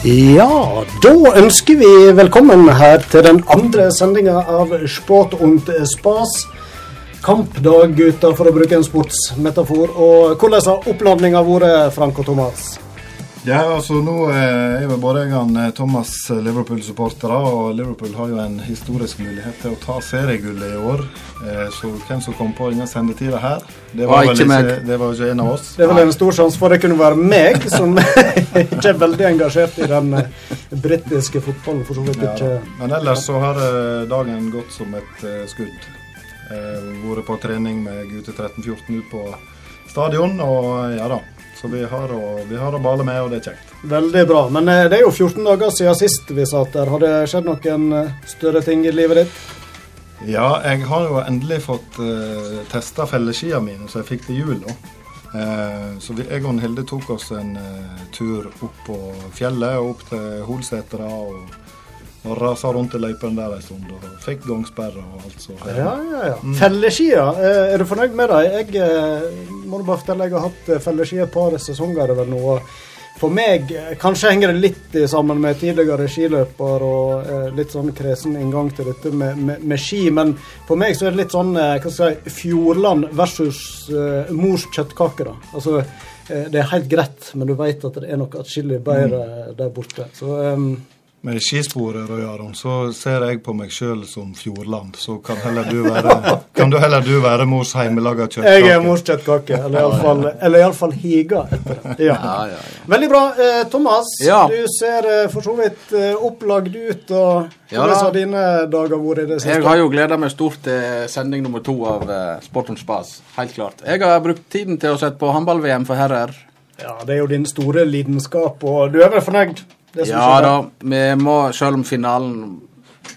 Ja, da ønsker vi velkommen her til den andre sendinga av Sport und Spas. Kampdag, gutter, for å bruke en sportsmetafor. Og hvordan har oppladninga vært, Frank og Thomas? Ja, altså Nå er vel både jeg og Thomas Liverpool-supportere, og Liverpool har jo en historisk mulighet til å ta seriegullet i år. Eh, så hvem som kom på denne sendetida her, det var, vel ikke, det var ikke en av oss. Det er vel en stor sjanse for det kunne være meg, som ikke er veldig engasjert i den eh, britiske fotballen. for så vidt ikke. Ja, Men ellers så har eh, dagen gått som et skudd. Vært på trening med gutter 13-14 ut på stadion, og ja da. Så vi har, å, vi har å bale med, og det er kjekt. Veldig bra. Men eh, det er jo 14 dager siden sist vi satt der. Har det skjedd noen eh, større ting i livet ditt? Ja, jeg har jo endelig fått uh, eh, testa felleskia mine, så jeg fikk til jul. nå. Uh, så vi, jeg og Hilde tok oss en uh, tur opp på fjellet og opp til Holsetra. og og rasa rundt i løypene der en stund og fikk gangsperre og alt så. Ja, ja, ja. Mm. Felleskia, eh, er du fornøyd med det? Jeg eh, må bare fortelle jeg har hatt felleskia felleski et par sesonger over nå. For meg kanskje henger det litt sammen med tidligere skiløper og eh, litt sånn kresen inngang til dette med, med, med, ski, men for meg så er det litt sånn hva skal jeg si, Fjordland versus eh, mors kjøttkake. da. Altså, eh, det er helt greit, men du vet at det er noe atskillig bedre mm. der borte. Så... Med skisporet, Roy Aron, så ser jeg på meg sjøl som Fjordland. Så kan, heller du være, kan du heller du være mors hjemmelaga kjøttkake. Jeg er mors kjøttkake, eller iallfall higa etter det. Ja. Ja, ja, Veldig bra. Eh, Thomas, du ser eh, for så vidt eh, opplagd ut. og Hvordan har dine dager vært i det siste? Jeg har jo gleda meg stort til sending nummer to av uh, Sport om spas. Helt klart. Jeg har brukt tiden til å sette på håndball-VM for herrer. Ja, det er jo din store lidenskap, og du er vel fornøyd? Ja da, vi må, selv om finalen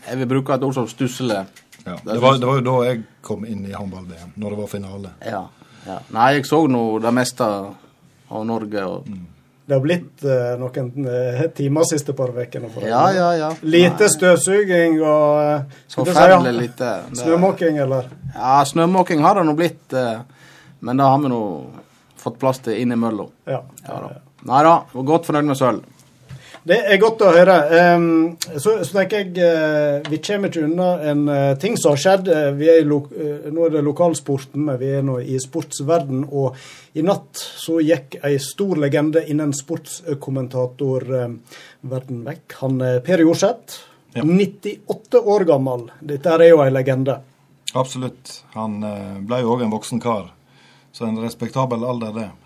Jeg vil bruke et ord som stusslig. Ja, det, var, det var jo da jeg kom inn i håndball-VM, når det var finale. Ja, ja. Nei, jeg så nå det meste av Norge. og... Mm. Det har blitt uh, noen uh, timer siste par ukene. Ja, ja, ja. Lite støvsuging og uh, Forferdelig si, lite. Snømåking, eller? Ja, snømåking har det nå blitt. Uh, men det har vi nå fått plass til innimellom. Ja. ja, ja. Nei da, godt fornøyd med sølv. Det er godt å høre. Så, så, tenker jeg uh, vi kommer ikke unna en uh, ting som har skjedd. Uh, er nå er det lokalsporten, men vi er nå i sportsverden. Og i natt så gikk ei stor legende innen sportskommentatorverden vekk. Han Per Jorseth. Ja. 98 år gammel. Dette er jo ei legende. Absolutt. Han ble jo òg en voksen kar. Så en respektabel alder, det.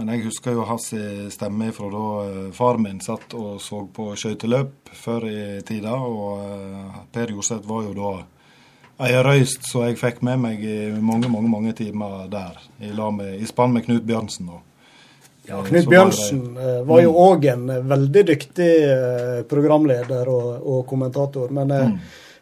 Men jeg husker jo hans stemme fra da faren far min satt og så på skøyteløp før i tida. Og eh, Per Jorseth var jo da ei røyst så jeg fikk med meg i mange, mange mange timer der. I, med, i spann med Knut Bjørnsen. da. Ja, Knut Bjørnsen var jo òg en veldig dyktig programleder og, og kommentator. Men mm.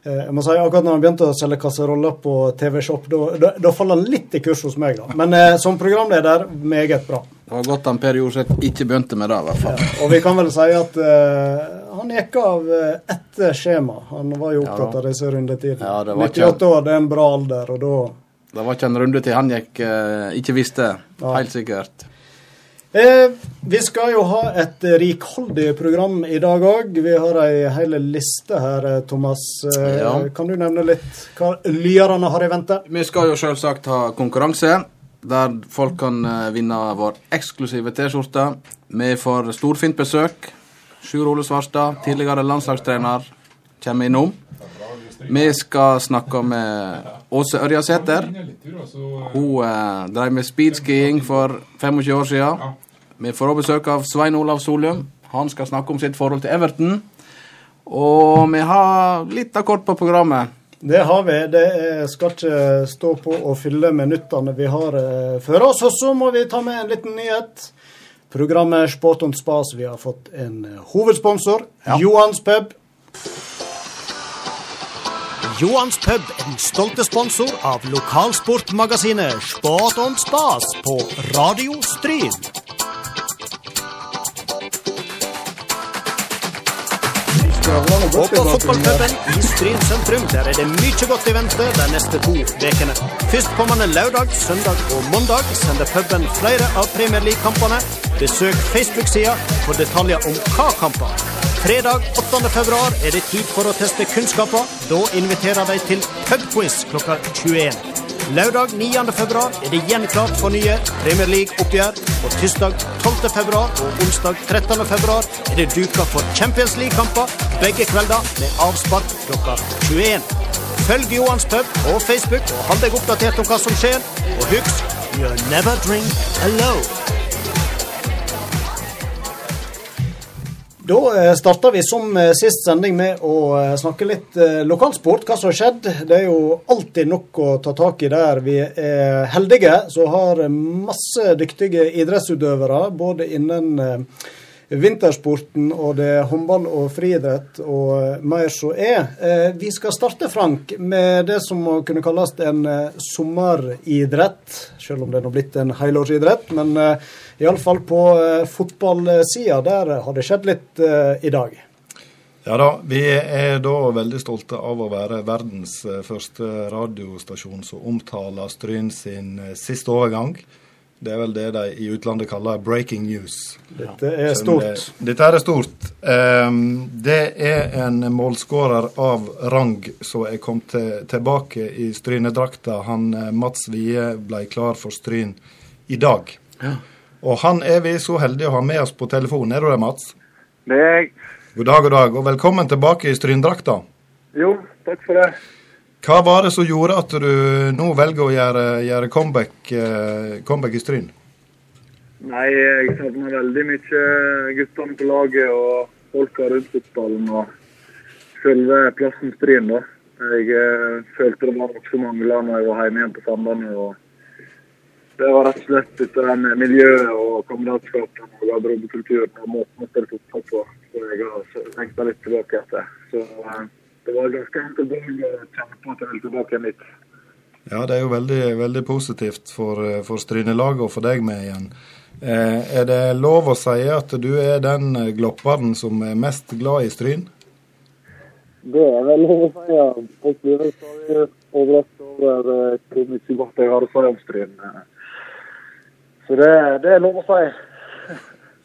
Eh, jeg må si, akkurat når han begynte å selge kasseroller på TV Shop, da faller han litt i kurs hos meg. da. Men eh, som programleder, meget bra. Det var godt han Per Jorseth ikke begynte med det, i hvert fall. Ja, og vi kan vel si at uh, han gikk av etter skjema. Han var jo opptatt ja, av disse rundetidene. Ja, 98 år, det er en bra alder, og da Det var ikke en rundetid han gikk uh, ikke visste, helt sikkert. Eh, vi skal jo ha et rikholdig program i dag òg. Vi har ei hel liste her, eh, Thomas. Eh, ja. Kan du nevne litt hva lyerne har i vente? Vi skal jo selvsagt ha konkurranse, der folk kan eh, vinne vår eksklusive T-skjorte. Vi får storfint besøk. Sjur Ole Svarstad, tidligere landslagstrener, kommer innom. Vi skal snakke med Åse Ørjasæter. Hun eh, drev med speedskiing for 25 år siden. Vi får også besøk av Svein Olav Solum. Han skal snakke om sitt forhold til Everton. Og vi har litt av kort på programmet. Det har vi. Det skal ikke stå på å fylle minuttene vi har eh, før oss. Og så må vi ta med en liten nyhet. Programmet Sport und Spas. Vi har fått en eh, hovedsponsor. Ja. Johans pub. Johans pub den stolte sponsor av lokalsportmagasinet Sport und Spas på Radio Stryn. Og på i Stryn sentrum der er det mye godt i vente de neste to ukene. Førstkommende lørdag, søndag og mandag sender puben flere av Premier League-kampene. Besøk Facebook-sida for detaljer om hva kamper. Fredag 8. februar er det tid for å teste kunnskaper. Da inviterer de til pubquiz klokka 21. Lørdag 9. februar er det igjen klart for nye Premier League-oppgjør. Og tirsdag 12. februar og onsdag 13. februar er det duka for Champions League-kamper begge kvelder med avspark klokka 21. Følg Johans pub på Facebook og hold deg oppdatert om hva som skjer. Og husk, you'll never drink alone. Da eh, starter vi som eh, sist sending med å eh, snakke litt lokalsport, hva som har skjedd. Det er jo alltid nok å ta tak i der. Vi er heldige som har masse dyktige idrettsutøvere, både innen vintersporten og det er håndball og friidrett og mer så er. Eh, vi skal starte, Frank, med det som må kunne kalles en eh, sommeridrett. Selv om det nå blitt en helårsidrett. Men eh, iallfall på fotballsida, der har det skjedd litt i dag. Ja da, vi er da veldig stolte av å være verdens første radiostasjon som omtaler Stryn sin siste overgang. Det er vel det de i utlandet kaller 'breaking news'. Dette er stort. det- Dette er stort. Um, det er en målskårer av rang som er kommet til, tilbake i Strynedrakta. Han eh, Mats Wie ble klar for Stryn i dag. Og han er vi så heldige å ha med oss på telefon. Er du det, Mats? Det er jeg. God dag, god dag, og velkommen tilbake i Stryndrakta. Jo, takk for det. Hva var det som gjorde at du nå velger å gjøre, gjøre comeback, eh, comeback i Stryn? Nei, jeg savner veldig mye guttene på laget og folka rundt fotballen og selve plassen Stryn, da. Jeg eh, følte det var noe som mangla når jeg var hjemme igjen på Sandane. og Det var rett og slett dette den miljøet og kameratskapen og garderobekulturen og måten å spille fotball på som jeg har lengta litt tilbake etter. Så eh, det var ganske enkelt å kjenne på at jeg ville tilbake igjen litt. Ja, det er jo veldig, veldig positivt for, eh, for Strynelaget og for deg med igjen. Eh, er det lov å si at du er den eh, glopperen som er mest glad i Stryn? Det er vel lov å si. ja. Folk blir vel overrasket over eh, hvor mye godt jeg har å si om Stryn. Så det, det er lov å si.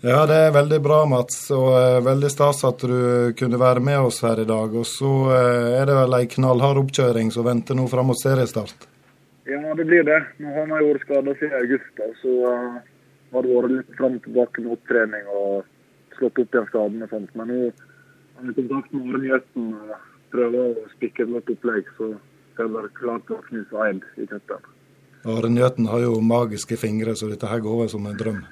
Ja, det er veldig bra, Mats, og eh, veldig stas at du kunne være med oss her i dag. Og så eh, er det vel ei knallhard oppkjøring som venter nå fram mot seriestart. Ja, det blir det. Nå har vi vært skada siden august, da, så eh, har det vært litt fram og tilbake med opptrening og slått opp igjen skadene og sånt. Men nå har vi kontakt med Are Njøten og prøver å spikke et godt opplegg, så skal være klart til å knuse Eid i cupen. Arne Njøten har jo magiske fingre, så dette her går vel som en drøm.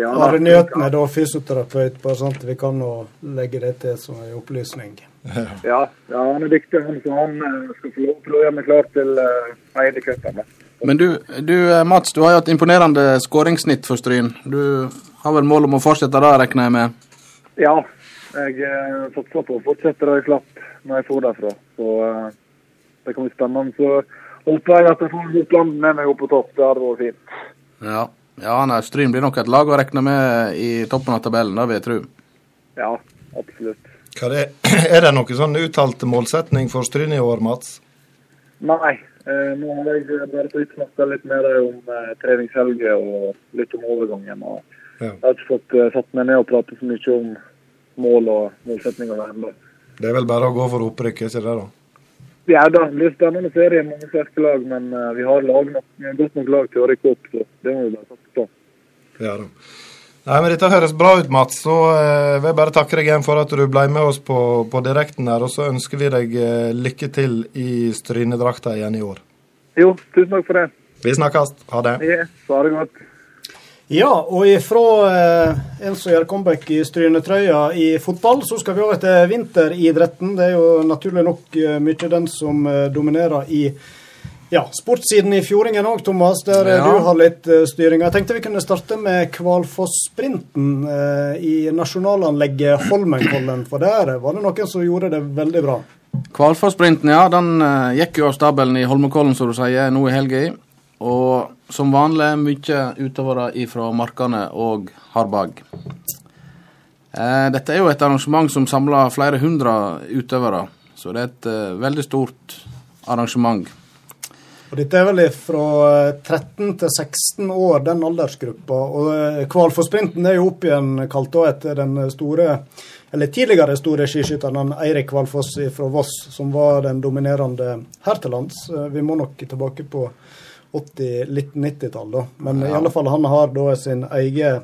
Ja, Are Njøten er da fysioterapeut, bare sånn at vi kan nå legge det til som en opplysning. Ja, ja, han er dyktig, han, så han eh, skal få lov til å gjøre meg klar til uh, Eid i cupen. da. Men du, du eh, Mats, du har jo et imponerende skåringssnitt for Stryn. Du har vel mål om å fortsette det, regner jeg med? Ja, jeg eh, satser på å fortsette det jeg slapp når jeg får derfra. Så eh, det kan bli spennende. Så håper jeg at jeg får Oppland med meg opp på topp. Det hadde vært fint. Ja. Ja nei, Stryn blir nok et lag å regne med i toppen av tabellen, det vil jeg tro. Ja, absolutt. Hva det, er det noen sånn uttalt målsetning for Stryn i år, Mats? Nei, eh, nå har jeg bare fått snakka litt mer om eh, treningshelga og litt om overgangen. og Ja. Jeg har ikke fått eh, satt meg ned og pratet så mye om mål og målsetninger ennå. Det er vel bare å gå for opprykk, er ikke det da? Ja da, det blir spennende serie, mange sterke lag, men eh, vi har lag nok, godt nok lag til å rykke opp. så Det må vi bare satse på. Ja da. Nei, men Dette høres bra ut, Mats. Så eh, vil jeg bare takke deg igjen for at du ble med oss på, på direkten her. Og så ønsker vi deg eh, lykke til i Strynedrakta igjen i år. Jo, tusen takk for det. Vi snakkes. Ha det. Ja, så ha det godt. Ja, og ifra eh, en som gjør comeback i strynetrøya i fotball, så skal vi over til vinteridretten. Det er jo naturlig nok eh, mye den som eh, dominerer i ja, sportssiden i Fjordingen òg, Thomas, der Ja. du har litt styring. Jeg tenkte vi kunne starte med Kvalfoss-sprinten i nasjonalanlegget Holmenkollen, for der var det noen som gjorde det veldig bra. Kvalfoss-sprinten, ja, den gikk jo av stabelen i Holmenkollen, som du sier, nå i helga. Og som vanlig mye utøvere fra Markane og Harbag. Eh, dette er jo et arrangement som samler flere hundre utøvere, så det er et eh, veldig stort arrangement. Og Dette er vel fra 13 til 16 år, den aldersgruppa. Og eh, Kvalfosprinten er jo opp igjen kalt da etter den store, eller tidligere store skiskytteren Eirik Kvalfoss fra Voss, som var den dominerende her til lands. Eh, Vi må nok tilbake på 80, litt 90-tall, da. Men i alle fall han har da sin egen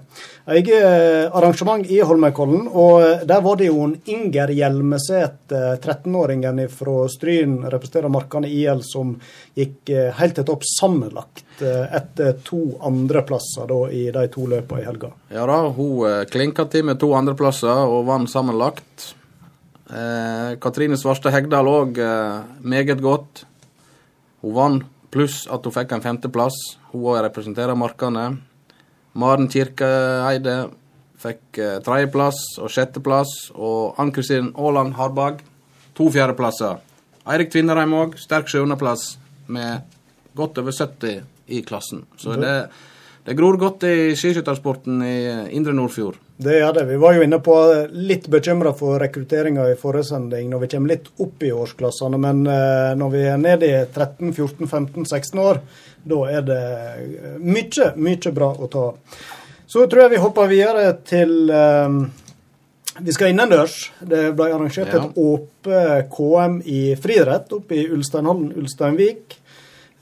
egen arrangement i Holmenkollen. Og der var det jo en Inger Hjelmeset, 13-åringen fra Stryn, representerer Markane IL, som gikk eh, helt til topp sammenlagt eh, etter to andreplasser da i de to løpene i helga. Ja da, hun eh, klinka til med to andreplasser og vant sammenlagt. Eh, Katrine Svarstad Hegdal òg eh, meget godt. Hun vant, pluss at hun fikk en femteplass. Hun òg representerer Markane. Maren Kirkeeide fikk eh, tredjeplass og sjetteplass. Og Ann-Kristin Aaland Harbag to fjerdeplasser. Eirik Tvinnereim òg, sterk sjuendeplass med godt over 70 i klassen. Så det, det gror godt i skiskyttersporten i Indre Nordfjord. Det gjør det. Vi var jo inne på litt bekymra for rekrutteringa i forrige sending når vi kommer litt opp i årsklassene. Men eh, når vi er nede i 13, 14, 15, 16 år, da er det eh, mye, mye bra å ta. Så tror jeg vi hopper videre til eh, Vi skal innendørs. Det ble arrangert Ja. et åpe KM i friidrett oppe i Ulsteinhallen Ulsteinvik.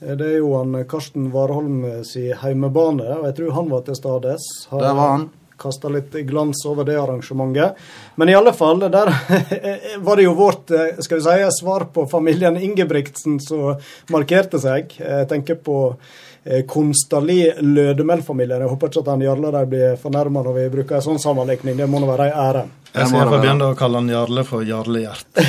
Eh, Det er jo han Karsten Warholm sin heimebane, og jeg tror han var til stades. Der var han. Kasta litt glans over det arrangementet. Men i alle fall, der var det jo vårt eh, skal vi si, svar på familien Ingebrigtsen som markerte seg. Jeg tenker på eh, Konstali Lødemel-familien. Jeg håper ikke at han Jarle de blir fornærma når vi bruker en sånn sammenlikning. Det må nå være ei ære. Jeg skal iallfall begynne å kalle han Jarle for Jarle Gjert.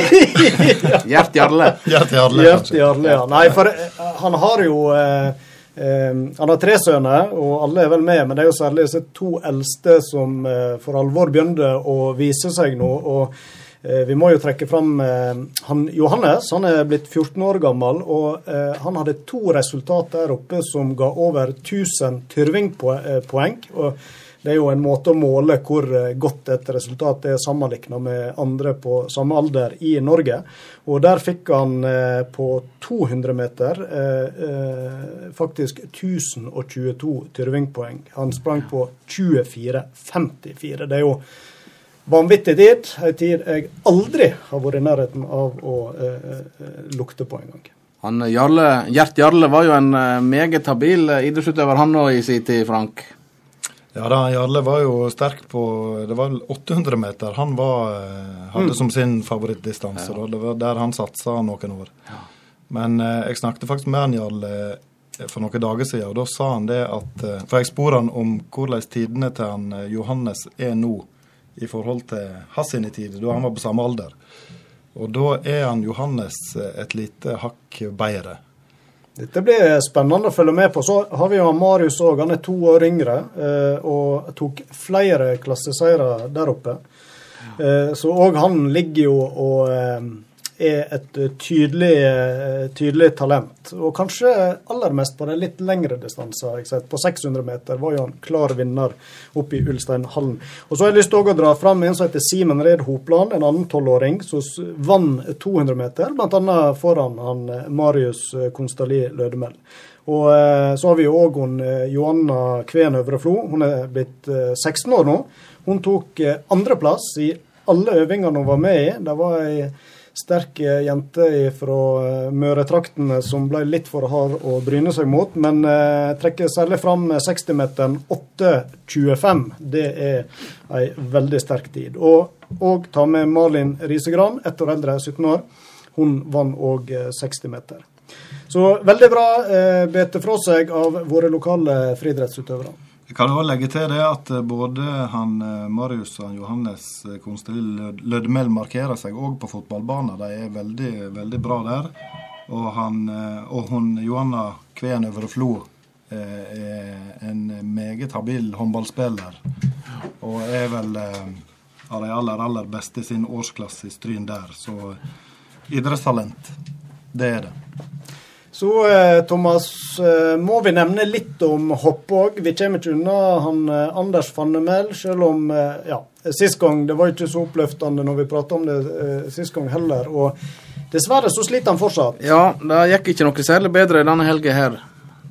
Gjert Jarle. Gjert Jarle, Gjert kanskje. Jarle, ja. Nei, for eh, han har jo eh, eh, Han har tre sønner, og alle er vel med, men det er jo særlig disse to eldste som eh, for alvor begynte å vise seg nå. og eh, vi må jo trekke fram eh, han Johannes. Han er blitt 14 år gammel, og han hadde to resultat der oppe som ga over 1000 Tyrving-poeng. og det er jo en måte å måle hvor eh, godt et resultat er sammenlignet med andre på samme alder i Norge. Og der fikk han eh, på 200 meter eh, faktisk 1022 Tyrving-poeng. Han sprang på 24,54. Det er jo vanvittig tid. En tid jeg aldri har vært i nærheten av å lukte på engang. Gjert Jarle var jo en meget habil idrettsutøver, han òg i sin tid, Frank. Ja da, Jarle var jo sterk på Det var 800 meter han var, hadde hadde som sin favorittdistanse. Ja. Det var der han satsa noen år. Men eh, jeg snakket faktisk med han Jarle eh, for noen dager siden, og da sa han det at eh, For jeg spurte han om hvordan tidene til han eh, Johannes er nå i forhold til hans sine tider, da han var på samme alder. Og da er han Johannes eh, et lite hakk bedre. Dette blir spennende å følge med på. Så har vi jo Marius òg. Han er to år yngre eh, og tok flere klasseseiere der oppe. Eh, Så òg han ligger jo og eh, er et eh, tydelig, eh, tydelig talent. Og kanskje aller mest på de litt lengre distanser. På 600 meter var jo han klar vinner oppe i Ulsteinhallen. Og så har jeg lyst til å dra fram en som heter Simen Red Hopland, en annen tolvåring, som vant 200 meter, bl.a. foran han eh, Marius Konstali Lødemel. Og så har vi òg Johanna Kveen Øvreflo. Hun er blitt eh, 16 år nå. Hun tok andreplass i alle øvingene hun var med i. Det var ei sterk eh, jente fra eh, Møretraktene som ble litt for hard å bryne seg mot, men eh, trekker særlig fram 60-meteren 8.25. Det er ei veldig sterk tid. Og, og ta med Malin Risegran, ett år eldre, 17 år. Hun vant òg 60 meter. Så veldig bra eh, bete fra seg av våre lokale friidrettsutøvere. Jeg kan også legge til det at eh, både han eh, Marius og han Johannes eh, Konstelil markerer seg òg på fotballbanen. De er veldig, veldig bra der. Og, han, og hun Johanna Kveen Øvre Flo eh, er en meget habil håndballspiller. Og er vel av de aller, aller beste i sin årsklasse i Stryn der. Så idrettstalent, det er det. Så eh, Thomas, eh, må vi nevne litt om hopp òg. Vi kommer ikke unna han eh, Anders Fannemel, selv om ja, sist gang. Det var ikke så oppløftende når vi prata om det sist gang heller. Og dessverre så sliter han fortsatt. Ja, det gikk ikke noe særlig bedre denne helga her.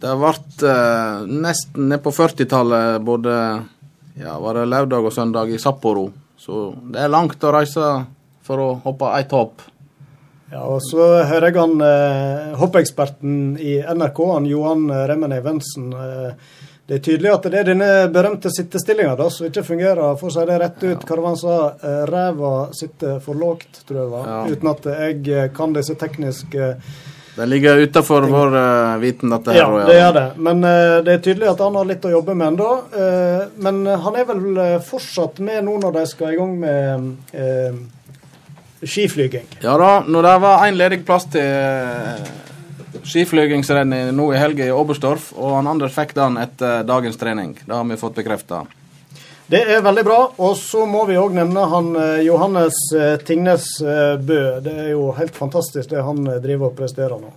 Det ble eh, nesten ned på 40-tallet både ja, var det lørdag og søndag i Sapporo. Så det er langt å reise for å hoppe ett hopp. Ja, og så hører jeg han eh, hoppeksperten i NRK, han Johan Remmen Evensen. Eh, det er tydelig at det er denne berømte sittestillinga som ikke fungerer. For å si det rett ut, hva var han sa, eh, ræva sitter for lågt, tror jeg var. Ja. Uten at jeg eh, kan disse tekniske Det ligger utafor vår eh, viten, dette her. Ja, det gjør det. Men eh, det er tydelig at han har litt å jobbe med ennå. Eh, men han er vel eh, fortsatt med nå når de skal i gang med eh, skiflyging. Ja da, når det var én ledig plass til eh, skiflygingsrennet nå i helga i Oberstdorf, og han Anders fikk den etter dagens trening. Det har vi fått bekrefta. Det er veldig bra. Og så må vi òg nevne han eh, Johannes eh, Tingnes Bø. Det er jo helt fantastisk det han driver og presterer nå.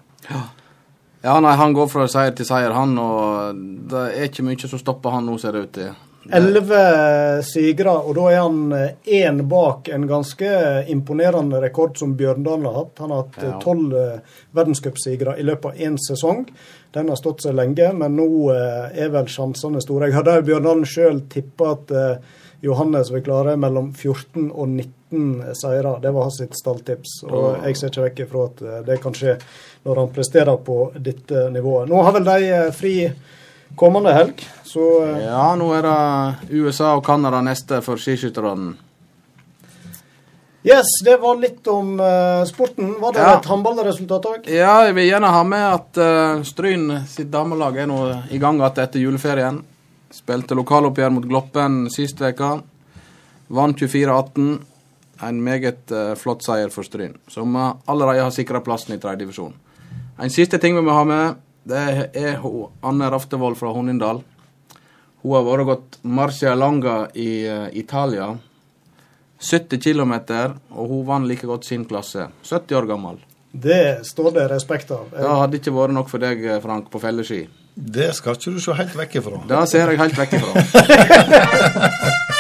Ja, nei, han går fra seier til seier, han, og det er ikke mye som stopper han nå, ser det ut til. Elleve sigre, og da er han én bak en ganske imponerende rekord som Bjørndalen har hatt. Han har hatt Ja. tolv ja. verdenscupsigre i løpet av én sesong. Den har stått seg lenge, men nå eh, er vel sjansene store. Jeg hadde Bjørndalen sjøl tippa at eh, Johannes vil klare mellom 14 og 19 seire. Det var hans sitt stalltips. Og jeg ser ikke vekk ifra at eh, det kan skje når han presterer på dette nivået. Nå har vel de eh, fri kommende helg, så eh, Ja, nå er det USA og Canada neste for skiskytterne. Yes, det var litt om eh, sporten. Var det Ja. et håndballresultat òg? Ja, jeg vil gjerne ha med at eh, Stryn sitt damelag er nå i gang igjen etter juleferien. Spilte lokaloppgjør mot Gloppen sist uke. Vant 24-18. En meget eh, flott seier for Stryn, som eh, allerede har sikra plassen i tredje divisjon. En siste ting vi må ha med, det er hun, Anne Raftevold fra Hornindal. Hun har vært og gått Marcia Langa i uh, Italia. 70 km, og hun vant like godt sin klasse. 70 år gammel. Det står det respekt av. Det hadde ikke vært nok for deg, Frank, på felleski. Det skal ikke du se helt vekk ifra. Det ser jeg helt vekk ifra.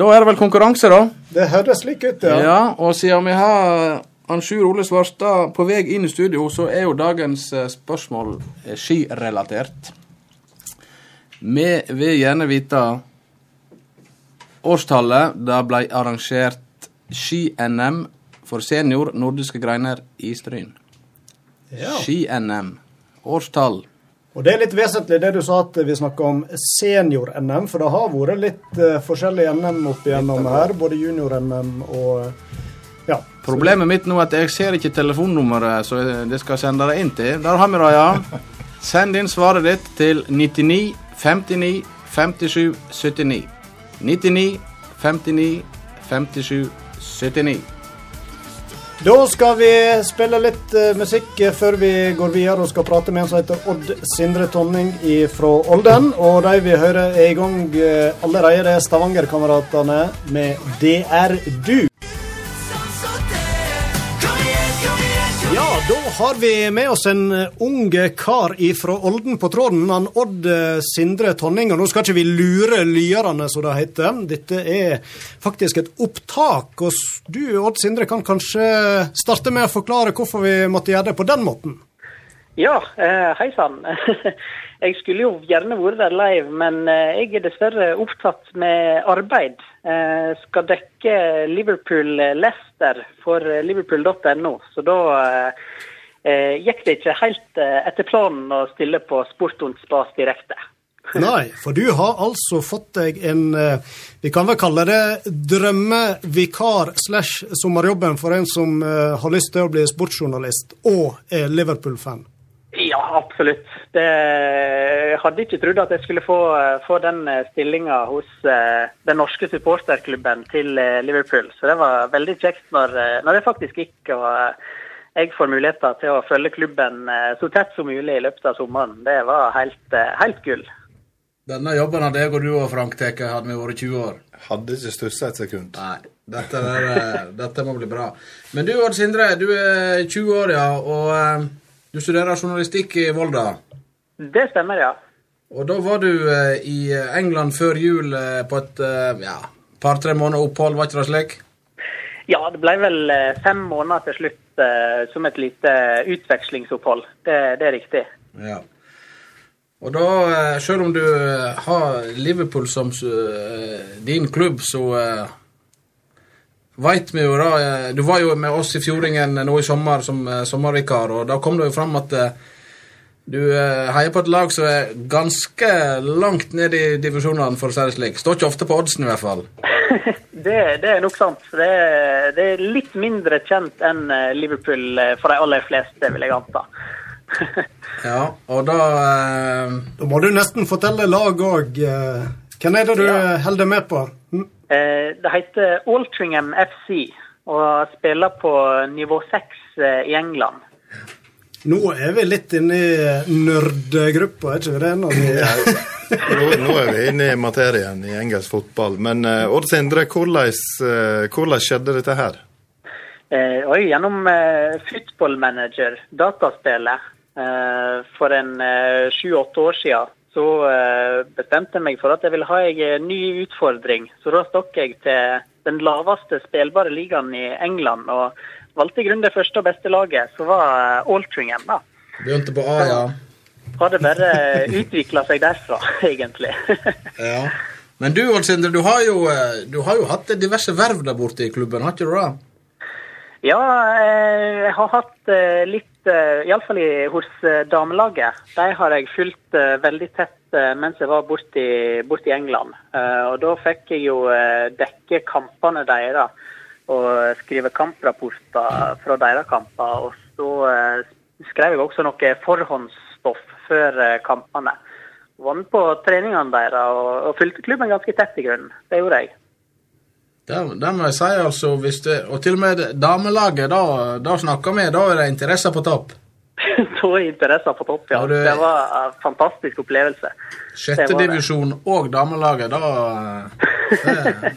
Da er det vel konkurranse, da. Det høres slik ut, ja. Ja, og siden vi har Sjur Ole Svarstad på vei inn i studio, så er jo dagens eh, spørsmål eh, skirelatert. Vi vil gjerne vite årstallet det ble arrangert ski-NM for senior nordiske greiner i Stryn. Ja. Ski-NM. Årstall. Og det er litt vesentlig det du sa at vi snakker om senior-NM, for det har vært litt uh, forskjellige NM opp igjennom her. Både junior-NM og ja. Problemet mitt nå er at jeg ser ikke telefonnummeret så det skal sende det inn til. Der har vi det, ja. Send inn svaret ditt til 99 59 57 79. 99 59 57 79. Da skal vi spille litt uh, musikk før vi går videre og skal prate med en som heter Odd Sindre Tonning fra Olden. Og de vi hører er i gang uh, allerede, er Stavanger-kameratene med Det er du. Har vi med oss en eh, ung kar fra Olden på tråden. Han Odd eh, Sindre Tonning. Og nå skal ikke vi lure lyerne, som det heter. Dette er faktisk et opptak. Og du, Odd Sindre, kan kanskje starte med å forklare hvorfor vi måtte gjøre det på den måten? Ja, eh, hei sann. Jeg skulle jo gjerne vært der live, men jeg er dessverre opptatt med arbeid. Jeg skal dekke Liverpool-Lester for liverpool.no, så da gikk det ikke helt eh, etter planen å stille på Sport und Spas direkte. Nei, for du har altså fått deg en eh, Vi kan vel kalle det drømmevikar slash sommerjobben for en som eh, har lyst til å bli sportsjournalist og er Liverpool-fan. Ja, absolutt. Det, jeg hadde ikke trodd at jeg skulle få, eh, få den stillinga hos eh, den norske supporterklubben til eh, Liverpool. Så det var veldig kjekt når, eh, når det faktisk gikk. og eh, jeg får muligheter til å følge klubben eh, så tett som mulig i løpet av sommeren. Det var helt, eh, helt gull. Denne jobben hadde jeg og du og Frank tatt hadde vi vært 20 år. Hadde ikke stussa et sekund. Nei, dette, der, eh, dette må bli bra. Men du Odd Sindre, du er 20 år, ja, og du studerer journalistikk i Volda. Det stemmer, ja. Og da var du i England før jul på et ja, par-tre måneder opphold, var ikke det slik? Ja, det ble vel fem måneder til slutt som et lite utvekslingsopphold. Det, det er riktig. Ja. Og da, eh, selv om du eh, har Liverpool som eh, din klubb, så veit vi jo da Du var jo med oss i Fjordingen nå i sommer som sommervikar, og da kom det jo fram at du heier på et lag som er ganske langt ned i divisjonene, for å si det slik. Står ikke ofte på oddsen, i hvert fall. Det, det er nok sant. Det er, det er litt mindre kjent enn eh, Liverpool eh, for de aller fleste, vil jeg anta. Ja, og da eh, Da må du nesten fortelle lag òg. Hvem er det du Ja. holder med på? Mm. Eh, Det heter Altringham FC og spiller på nivå 6 i England. Nå er vi litt inne i nerdgruppa, er ikke vi det? Når vi... Nå, nå er vi inne i materien i engelsk fotball. Men uh, Odd Sindre, hvordan, eh, hvordan skjedde dette her? Eh, oi, gjennom eh, Football Manager, dataspillet, eh, for en sju-åtte år siden, så eh, bestemte jeg meg for at jeg ville ha en eh, ny utfordring. Så da stakk jeg til den laveste spillbare ligaen i England, og valgte i grunnen det første og beste laget, som var eh, Altringham. da. begynte på A, ja. Har det bare utvikla seg derfra, egentlig. ja. Men du, Odd Sindre, du har, jo, eh, du har jo hatt diverse verv der borte i klubben, har ikke du det? Ja, eh, jeg har hatt litt Iallfall hos damelaget. De har jeg fulgt veldig tett mens jeg var borte i, England. Og da fikk jeg jo dekke kampene deres og skrive kamprapporter fra deres kamper. Og så eh, skrev jeg også noe forhåndsstoff før eh, kampene. Var med på treningene deres og, og fulgte klubben ganske tett i grunnen. Det gjorde jeg. Det, det må jeg si, altså. Det, og til og med damelaget, da, da snakker vi, da er det interesser på topp. Så interesser på topp, ja. Ja, du- Det var en fantastisk opplevelse. Sjette Det divisjon og damelaget, da det,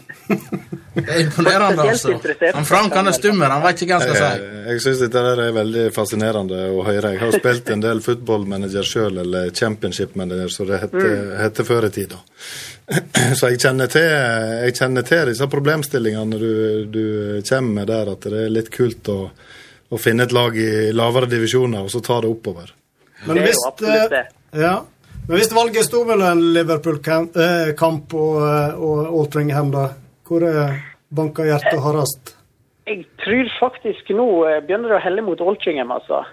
det er imponerende, altså. Han Frank han er stummer, han vet ikke hva han skal si. Jeg, jeg syns dette er veldig fascinerende å høre. Jeg har spilt en del football manager sjøl, eller championship manager, som det heter, mm. før i tida. Så jeg kjenner, til, jeg kjenner til disse problemstillingene du, du kommer med der, at det er litt kult å, å finne et lag i lavere divisjoner, og så ta det oppover. Men Det er jo hvis, absolutt det. eh, Ja. Men hvis valget sto mellom en Liverpool-kamp og, eh, og Altringham, da, hvor er banka hjertet hardest? Jeg tror faktisk nå eh, begynner det å helle mot Altringham, altså.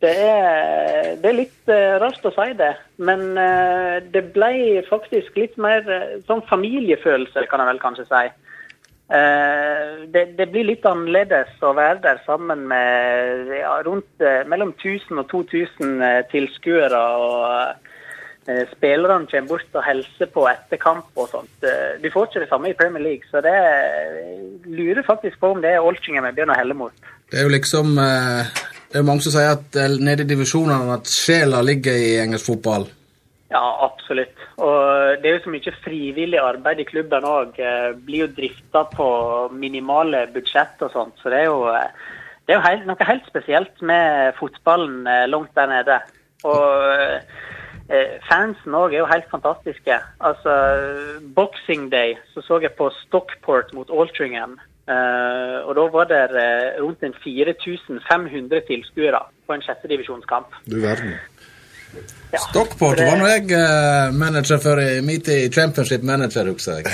Det er, det er litt eh, rart å si det, men eh, det ble faktisk litt mer eh, sånn familiefølelse, kan jeg vel kanskje si. Eh, det, det blir litt annerledes å være der sammen med ja, rundt eh, mellom 1000 og 2000 eh, tilskuere. og Spillerne kommer bort og hilser på etter kamp og sånt. Du får ikke det samme i Premier League, så det lurer faktisk på om det er Altringham med begynner å helle. Det er jo liksom Det er mange som sier at nede i divisjonene at sjela ligger i engelsk fotball. Ja, absolutt. Og det er jo så mye frivillig arbeid i klubben òg. Blir jo drifta på minimale budsjett og sånt. Så det er jo, eh, det er jo helt, noe helt spesielt med fotballen eh, langt der nede. Og eh, fansen òg er jo helt fantastiske. Altså, Boxing Day så så jeg på Stockport mot Altringham. Uh, og da var det eh, rundt en 4500 tilskuere på en sjettedivisjonskamp. Du verden. Ja. Stockport Det- var nå jeg uh, manager for i min i Championship Manager, husker jeg.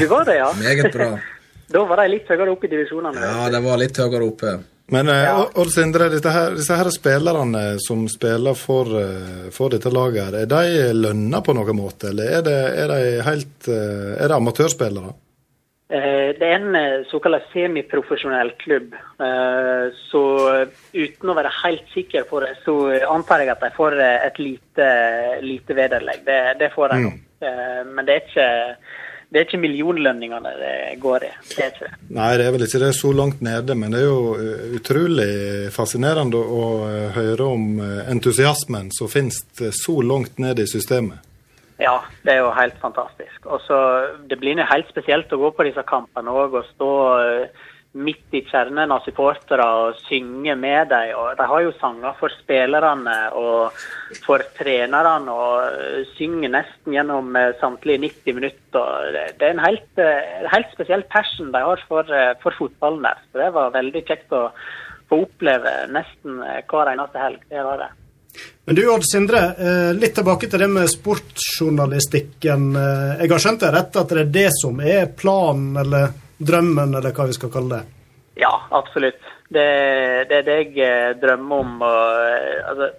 Du var det, ja? Meget bra. Da var de litt høyere oppe i divisjonene. Ja, det var litt høyere oppe. Men eh, Ja. Odd Sindre, disse her, disse her spillerne som spiller for, eh, for dette laget, her, er de lønna på noen måte, eller er det, er de helt Er det amatørspillere? Eh, Det er en eh, såkalt semiprofesjonell klubb. Eh, Så uten å være helt sikker på det, så antar jeg at de får et lite, lite vederlag. Det, det får de. Eh, Men det er ikke det er ikke millionlønningene det går i. Det er ikke det. Nei, det er vel ikke det så langt nede, men det er jo utrolig fascinerende å høre om entusiasmen som finnes så langt nede i systemet. Ja, det er jo helt fantastisk. Og så Det blir jo helt spesielt å gå på disse kampene òg og stå eh, midt i kjernen av supportere og synge med dem. Og de har jo sanger for spillerne og for trenerne og eh, synger nesten gjennom eh, samtlige 90 minutter. Det er en helt, helt spesiell passion de har for, for fotballen der. Så det var veldig kjekt å få oppleve nesten hver eneste helg. Det var det. Men du Odd Sindre, eh, litt tilbake til det med sportsjournalistikken. Eh, Jeg har skjønt det rett at det er det som er planen, eller drømmen, eller hva vi skal kalle det? Ja, absolutt. Det, det er det jeg eh, drømmer om. Og, altså,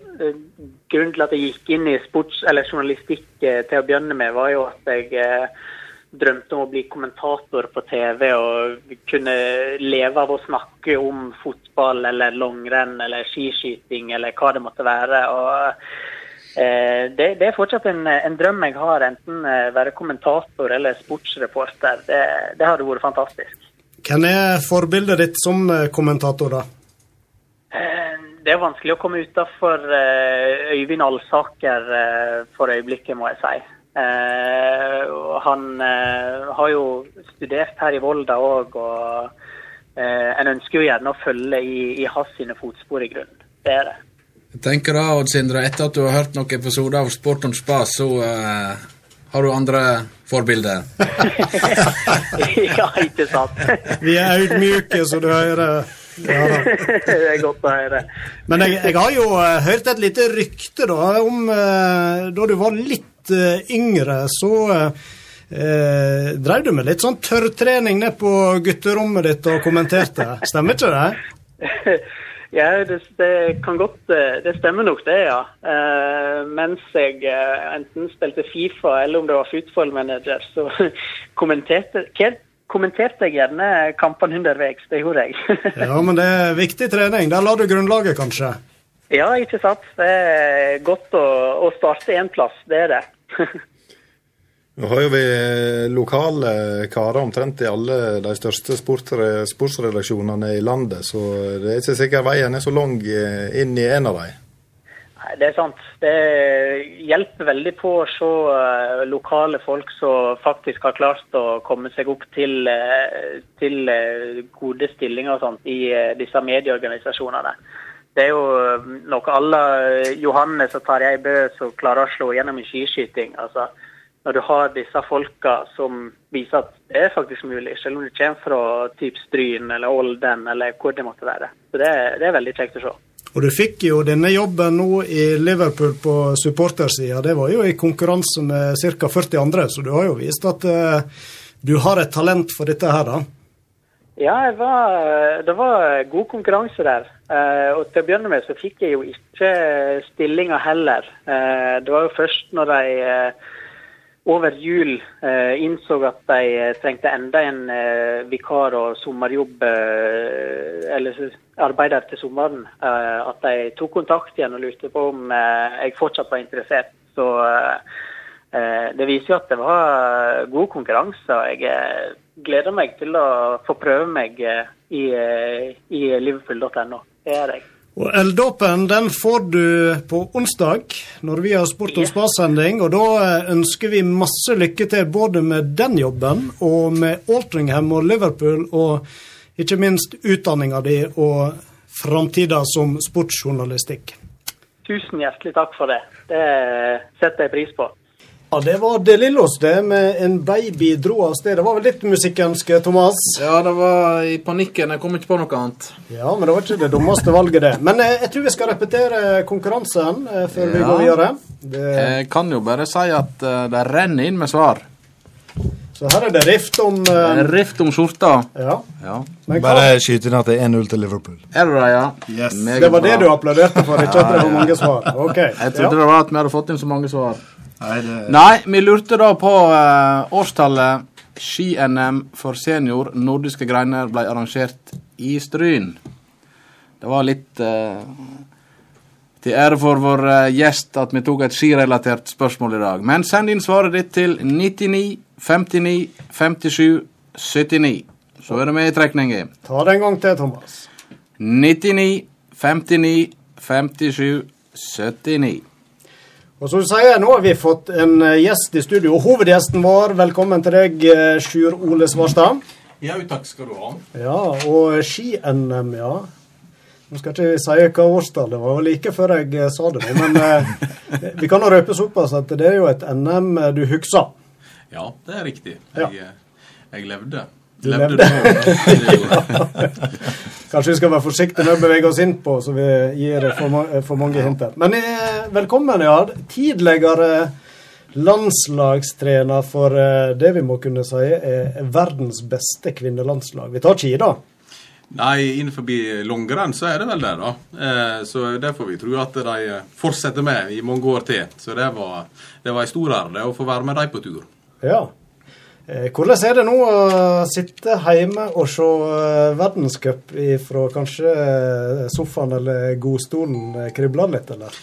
grunnen til at jeg gikk inn i sports- eller journalistikk til å begynne med, var jo at jeg drømte om å bli kommentator på TV og kunne leve av å snakke om fotball eller langrenn eller skiskyting eller hva det måtte være. Og eh, det, det er fortsatt en, en drøm jeg har, enten eh, være kommentator eller sportsreporter. Det, det hadde vært fantastisk. Hvem er forbildet ditt som eh, kommentator, da? Eh, Det er vanskelig å komme utafor Øyvind Alsaker for øyeblikket, må jeg si. Eh, Han eh, har jo studert her i Volda òg, og eh, en ønsker jo gjerne å følge i, i hans sine fotspor i grunnen. Det er det. Jeg tenker da, Odd Sindre, etter at du har hørt noen episoder av Sport om Spas, så eh, har du andre forbilder. ja, ikke sant? Vi er ydmyke, så du hører ja, det er godt å høre. Men jeg, jeg har jo hørt et lite rykte da, om eh, da du var litt eh, yngre, så eh, drev du med litt sånn tørrtrening ned på gutterommet ditt og kommenterte. Stemmer ikke det? Ja, det, det kan godt eh, Det stemmer nok, det, ja. Eh, mens jeg eh, enten spilte Fifa eller om det var Football Manager, så kommenterte, kommenterte jeg gjerne kampene underveis. Det gjorde jeg. Ja, men det er viktig trening. Der la du grunnlaget, kanskje. ja, ikke sant. Det er godt å, å starte én plass. Det er det. Nå har jo vi lokale karer omtrent i alle de største sportsredaksjonene i landet, så det er ikke sikkert veien er så lang eh, inn i en av dem. Nei, Det er sant. Det hjelper veldig på å se eh, lokale folk som faktisk har klart å komme seg opp til, eh, til gode stillinger og sånt i disse medieorganisasjonene. Det er jo nok noe alle Johannes og Tarjei Bø som klarer å slå gjennom i skiskyting. altså når du har disse folka som viser at det er faktisk mulig, selv om du kommer fra typ Stryn eller Olden eller hvor det måtte være. Så det, det er veldig kjekt å se. Og du fikk jo denne jobben nå i Liverpool på supportersida. Det var jo i konkurranse med ca. 40 andre, så du har jo vist at uh, du har et talent for dette her, da. Ja, var, det var god konkurranse der. Eh, og til å begynne med så fikk jeg jo ikke stillinga heller. Eh, det var jo først når de eh, over jul eh, innså at de eh, trengte enda en eh, vikar og sommerjobb, eh, eller arbeider til sommeren, eh, at de tok kontakt igjen og lurte på om eh, jeg fortsatt var interessert. Så eh, eh, det viser jo at det var god konkurranse. og Jeg eh, gleder meg til å få prøve meg eh, i, eh, i liverpool.no. Det gjør jeg. Og Elddåpen den får du på onsdag når vi har Sport om Yes. spas-sending. Og da eh, ønsker vi masse lykke til både med den jobben og med Altringham og Liverpool, og ikke minst utdanninga di og framtida som sportsjournalistikk. Tusen hjertelig takk for det. Det setter jeg pris på. Ja, Det var De Lillos, det, med en baby dro av sted. Det var vel ditt musikkønske, Thomas? Ja, det var i panikken. Jeg kom ikke på noe annet. Ja, men det var ikke det dummeste valget, det. Men eh, jeg tror vi skal repetere konkurransen eh, før vi Ja. går videre. Det, Jeg kan jo bare si at eh, det renner inn med svar. så her er det rift om uh... Rift om skjorta. Ja. Ja. Men hva, Bare skyte inn at det er 1-0 til Liverpool. Er det det, ja? Yes. Det var det du applauderte for, ikke at det var mange svar. Ok. Jeg trodde Ja. det var at vi hadde fått inn så mange svar. Nei, det Nei, vi lurte da på uh, årstallet ski-NM for senior nordiske greiner ble arrangert i Stryn. Det var litt uh, til ære for vår uh, gjest at vi tok et skirelatert spørsmål i dag. Men send inn svaret ditt til 99 59 57 79. Så er det med i trekningen. Ta det en gang til, Thomas. 99 59 57 79. Og som du sier, nå har vi fått en eh, gjest i studio. Hovedgjesten vår, velkommen til deg, eh, Sjur Ole Svarstad. Ja, takk skal du ha. Ja, og ski-NM, ja. Nå skal ikke vi si hva årstall det var, like før jeg eh, sa det. Men vi kan jo røpe såpass at det er jo et NM du husker. Ja, det er riktig. Jeg, ja. jeg levde. Du levde. Det. Kanskje vi skal være forsiktige med å bevege oss inn på, så vi gir for, ma for mange hint. Men eh, velkommen, ja. Tidligere landslagstrener for eh, det vi må kunne si er verdens beste kvinnelandslag. Vi tar ski, da. Nei, innenfor langrenn så er det vel det, da. Eh, så det får vi tro at de fortsetter med i mange år til. Så det var, det var en stor ære å få være med dem på tur. Ja. Eh, Hvordan er det nå å sitte hjemme og se eh, verdenscup fra kanskje eh, sofaen eller godstolen? Kribler litt, eller?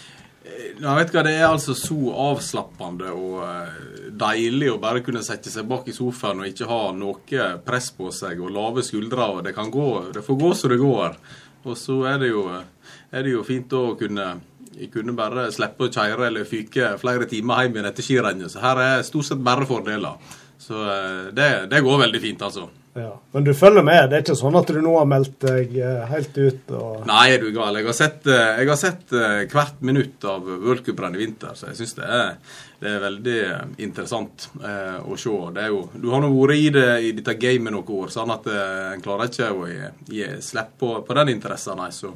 Ja, vet hva, Det er altså så avslappende og deilig å bare kunne sette seg bak i sofaen og ikke ha noe press på seg og lave skuldre. og Det kan gå, det får gå som det går. Og så er det jo, er det jo fint å kunne jeg kunne bare slippe å kjøre eller fyke flere timer hjem igjen etter skirennet. Så her er stort sett bare fordeler. Så eh, det, det går veldig fint, altså. Ja. Men du følger med? Det er ikke sånn at du nå har meldt deg eh, helt ut? og... Nei, er du gal. Jeg har sett, eh, jeg har sett hvert minutt av worldcuprenn i vinter, så jeg syns det, er- det er veldig eh, interessant eh, å se. Jo, du har nå vært i, det, i dette gamet noen år, sånn at eh, en klarer ikke å gi, gi slipp på, på den interessen. Nei, så.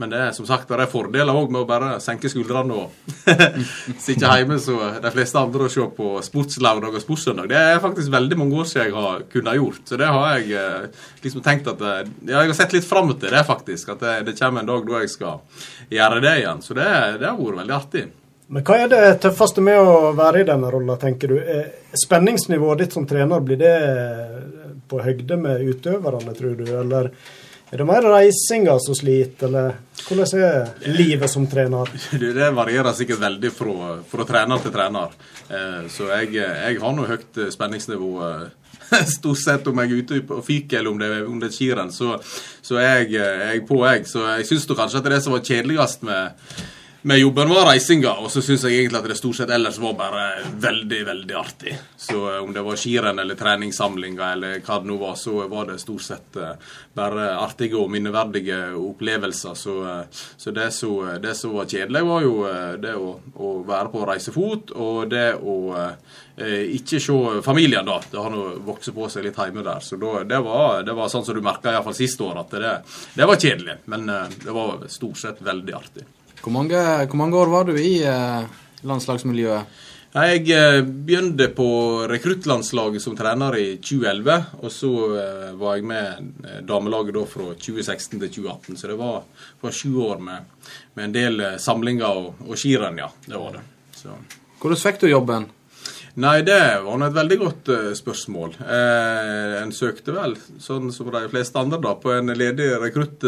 Men det er som sagt det er fordeler òg med å bare senke skuldrene og sitte hjemme så de fleste andre og se på sportslørdag og sportssøndag. Det er faktisk veldig mange år siden jeg har kunnet gjort. Så det har jeg eh, liksom tenkt at eh, Ja, jeg har sett litt fram til det, faktisk. At det, det kommer en dag da jeg skal gjøre det igjen. Så det, det har vært veldig artig. Men hva er det tøffeste med å være i denne rolla, tenker du? Er Spenningsnivået ditt som trener, blir det på høgde med utøverne, tror du? Eller er det mer reisinga som sliter, eller hvordan er livet som trener? Det, varierer sikkert veldig fra, fra trener til trener. Eh, så jeg, jeg har nå høyt eh, spenningsnivå eh, stort sett om jeg er ute og fyker eller om det, om det er skirenn. Så, så jeg, eh, jeg på, jeg. Så jeg syns kanskje at det som var kjedeligst med med jobben var reisinga, og så syns jeg egentlig at det stort sett ellers var bare veldig, veldig artig. Så eh, om det var skirenn eller treningssamlinger eller hva det nå var, så var det stort sett eh, bare artige og minneverdige opplevelser. Så, eh, så det som var kjedelig, var jo eh, det å, å være på reisefot, og det å eh, ikke se familien, da. Det har nå vokst på seg litt hjemme der. Så da, det, var, det var sånn som du merka iallfall siste år, at det, det var kjedelig. Men eh, det var stort sett veldig artig. Hvor mange, hvor mange år var du i eh, landslagsmiljøet? Jeg eh, begynte på rekruttlandslaget som trener i 2011. Og så eh, var jeg med damelaget da fra 2016 til 2018. Så det var, var sju år med, med en del samlinger og, og skirenn, ja. Det var det. Så. Hvordan fikk du jobben? Nei, det var et veldig godt spørsmål. Eh, en søkte vel, sånn som de fleste andre, da, på en ledig rekrutt.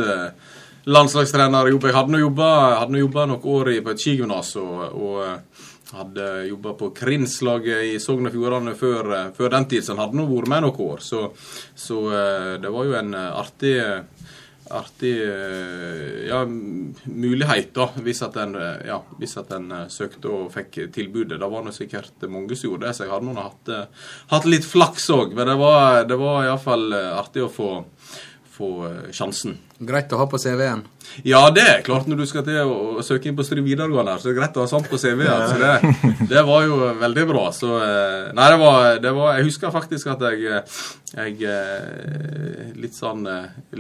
Eh, landslagstrenerjobb. Jeg hadde nå jobba, noen år på et skigymnas og, og eh, hadde jobba på Krinslaget i Sogn og Fjordane før, eh, før den tid, så han hadde nå vært med noen år. Så, så eh, det var jo en artig artig ja, mulighet, da, hvis at en, ja, hvis at en søkte og fikk tilbudet. Da var det sikkert mange som gjorde det, så jeg hadde nå hatt, hatt litt flaks òg. Men det var, det var iallfall artig å få, få sjansen. Greit å ha på CV-en. Ja, det er klart når du skal til å, søke inn på Stry videregående, så er det greit å ha sånt på CV-en. Så det, det var jo veldig bra. Så eh, Nei, det var, det var Jeg husker faktisk at jeg, eh, jeg eh, Litt sånn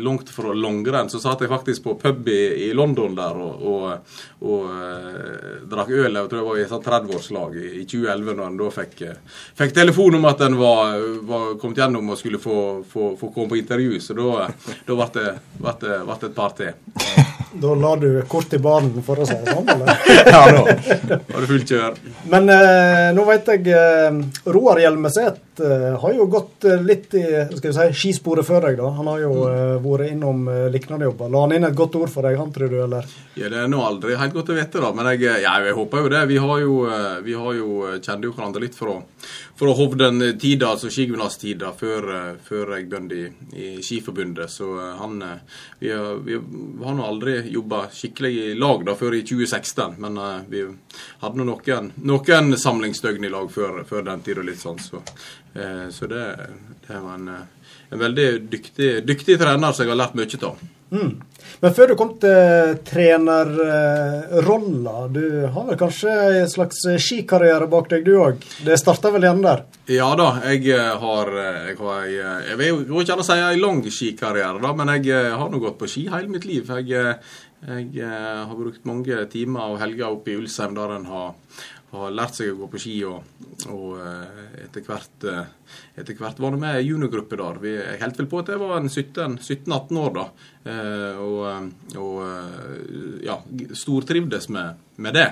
langt fra langrenn, så satt jeg faktisk på pub i, i London der og, og, og drakk øl. Jeg tror jeg var i et sånt 30-årslag i, i 2011, når en da fikk, fikk telefon om at en var, var kommet gjennom og skulle få, få, få komme på intervju. Så da, da ble det, ble det, ble et par til. Da la du kort i banen, for å si det sånn? eller? Ja, da var det fullt kjør. Men eh, nå vet jeg eh, Roar Hjelmeset eh, har jo gått eh, litt i skal vi si, skisporet før deg. da. Han har jo eh, vært innom lignende jobber. La han inn et godt ord for deg, han tror du, eller? Ja, Det er nå aldri helt godt å vite, da. Men jeg, ja, jeg håper jo det. Vi har jo, vi har jo kjenner jo hverandre litt fra, fra Hovden-tida, altså skigymnastida, før, før jeg begynte i, i Skiforbundet. Så han Vi, har- vi har nå aldri jobba skikkelig i lag da før i 2016. Men vi hadde nå noen, noen samlingsdøgn i lag før, før den tid og litt sånn. Så så det, det var en, eh, en veldig dyktig, dyktig trener som jeg har lært mye av. Mm. Men før du kom til trenerrolla, du har vel kanskje en slags skikarriere bak deg du òg? Det starta vel igjen der? Ja da, jeg eh, har Jeg, har, jeg, vil jo ikke gjerne si en lang skikarriere, da, men jeg eh, har nå gått på ski hele mitt liv. Jeg, eh, jeg har brukt mange timer og helger oppe i Ulsheim der en har, har lært seg å gå på ski, og, og etter hvert etter hvert var det med i juniorgruppe der. Vi, jeg holdt vel på at jeg var 17-18 år da. og, og ja, stortrivdes med, med det.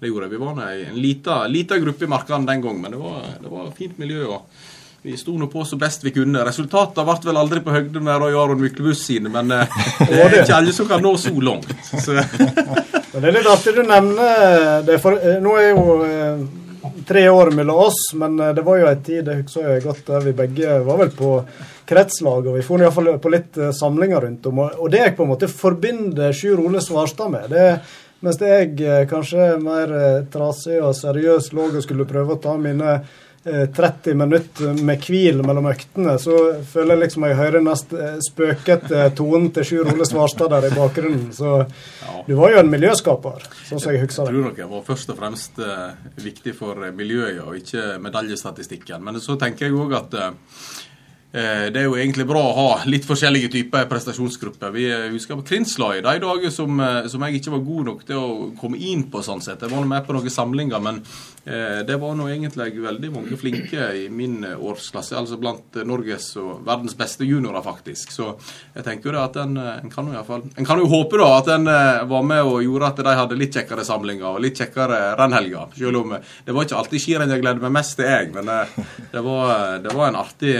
Det gjorde jeg. Vi var en lita, lita gruppe i markene den gang, men det var, det var fint miljø. og vi sto nå på så best vi kunne. Resultatene ble vel aldri på høgde med Roy Aron Myklebust sine, men eh, det er ikke alle som kan nå så langt. Så. det er litt artig du nevner det, for eh, nå er jo eh, tre år mellom oss, men det var jo en tid jeg husker jeg godt der vi begge var vel på kretslag, og vi får iallfall på litt samlinger rundt om. Og det jeg på en måte forbinder Sjur Ole Svarstad med, det er mens jeg kanskje er mer trasig og seriøs lå og skulle prøve å ta mine 30 eh, minutter med hvil mellom øktene, så føler jeg liksom jeg hører nest spøkete tonen til Sjur Ole Svarstad der i bakgrunnen. Så du var jo en miljøskaper, sånn som jeg husker det. Jeg tror nok jeg var først og fremst viktig for miljøet og ikke medaljestatistikken. Men så tenker jeg òg at Eh, det er jo egentlig bra å ha litt forskjellige typer prestasjonsgrupper. Vi husker på Krinslag de dager som, eh, som, jeg ikke var god nok til å komme inn på. sånn sett. Jeg var med på noen samlinger, men eh, det var nå egentlig veldig mange flinke i min årsklasse. Altså blant Norges og verdens beste juniorer, faktisk. Så jeg tenker jo at en, en kan jo iallfall En kan jo håpe da at en var med og gjorde at de hadde litt kjekkere samlinger og litt kjekkere rennhelger. Selv om det var ikke alltid skirenn jeg gledet meg mest til, jeg. Men det var, det var en artig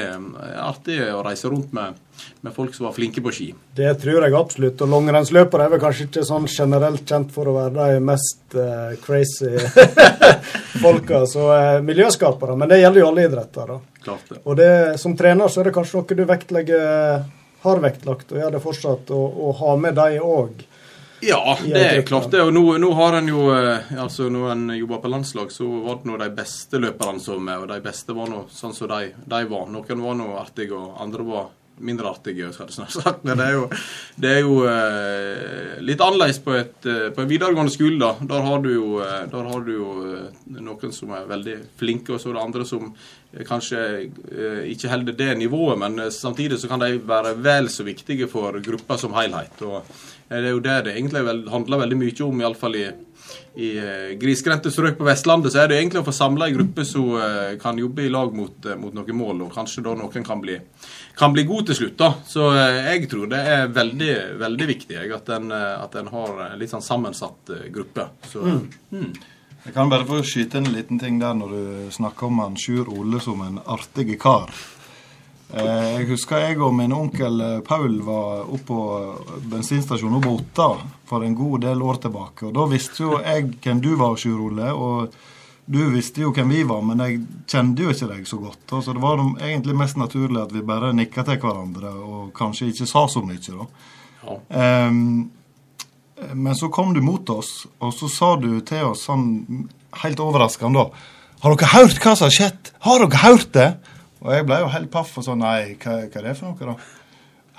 artig å reise rundt med, med, folk som var flinke på ski. Det tror jeg absolutt. Og langrennsløpere er vel kanskje ikke sånn generelt kjent for å være de mest uh, crazy folka. Så uh, miljøskapere. Men det gjelder jo alle idretter. da. Klart det. Og det, som trener så er det kanskje noe du vektlegger, har vektlagt, og gjør det fortsatt, å ha med de òg. Ja, det er klart det. Og nå, nå har en jo eh, altså Når en jobber på landslag, så var det nå de beste løperne som er, og de beste var nå sånn som de, de var. Noen var nå artige, og andre var mindre artige, skal jeg snart. Men det er jo, det er jo eh, litt annerledes på, et, eh, på en videregående skole. da. Der har du jo, eh, har du jo noen som er veldig flinke, og så er det andre som kanskje ikke holder det nivået. Men samtidig så kan de være vel så viktige for gruppa som helhet. Og det er jo det det egentlig handler veldig mye om, iallfall i, i uh, grisgrendte strøk på Vestlandet, så er det egentlig å få samla ei gruppe som uh, kan jobbe i lag mot, uh, mot noen mål, og kanskje da noen kan bli, kan bli god til slutt. da. Så jeg tror det er veldig, veldig viktig jeg, at en, at en har en litt sånn sammensatt gruppe. Så, mm. Mm. Jeg kan bare få skyte en liten ting der når du snakker om han Sjur Ole som en artig kar. Eh, jeg husker jeg og min onkel eh, Paul var oppe på bensinstasjonen på Otta for en god del år tilbake. Og Da visste jo jeg hvem du var, Sjur Ole, og du visste jo hvem vi var, men jeg kjente jo ikke deg så godt. Så det var egentlig mest naturlig at vi bare nikka til hverandre og kanskje ikke sa så mye, da. Ja. Um, men så kom du mot oss, og så sa du til oss sånn helt overraskende da Har dere hørt hva som har skjedd? Har dere hørt det? Og jeg ble jo helt paff og sånn Nei, hva, hva er det for noe, da?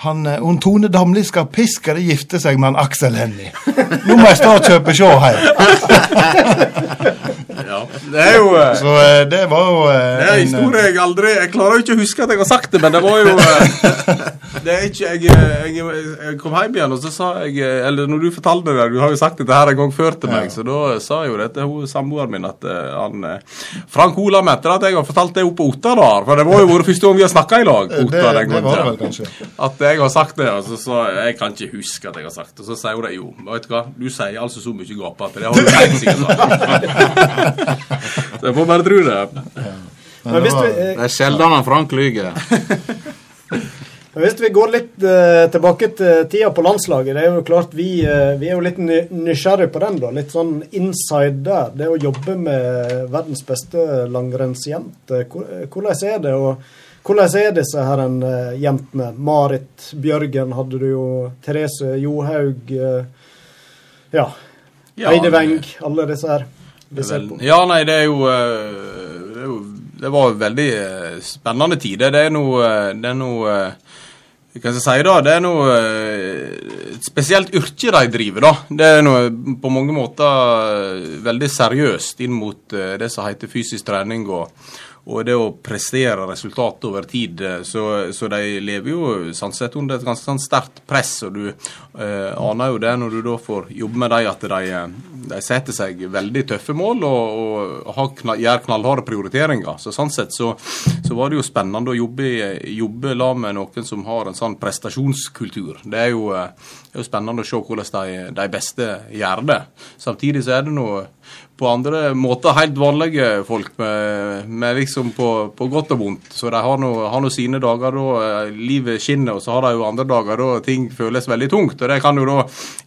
Han, hun eh, Tone Damli skal piskere gifte seg med han Aksel Hennie. Nå må jeg snart kjøpe sjå her. Ja, det er jo uh, Så uh, det var jo uh, Det er en historie jeg aldri Jeg klarer jo ikke å huske at jeg har sagt det, men det var jo Det er ikke jeg, jeg, jeg, kom hjem igjen, og så sa jeg Eller når du fortalte det, du har jo sagt dette her en gang før til meg, ja. så da sa jo dette hun samboeren min at han Frank Olav mente at jeg har fortalt det oppe på Otta, da. For det var jo vår første gang vi har snakka i lag. Otta, det, det var det vel kanskje. At jeg har sagt det, og så sa jeg kan ikke huske at jeg har sagt det. Og så sier hun det jo. Vet du hva, du sier altså så mye gapete. Det har du helt sikkert sagt. så jeg får bare tro det. Ja. Men det, var, det er sjelden han Frank lyver. Hvis vi går litt eh, tilbake til tida på landslaget, det er jo klart vi, eh, vi er jo litt nysgjerrig på den. da, Litt sånn inside der. Det å jobbe med verdens beste langrennsjente. Hvordan er det? og hvordan er disse her uh, jentene? Marit Bjørgen hadde du jo. Therese Johaug. Ja. ja. Heidi Weng. Alle disse her. Vel, ja, nei, det er jo, uh, det er jo det var veldig eh, spennende tider. Det er noe, eh, det er noe eh, hva skal jeg si da, Det er noe eh, et spesielt yrke de driver. da. Det er noe på mange måter eh, veldig seriøst inn mot eh, det som heter fysisk trening. og og det å prestere resultat over tid. eh, Så, så de lever jo sånn sett under et ganske sånn sterkt press. Og du eh, aner jo det når du da får jobbe med dem, at de, eh, de setter seg veldig tøffe mål og, og har gjør knallharde prioriteringer. Så sånn sett så, så var det jo spennende å jobbe, jobbe la med noen som har en sånn prestasjonskultur. Det er jo, eh, det er jo spennende å se hvordan de, de beste gjør det. Samtidig så er det noe på andre måter helt vanlige folk med, med liksom på, på godt og vondt. Så de har nå sine dager da eh, livet skinner, og så har de jo andre dager da ting føles veldig tungt. Og det kan jo da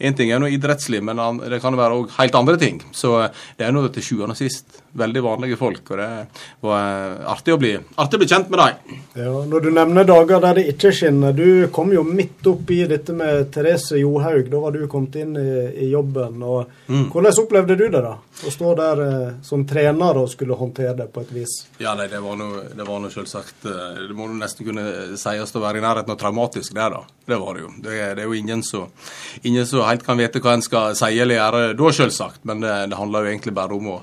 En ting er noe idrettslig, men det kan jo være òg helt andre ting. Så eh, det er nå til sjuende og sist veldig vanlige folk, og det var eh, artig å bli, artig å bli kjent med dem. Ja, når du nevner dager der det ikke skinner, du kom jo midt opp i dette med Therese Johaug. Da var du kommet inn i, i jobben. og Hvordan opplevde du det, da? Å stå der eh, som trener og skulle håndtere det på et vis? Ja, nei, det var noe, selvsagt eh, Det må nesten kunne sies å være i nærheten av traumatisk, der, da. Det var det jo. Det, det er jo ingen som ingen helt kan vite hva en skal si eller gjøre da, selvsagt. Men det, det handler jo egentlig bare om å,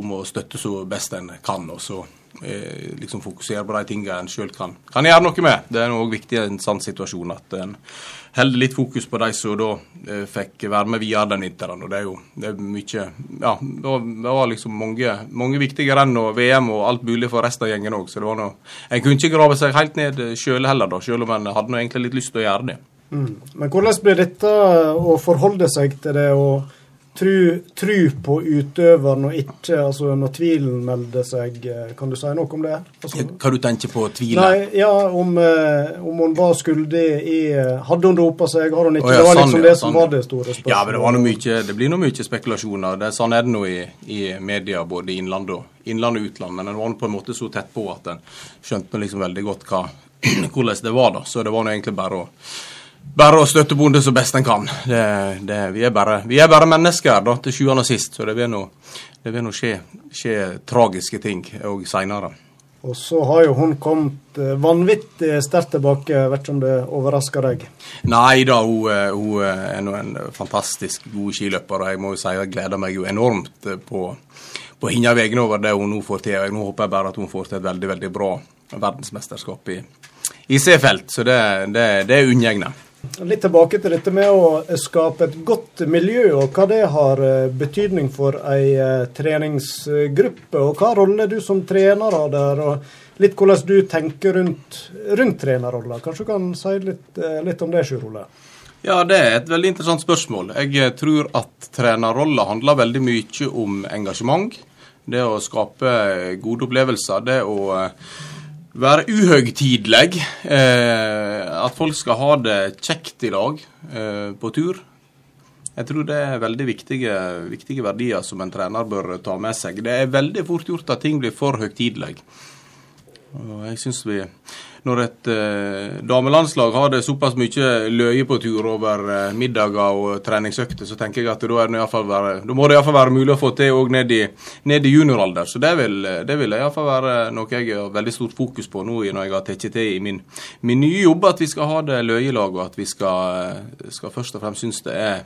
om å støtte så best en kan, og så eh, liksom fokusere på de tingene en sjøl kan, kan gjøre noe med. Det er òg viktig i en sånn situasjon at en holder litt fokus på de som da eh, fikk være med videre den vinteren. Og det er jo det er mye Ja, det var, det var liksom mange, mange viktige renn og VM og alt mulig for resten av gjengen òg, så det var noe En kunne ikke grave seg helt ned sjøl heller, da, sjøl om en hadde noe egentlig litt lyst til å gjøre det. Mm. Men hvordan blir dette å forholde seg til det og tru, tru på utøveren og ikke altså når tvilen melder seg? eh, Kan du si noe om det? Altså, Hva du tenker på tvilen? Nei, ja, om, eh, om hun var skyldig i eh, Hadde hun dopa seg, har hun ikke? Oh, ja, det var sånn, liksom ja, det som sånn, var det store spørsmålet. Ja, men det, var noe mye, det blir noe mye spekulasjoner. Det, sånn er det nå i, i media, både innland og, innland og utland. Men en var på en måte så tett på at en skjønte liksom veldig godt hva, hvordan det var. da. Så det var nå egentlig bare å bare å støtte bonde så best en kan. Det, det, vi, er bare, vi er bare mennesker da, til sjuende og sist, så det vil nå, skje, skje tragiske ting òg seinere. Og så har jo hun kommet eh, vanvittig sterkt tilbake. Vet ikke om det overrasker deg? Nei da, hun, eh, hun er nå en fantastisk god skiløper, og jeg må jo si jeg gleder meg jo enormt eh, på, på hennes vegne over det hun nå får til. Jeg Nå håper jeg bare at hun får til et veldig veldig bra verdensmesterskap i, i C-felt, så det, det, det er unngjegne. Litt tilbake til dette med å skape et godt miljø, og hva det har eh, betydning for ei eh, treningsgruppe. Og hva rolle du som trener har der, og litt hvordan du tenker rundt, rundt trenerrolla. Kanskje du kan si litt, eh, litt om det, Sjur Ole? Ja, det er et veldig interessant spørsmål. Jeg tror at trenerrolla handler veldig mye om engasjement. Det å skape gode opplevelser. Det å være uhøytidelig. Eh, at folk skal ha det kjekt i lag eh, på tur. Jeg tror det er veldig viktige, viktige verdier som en trener bør ta med seg. Det er veldig fort gjort at ting blir for høytidelig. Og jeg synes vi, Når et eh, damelandslag har det såpass mye løye på tur over eh, middager og treningsøkter, så tenker jeg at da, være, da må det iallfall være mulig å få til òg ned, ned i junioralder. Så det vil, det vil iallfall være noe jeg har veldig stort fokus på nå når jeg har tatt til i min, min nye jobb, at vi skal ha det løye lag, og at vi skal, skal først og fremst synes det er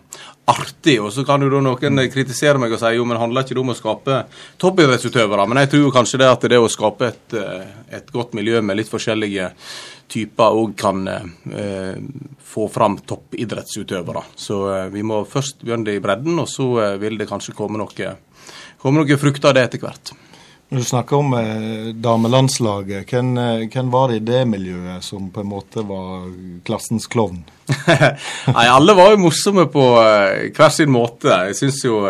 artig. Og så kan jo da noen kritisere meg og si jo, men handler ikke det om å skape toppidrettsutøvere? Men jeg tror kanskje det at det å skape et, eh, et godt miljø med litt forskjellige typer òg kan eh, få fram toppidrettsutøvere. Så eh, vi må først begynne i bredden, og så eh, vil det kanskje komme noe, komme noe frukter av det etter hvert. Når du snakker om eh, damelandslaget, hvem, eh, hvem var det i det miljøet som på en måte var klassens klovn? Nei, alle var jo morsomme på eh, hver sin måte. Jeg syns jo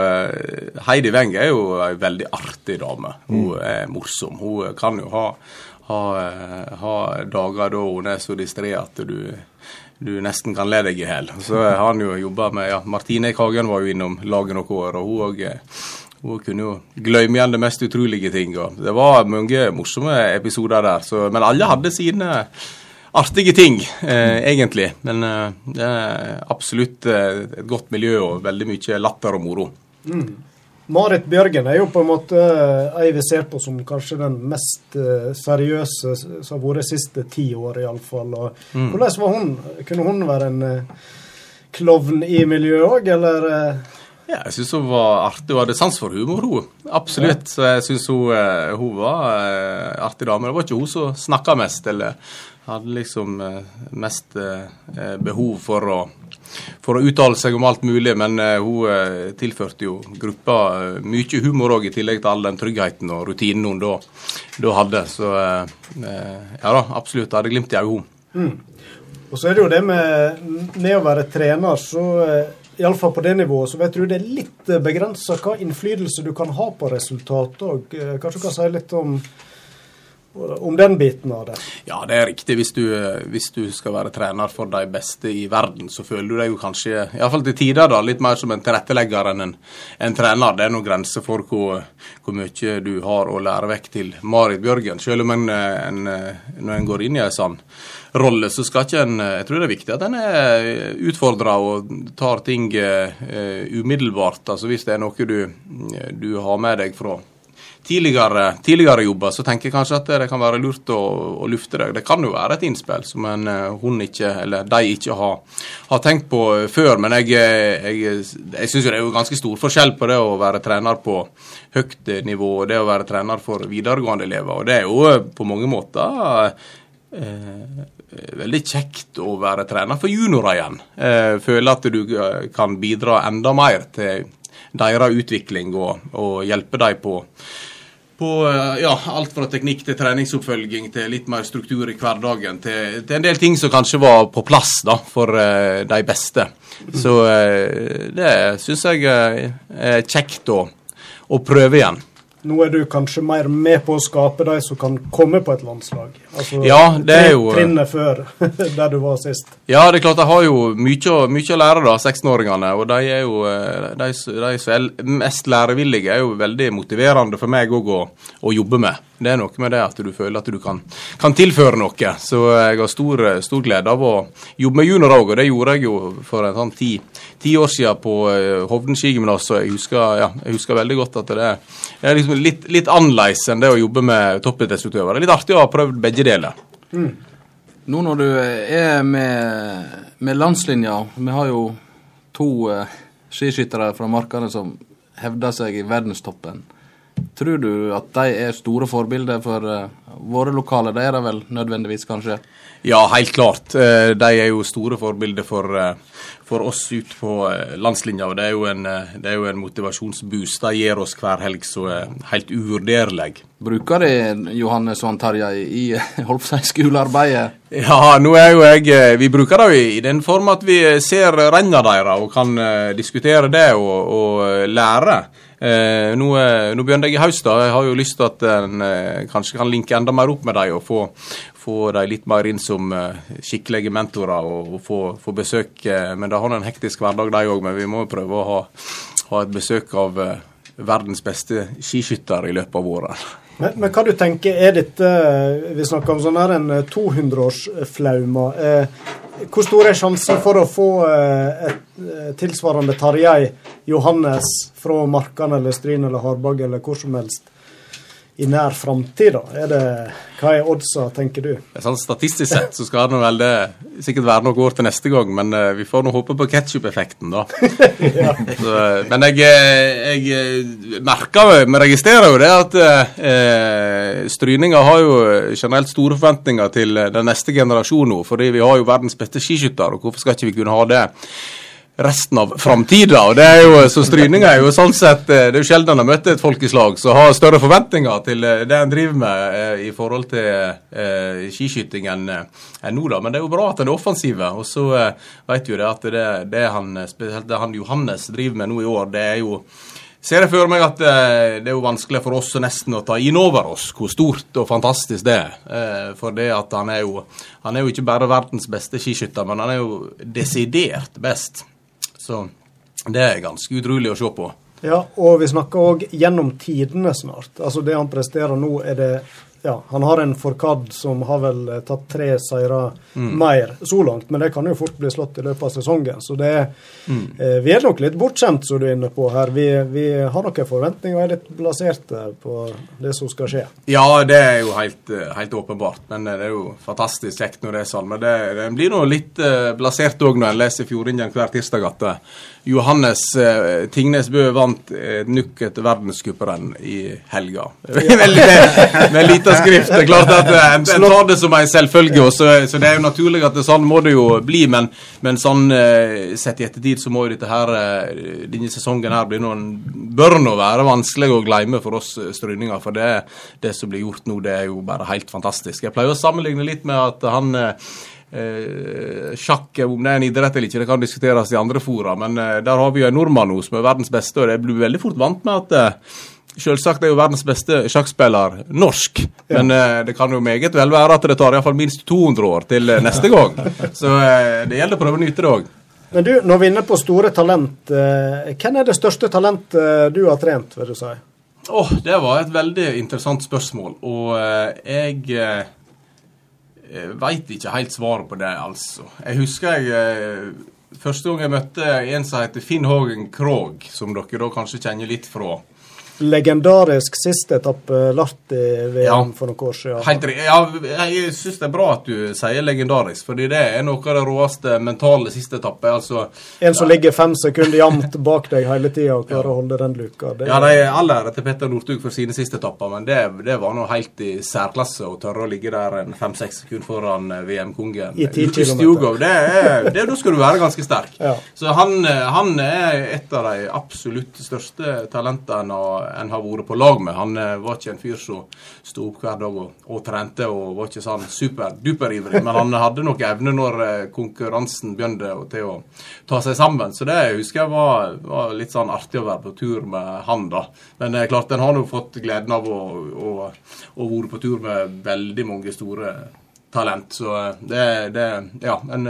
Heidi Weng er jo ei veldig artig dame. Hun er morsom. Hun kan jo ha, ha, ha dager da hun er så distré at du, du nesten kan le deg i hjel. Så har han jo jobba med ja, Martine Kagen var jo innom laget noen år, og hun òg hun kunne jo glemme igjen de mest utrolige ting. og Det var mange morsomme episoder der. Så, men alle hadde sine artige ting, eh, egentlig. Men eh, det er absolutt eh, et godt miljø og veldig mye latter og moro. Marit Bjørgen er jo på en måte eh, ei vi ser på som kanskje den mest eh, seriøse som har vært de siste ti år, iallfall. Mm. Hvordan var hun? Kunne hun være en uh, klovn i miljøet òg, eller? Ja, jeg syns hun var artig. Hun hadde sans for humor, hun. Absolutt. Så jeg syns hun, hun, var uh, artig dame. Det var ikke hun som snakka mest, eller hadde liksom mest behov for å for å uttale seg om alt mulig, men uh, hun uh, tilførte jo gruppa uh, mye humor òg, i tillegg til all den tryggheten og rutinen hun da, da hadde. Så ja da, absolutt. Hadde glimt i øyet, hun. Mm. Og så er det jo det med, med å være trener, så iallfall på det nivået, så vet du det er litt begrensa hva innflytelse du kan ha på resultatet òg. Kanskje du kan si litt om om den biten av det? Ja, det er riktig. Hvis du, hvis du, skal være trener for de beste i verden, så føler du deg jo kanskje, iallfall til tider, da, litt mer som en tilrettelegger enn en, en trener. Det er noen grenser for hvor, hvor, mye du har å lære vekk til Marit Bjørgen. Selv om en, en, når en går inn i en sånn rolle, så skal ikke en Jeg tror det er viktig at en er utfordra og tar ting uh, umiddelbart. Altså hvis det er noe du, du har med deg fra tidligere, tidligere, jobber, så tenker jeg kanskje at det kan være lurt å, å lufte det. Det kan jo være et innspill som en eh, hun ikke, eller de ikke har, har tenkt på før. Men jeg, jeg, jeg syns det er jo ganske stor forskjell på det å være trener på høyt nivå og det å være trener for videregående elever. Og det er jo på mange måter eh, veldig kjekt å være trener for juniorer igjen. Eh, føler at du eh, kan bidra enda mer til deres utvikling og, og hjelpe dem på på eh, ja, alt fra teknikk til treningsoppfølging til litt mer struktur i hverdagen. Til, til en del ting som kanskje var på plass da, for uh, de beste. Så uh, det syns jeg er kjekt å, å prøve igjen. Nå er du kanskje mer med på å skape de som kan komme på et landslag? Altså, ja, det er jo... Trinnet før der du var sist. Ja, det er klart de har jo mye, mye å lære, da, 16-åringene. Og de er jo de, de som er mest lærevillige, er jo veldig motiverende for meg òg å, å, jobbe med. Det er noe med det at du føler at du kan, kan tilføre noe. Så jeg har stor, stor glede av å jobbe med junior òg, og det gjorde jeg jo for en sånn ti, ti år siden på uh, Hovden skigymnas. Og jeg husker, ja, jeg husker veldig godt at det er liksom litt, litt annerledes enn det å jobbe med toppidrettsutøvere. Litt artig å ha prøvd begge deler. Mm. Nå når du er med, med landslinja, vi har jo to uh, skiskyttere fra Markane som hevder seg i verdenstoppen. Tror du at de er store forbilder for uh, våre lokale? Det er de vel nødvendigvis, kanskje? Ja, helt klart. Uh, de er jo store forbilder for, uh, for oss ut på landslinja. og Det er en, det er jo en motivasjonsboost de gir oss hver helg som er helt uvurderlig. Bruker de Johannes og Tarjei i Holpsheim skolearbeidet? Ja, nå er jo jeg Vi bruker det i den form at vi ser renna deres og kan diskutere det og, og lære. Eh, nå, nå, begynner jeg i høst. da. Jeg har jo lyst til at en eh, kanskje kan linke enda mer opp med dem og få, få dem litt mer inn som eh, skikkelige mentorer og, og få, få, besøk. Eh, men da har en hektisk hverdag, de òg. Men vi må prøve å ha, ha et besøk av eh, verdens beste skiskytter i løpet av året. Men, men, hva du tenker, er dette Vi snakker om sånn her en 200-årsflauma. Eh, hvor stor er sjansen for å få eh, et eh, tilsvarende Tarjei Johannes fra Markan eller Stryn eller Harbag eller hvor som helst i nær framtid? Hva er oddsa, tenker du? Sånn Statistisk sett så skal det vel det sikkert være noen år til neste gang, men uh, vi får nå håpe på ketsjup-effekten, da. så, men jeg, jeg merker vi registrerer jo det at uh, stryninger har jo generelt store forventninger til den neste generasjonen, nå, fordi vi har jo verdens beste skiskytter, og hvorfor skal ikke vi kunne ha det? Resten av framtida. Og det er jo, så Stryninga er jo sånn sett eh, Det er jo sjelden har møtt et folkeslag som har større forventninger til eh, det en driver med eh, i forhold til eh, skiskyting enn en nå, da. Men det er jo bra at en er offensive. Og så eh, vet jo det at det, det han, spesielt det han Johannes driver med nå i år, det er jo ser jeg for meg at det er jo vanskelig for oss nesten å ta inn over oss hvor stort og fantastisk det er. For det at han er jo han er jo ikke bare verdens beste skiskytter, men han er jo desidert best. Så det er ganske utrolig å se på. Ja, og vi snakker òg gjennom tidene snart. Altså Det han presterer nå, er det ja, han har en Forkad som har vel eh, tatt tre seire mer så langt, men det kan jo fort bli slått i løpet av sesongen. Så det er, eh, vi er nok litt bortskjemt, som du er inne på her. Vi, vi har noen forventninger og er litt blaserte på det som skal skje. Ja, det er jo helt, eh, helt åpenbart. Men eh, det er jo fantastisk kjekt når det er sånn. Men det, det blir nå litt eh, blasert òg når en leser Fjordingen hver tirsdag at Johannes eh, Tingnes Bø vant eh, nok et verdenscuprenn i helga. Med, med lita skrift. Det er klart at uh, en, en tar det som en selvfølge, og så, så det er jo naturlig at det, sånn må det jo bli. Men, men sånn eh, sett i ettertid så må jo dette her, uh, denne sesongen her bli noen bør nå være vanskelig å glemme for oss strøyninger. stryninger. For det, det som blir gjort nå, det er jo bare helt fantastisk. Jeg pleier å sammenligne litt med at han eh, eh, Sjakk, om det er en idrett eller ikke, det kan diskuteres i andre fora. Men eh, der har vi jo en nordmann nå som er verdens beste, og jeg blir veldig fort vant med at eh, Selvsagt er jo verdens beste sjakkspiller norsk, men eh, det kan jo meget vel være at det tar iallfall minst 200 år til eh, neste gang. Så eh, det gjelder å prøve å nyte det òg. Men du, når vi er inne på store talent, eh, hvem er det største talentet du har trent, vil du si? Åh, det var et veldig interessant spørsmål, og jeg veit ikke helt svaret på det, altså. Jeg husker jeg eh, Første gang jeg møtte en som heter Finn Hågen Krogh, som dere da kanskje kjenner litt fra. Legendarisk siste etappe Larti-VM Ja. for noen år siden. Helt. Ja, jeg syns det er bra at du sier legendarisk, fordi det er noe av det råeste mentale siste etappe. Altså, En som ligger fem sekunder jevnt bak deg hele tida og klarer å holde den luka. Det, ja, de er all ære til Petter Northug for sine siste etapper, men det, det var nå helt i særklasse å tørre å ligge der en fem-seks sekunder foran eh, VM-kongen. I ti kilometer. Det er, det, da skal du være ganske sterk. Ja. Så han, eh, han er et av de absolutt største talentene en har- en har vært på lag med. Han eh, var ikke en fyr som sto opp hver dag og, og trente og var ikke sånn super-duper-ivrig, men han hadde nok evne når eh, konkurransen begynte til å ta seg sammen. Så det husker jeg var, var litt sånn artig å være på tur med han, da. Men eh, klart, en har nå fått gleden av å, å, å være på tur med veldig mange store talent. Så eh, det, det Ja, en,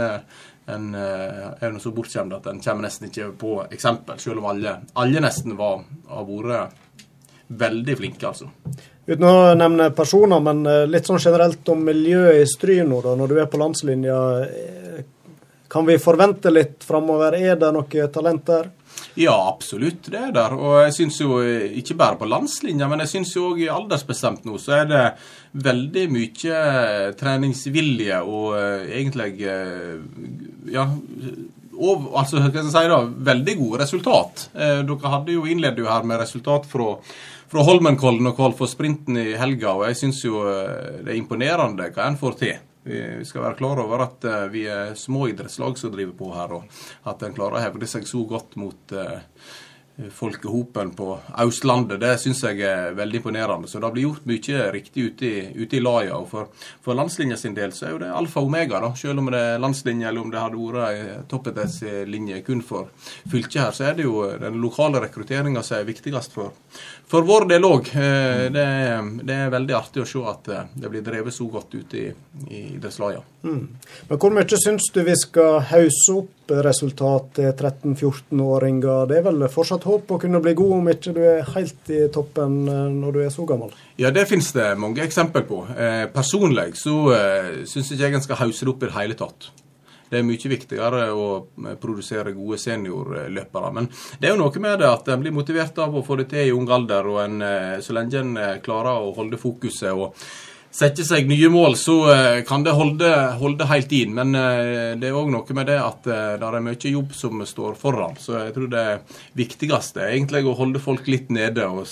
en er nå så bortskjemt at en kommer nesten ikke på eksempel, selv om alle, alle nesten var, har vært veldig flinke, altså. Uten å nevne personer, men eh, litt sånn generelt om miljøet i Stryn nå, da, når du er på landslinja. eh, Kan vi forvente litt framover? Er det noe talent der? Ja, absolutt, det er der. Og jeg syns jo eh, ikke bare på landslinja, men jeg syns jo òg aldersbestemt nå, så er det veldig mye treningsvilje og egentlig ja, og, altså, hva skal jeg si da, veldig gode resultat. Eh, dere hadde jo innledet jo her med resultat fra, fra Holmenkollen og kval for sprinten i helga, og jeg syns jo eh, det er imponerende hva en får til. Vi skal være klar over at eh, vi er små idrettslag som driver på her, og at en klarer å hevde seg så godt mot eh, folkehopen på Østlandet, det syns jeg er veldig imponerende. Så det blir gjort mye riktig ute i, ute i laia. Og for, for landslinja sin del så er jo det alfa og omega, da. Selv om det er landslinje eller om det hadde vært ei toppidrettslinje kun for fylket her, så er det jo den lokale rekrutteringa som er viktigst for, for vår del òg. Det, er- det er veldig artig å se at eh, det blir drevet så godt ute i, i idrettslaga. Men hvor mye syns du vi skal hausse opp resultat til 13-14-åringer? Det er vel fortsatt håp å kunne bli god om ikke du er helt i toppen eh, når du er så gammel? Ja, det finnes det mange eksempel på. Eh, personlig så eh, syns ikke jeg en skal hause det opp i det hele tatt. Det er mye viktigere å eh, produsere gode seniorløpere. Men det er jo noe med det at en blir motivert av å få det til i ung alder, og en, eh, så lenge en eh, klarer å holde fokuset og sette seg nye mål, så kan det holde, holde helt inn. Men det er òg noe med det at det er mye jobb som står foran. Så jeg tror det viktigste er egentlig å holde folk litt nede. Og,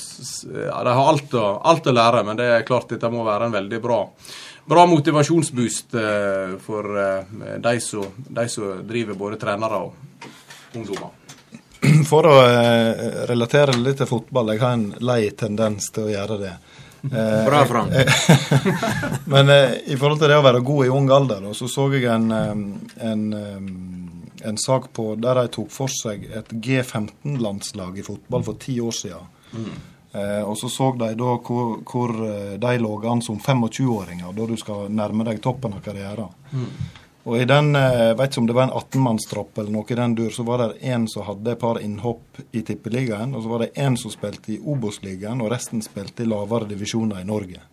ja, de har alt å, alt å lære, men det er klart dette må være en veldig bra Bra motivasjonsboost eh, for eh, de, som, de som driver både trenere og ungdommer. For å eh, relatere litt til fotball, jeg har en lei tendens til å gjøre det. Eh, Bra, Frank. Men i forhold til det å være god i ung alder, så så jeg en, en, en sak på der de tok for seg et G15-landslag i fotball for ti år siden. Eh, og så så de da hvor, hvor eh, de lå an som 25-åringer, da du skal nærme deg toppen av karrieren. Og i den, eh, jeg vet ikke om det var en 18-mannstropp eller noe i den dur, så var det en som hadde et par innhopp i Tippeligaen, og så var det en som spilte i Obos-ligaen, og resten spilte i lavere divisjoner i Norge.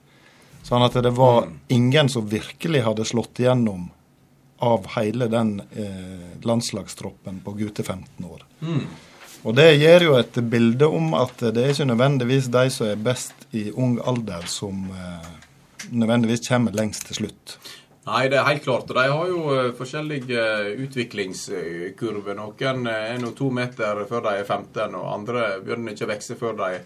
Sånn at det var ingen som virkelig hadde slått igjennom av hele den eh, landslagstroppen på gutte 15 år. Og det gir jo et bilde om at det er ikke nødvendigvis de som er best i ung alder, som eh, nødvendigvis kommer lengst til slutt. Nei, det er helt klart. De har jo eh, forskjellige eh, utviklingskurver. Noen eh, er nå to meter før de er 15, og andre begynner ikke å vokse før de,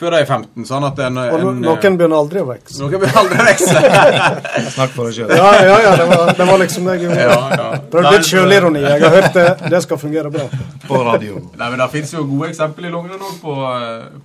før de er 15. Sånn at en, Og no en, noen begynner aldri å vokse. Noen begynner aldri å vokse. Snakk for deg sjøl. Ja, ja, ja, det var, det var liksom det jeg gjorde. Ja, ja. Prøv litt sjølironi. Jeg har hørt det. Det skal fungere bra. På radio. Nei, men Det finnes jo gode eksempler i langrenn òg på,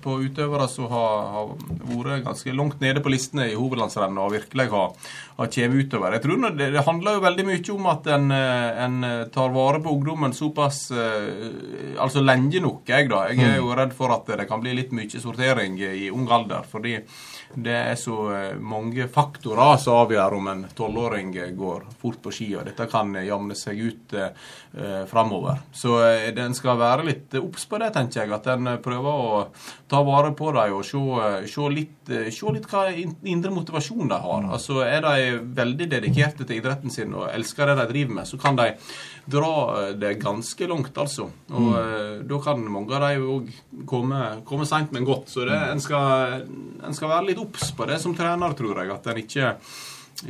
på utøvere som har, har vært ganske langt nede på listene i hovedlandsrennet og virkelig har, har kommet utover. Jeg tror det, det handler jo veldig mye om at en, eh, en tar vare på ungdommen såpass eh, altså lenge nok. Jeg da. Jeg er jo redd for at det kan bli litt mye sortering i ung alder. fordi det er så eh, mange faktorer som avgjør om en tolvåring eh, går fort på ski, og dette kan eh, jamne seg ut eh, eh, framover. Så eh, den skal være litt obs på det, tenker jeg. At en prøver å ta vare på dem og se, eh, se, litt, eh, se litt hva indre motivasjon de har. Altså Er de veldig dedikerte til idretten sin og elsker det de driver med, så kan de dra eh, det ganske langt, altså. Og mm. da kan mange av de òg komme, komme seint, men godt. Så det, en, skal, en skal være litt obs på det som trener, tror jeg. At en ikke,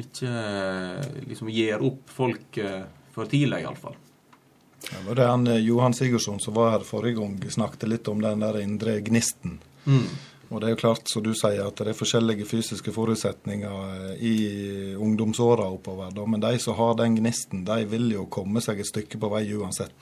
ikke eh, liksom gir opp folk eh, for tidlig, iallfall. Det var det han eh, Johan Sigurdsson som var her forrige gang, snakket litt om den der indre gnisten. Og det er jo klart, som du sier, at det er forskjellige fysiske forutsetninger eh, i ungdomsåra oppover. Da. Men de som har den gnisten, de vil jo komme seg et stykke på vei uansett.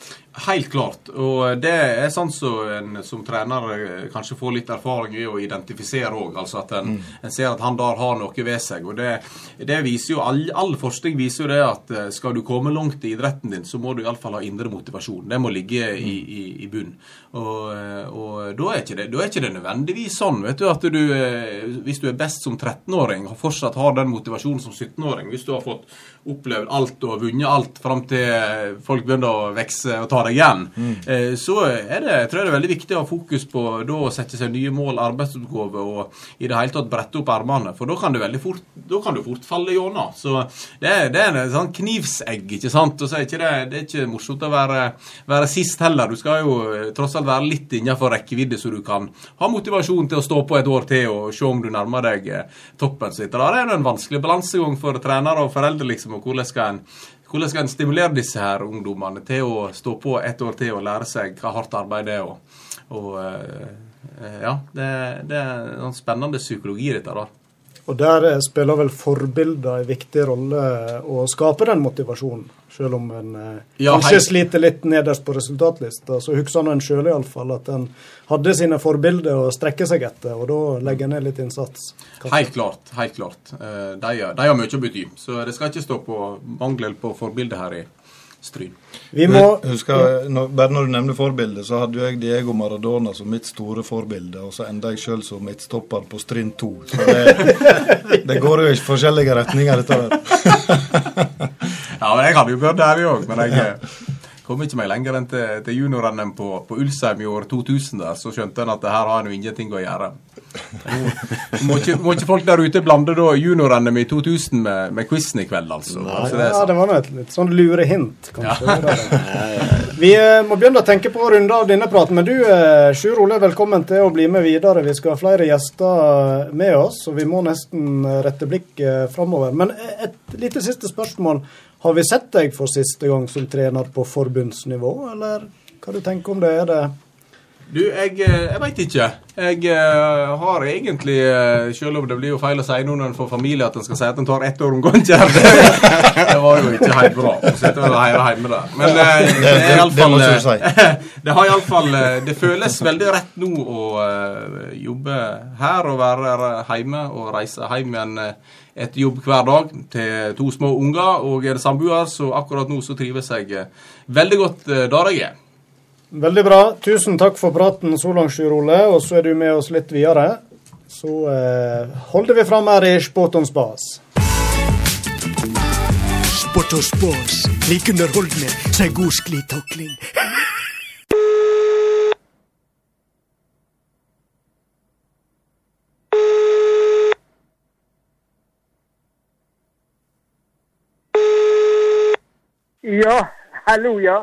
Helt klart. Og det er sånn som en som trener eh, kanskje får litt erfaring i å identifisere òg. Altså at en, en ser at han der har noe ved seg. Og det, det viser jo, all, all forskning viser jo det at eh, skal du komme langt i idretten din, så må du iallfall ha indre motivasjon. Det må ligge i, i, i bunn. Og, eh, og da, er det, da er ikke det nødvendigvis sånn vet du, at du, eh, hvis du er best som 13-åring, og fortsatt har den motivasjonen som 17-åring, hvis du har fått opplevd alt og vunnet alt fram til eh, folk begynner å vokse og ta deg igjen, mm. så er det, tror jeg det er veldig viktig å ha fokus på da å sette seg nye mål, arbeidsoppgaver og i det hele tatt brette opp ermene. For da kan du veldig fort, da kan du fort falle gjennom. Så det, er- det er en sånn knivsegg, ikke sant. Og så er ikke det, det er ikke morsomt å være, være sist heller. Du skal jo eh, tross alt være litt innenfor rekkevidde, så du kan ha motivasjon til å stå på et år til og se om du nærmer deg eh, toppen. Så det er en vanskelig balansegang for trenere og foreldre, liksom. Og hvordan skal en hvordan skal en stimulere disse her ungdommene til å stå på et år til og lære seg hva hardt arbeid er? Og, og eh, ja, det, det er en spennende psykologi, dette. da. Og der eh, spiller vel forbilder en viktig rolle å skape den motivasjonen. Selv om en eh, Ja, kanskje hei. sliter litt nederst på resultatlista, så husker nå en sjøl iallfall at en hadde sine forbilder å strekke seg etter, og da legger en ned litt innsats. kanskje. Helt klart. helt klart. Eh, De, de har mye å bety. Så det skal ikke stå på mangel på forbilder her i Stryn. Vi må husker, når, bare når du nevner forbilde, så hadde jo jeg Diego Maradona som mitt store forbilde, og så enda jeg sjøl som midtstopper på Stryn 2. Så det, det går jo i forskjellige retninger, dette der. Ja, men jeg hadde jo vært der, jeg òg. Men jeg kom ikke meg lenger enn til, til junior-NM på, på Ulsheim i år 2000. der, Så skjønte en at det her har en jo ingenting å gjøre. Må ikke, må ikke folk der ute blande da junior-NM i 2000 med, med quizen i kveld, altså. altså det Ja, det var nå et litt sånn lurehint, kanskje. Ja. Vi eh, må begynne å tenke på å runde av denne praten. Men du, eh, Sjur Ole, velkommen til å bli med videre. Vi skal ha flere gjester eh, med oss, og vi må nesten eh, rette blikket framover. Men eh, et lite siste spørsmål. Har vi sett deg for siste gang som trener på forbundsnivå, eller hva du tenker om det? Er det Du, jeg, eh, jeg veit ikke. Jeg eh, har egentlig, eh, selv om det blir jo feil å si nå når en får familie, at en skal si at en tar ett år om gangen. Det, det var jo ikke helt bra å sitte og heire hjemme der. Men det, det- iallfall det. Det har iallfall Det føles veldig rett nå å jobbe her og være hjemme og reise hjem igjen etter jobb hver dag til to små unger. Og er det samboer, så akkurat nå så trives jeg eh, veldig godt eh, der jeg er. Veldig bra. Tusen takk for praten så langt, Sjur Ole. Og så er du med oss litt videre. Så eh, holder vi fram her i Sport on spas. Sport og spas. Like underholdende som ei god sklitakling. Ja, hallo, ja.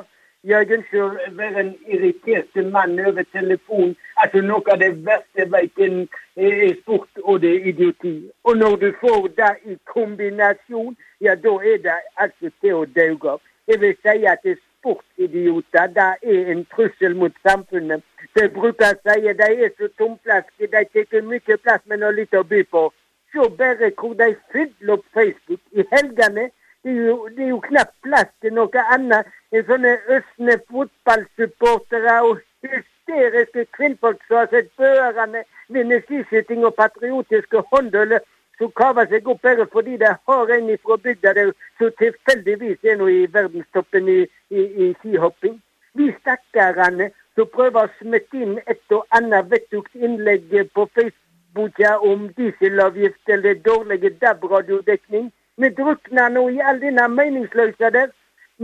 Ønsker å være en irritert mann over telefon. Altså Noe av det verste jeg vet innen eh, sport, og det er idioti. Og når du får det i kombinasjon, ja, da er det altså til å dauge. Jeg vil si at det er sportidioter det er en trussel mot samfunnet. Så bruker å si de er så tomflaske, de tar mye plass, men har litt å by på. Se bare hvor de fyller opp Facebook i helgene. Det er, jo, det er jo knapt plass til noe annet enn sånne østne fotballsupportere og hysteriske kvinnfolk som har sett børene vinne skiskyting og patriotiske håndøler som kaver seg opp bare fordi de har en fra bygda der som tilfeldigvis er nå i verdenstoppen i, i, i skihopping. Vi stakkarene som prøver å smette inn et og annet vettugt innlegg på Facebook om dieselavgift eller dårlig DAB-radiodekning. Vi drukner nå i all denne meningsløse der.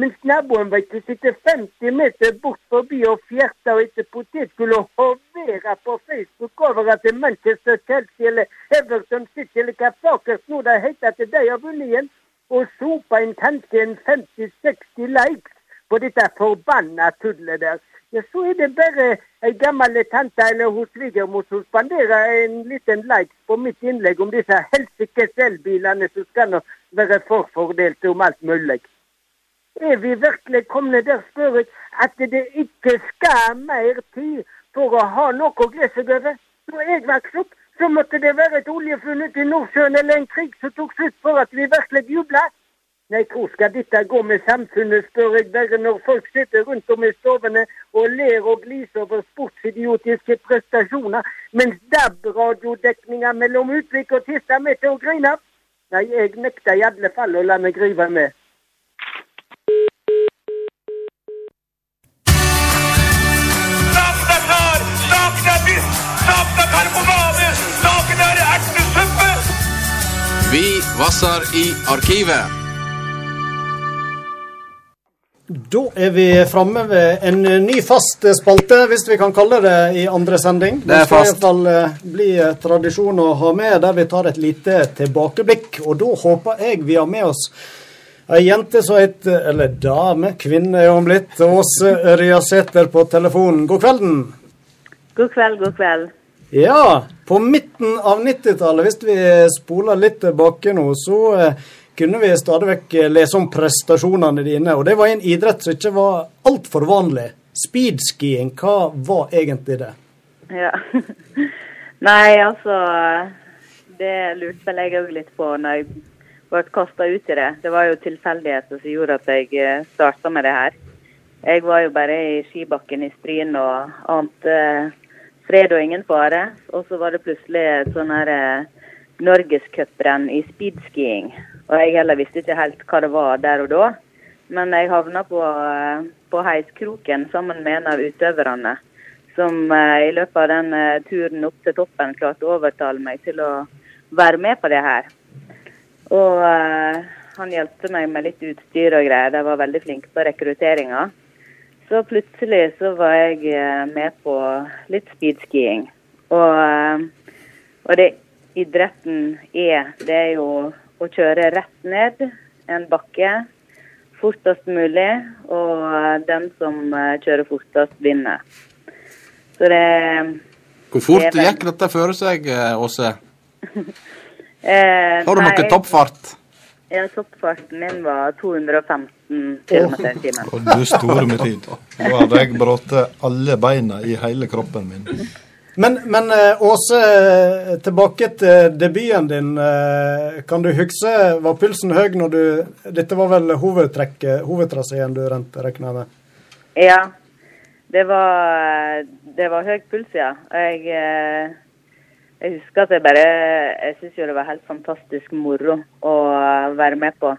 Mens naboen vet du, sitter 50 meter bort forbi og fjerter etter potetgull og hoverer på Facebook over at Manchester, Chelsea eller Everton City eller hva fakers nå det heter at de har vunnet igjen, og soper inn kanskje en 50-60 likes på dette forbanna tullet der. Ja, så er det bare ei gammel tante eller hos svigermor som spanderer en liten like på mitt innlegg om disse helsikes elbilene som skal være forfordelte om alt mulig. Er vi virkelig kommet der, spør jeg, at det ikke skal mer tid for å ha noe å glede seg over? Da jeg vokste opp, så måtte det være et oljefunn ute i Nordsjøen eller en krig som tok slutt for at vi virkelig jubla. Nei, hvor skal dette gå med samfunnet, spør jeg bare når folk sitter rundt om i stovene og ler og gliser over sportsidiotiske prestasjoner, mens DAB-radiodekninga mellom Utvik og Tista er med til å grine. Nei, jeg nekter i alle fall å la meg grive med. Karbonade! Ertesuppe! Vi vasser i arkivet. Da er vi framme ved en ny fast spalte, hvis vi kan kalle det i andre sending. Det er fast. Det skal i iallfall fall bli eh, tradisjon å ha med, der vi tar et lite tilbakeblikk. Og da håper jeg vi har med oss ei jente som heter Eller dame, kvinne er hun blitt. Åse Ørjasæter på telefonen. God kvelden. God kveld, god kveld. Ja, på midten av 90-tallet, hvis vi spoler litt tilbake nå, så eh, kunne vi stadig vekk eh, lese om prestasjonene dine. Og det var en idrett som ikke var altfor vanlig. Speedskiing, hva var egentlig det? Ja. Nei, altså Det lurte vel jeg òg litt på når jeg ble kasta ut i det. Det var jo tilfeldigheter som gjorde at jeg starta med det her. Jeg var jo bare i skibakken i Stryn og ante fred og ingen fare. Og så var det plutselig sånn her eh, norgescuprenn i speedskiing. Og jeg heller visste ikke helt hva det var der og da. Men jeg havna på, eh, på heiskroken sammen med en av utøverne. Som eh, i løpet av den eh, turen opp til toppen klarte å overtale meg til å være med på det her. Og han hjelpte meg med litt utstyr og greier. De var veldig flinke på rekrutteringa. Så plutselig så var jeg med på litt speedskiing. Og, og det idretten er, det er jo å kjøre rett ned en bakke fortest mulig, og eh, den som eh, kjører fortest, vinner. Så det Hvor fort Det gikk dette for seg, eh, Åse? eh, Har du nei, noe toppfart? Ja, toppfarten min var 215 km i timen. Og du store med tid. Da hadde jeg brutt alle beina i hele kroppen min. Men, men eh, Åse, eh, tilbake til debuten din. eh, Kan du huske, var pulsen høy når du Dette var vel hovedtraseen du rente, regner med? Ja, det var, det var høy puls, ja. Jeg, jeg husker at jeg bare Jeg syns jo det var helt fantastisk moro å være med på.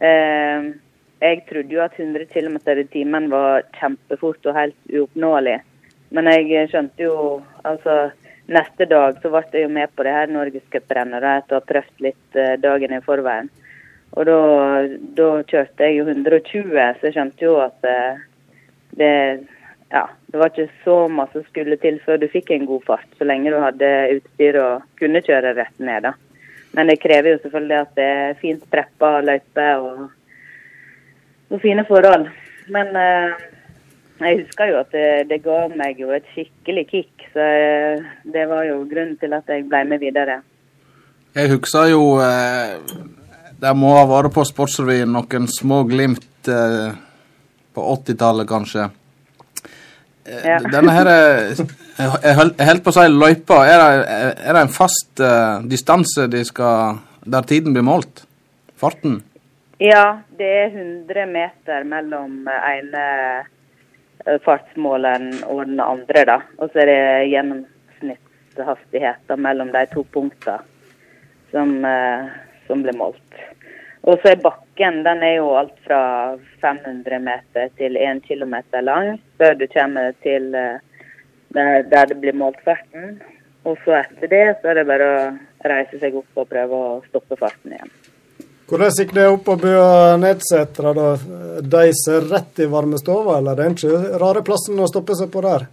Jeg trodde jo at 100 km i timen var kjempefort og helt uoppnåelig. Men jeg skjønte jo altså Neste dag så ble jeg jo med på det her norgescuprennet etter å ha prøvd litt eh, dagen i forveien. Og da, da kjørte jeg jo 120, så jeg skjønte jo at eh, det, ja, det var ikke så masse som skulle til før du fikk en god fart, så lenge du hadde utstyr og kunne kjøre rett ned. da. Men det krever jo selvfølgelig at det er fint preppa løype og og, fine forhold. Men eh, jeg husker jo at det, det ga meg jo et skikkelig kick, så eh, det var jo grunnen til at jeg ble med videre. Jeg husker jo eh, Det må ha vært på Sportsrevyen noen små glimt eh, på 80-tallet, kanskje. Eh, Ja. Denne her er Jeg holdt på å si løypa. Er det, er det en fast eh, distanse de skal der tiden blir målt? Farten? Ja, det er 100 meter mellom ene fartsmåleren og den andre, da. Og så er det gjennomsnittshastigheter mellom de to punktene som, eh, som blir målt. Og så er bakken den er jo alt fra 500 meter til 1 km lang før du kommer til eh, der, der det blir målt farten. Og så etter det så er det bare å reise seg opp og prøve å stoppe farten igjen. Hvordan gikk det opp på bo Nedsetra, da? Deiser rett i varmestova, eller det er ikke rare plassen å stoppe seg på der?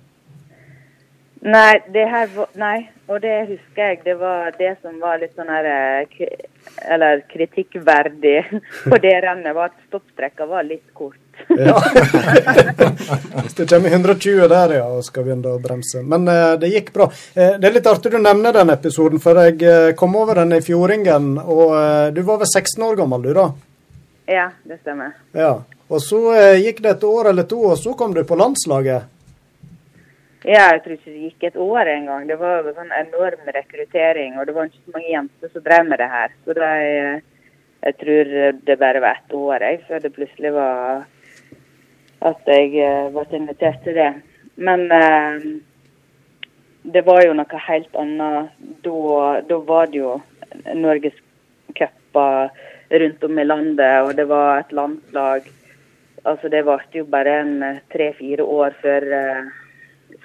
Nei, det her nei, og det husker jeg. Det var det som var litt sånn her eh, Eller kritikkverdig på det rennet, var at stopptrekka var litt kort. Ja. Hvis det kommer 120 der, ja, og skal begynne å bremse. Men eh, det gikk bra. Eh, det er litt artig du nevner den episoden, for jeg eh, kom over den i Fjordingen. Og eh, du var vel 16 år gammel, du da? Ja, det stemmer. Ja. Og så eh, gikk det et år eller to, og så kom du på landslaget. Ja, jeg tror ikke det gikk et år engang. Det var jo sånn enorm rekruttering, og det var ikke så mange jenter som drev med det her. Så det, jeg tror det bare var ett år jeg, før det plutselig var at jeg eh, ble invitert til det. Men eh, det var jo noe helt annet. Da, da var det jo norgescuper rundt om i landet, og det var et landslag. Altså Det varte jo bare en eh, tre-fire år før, eh,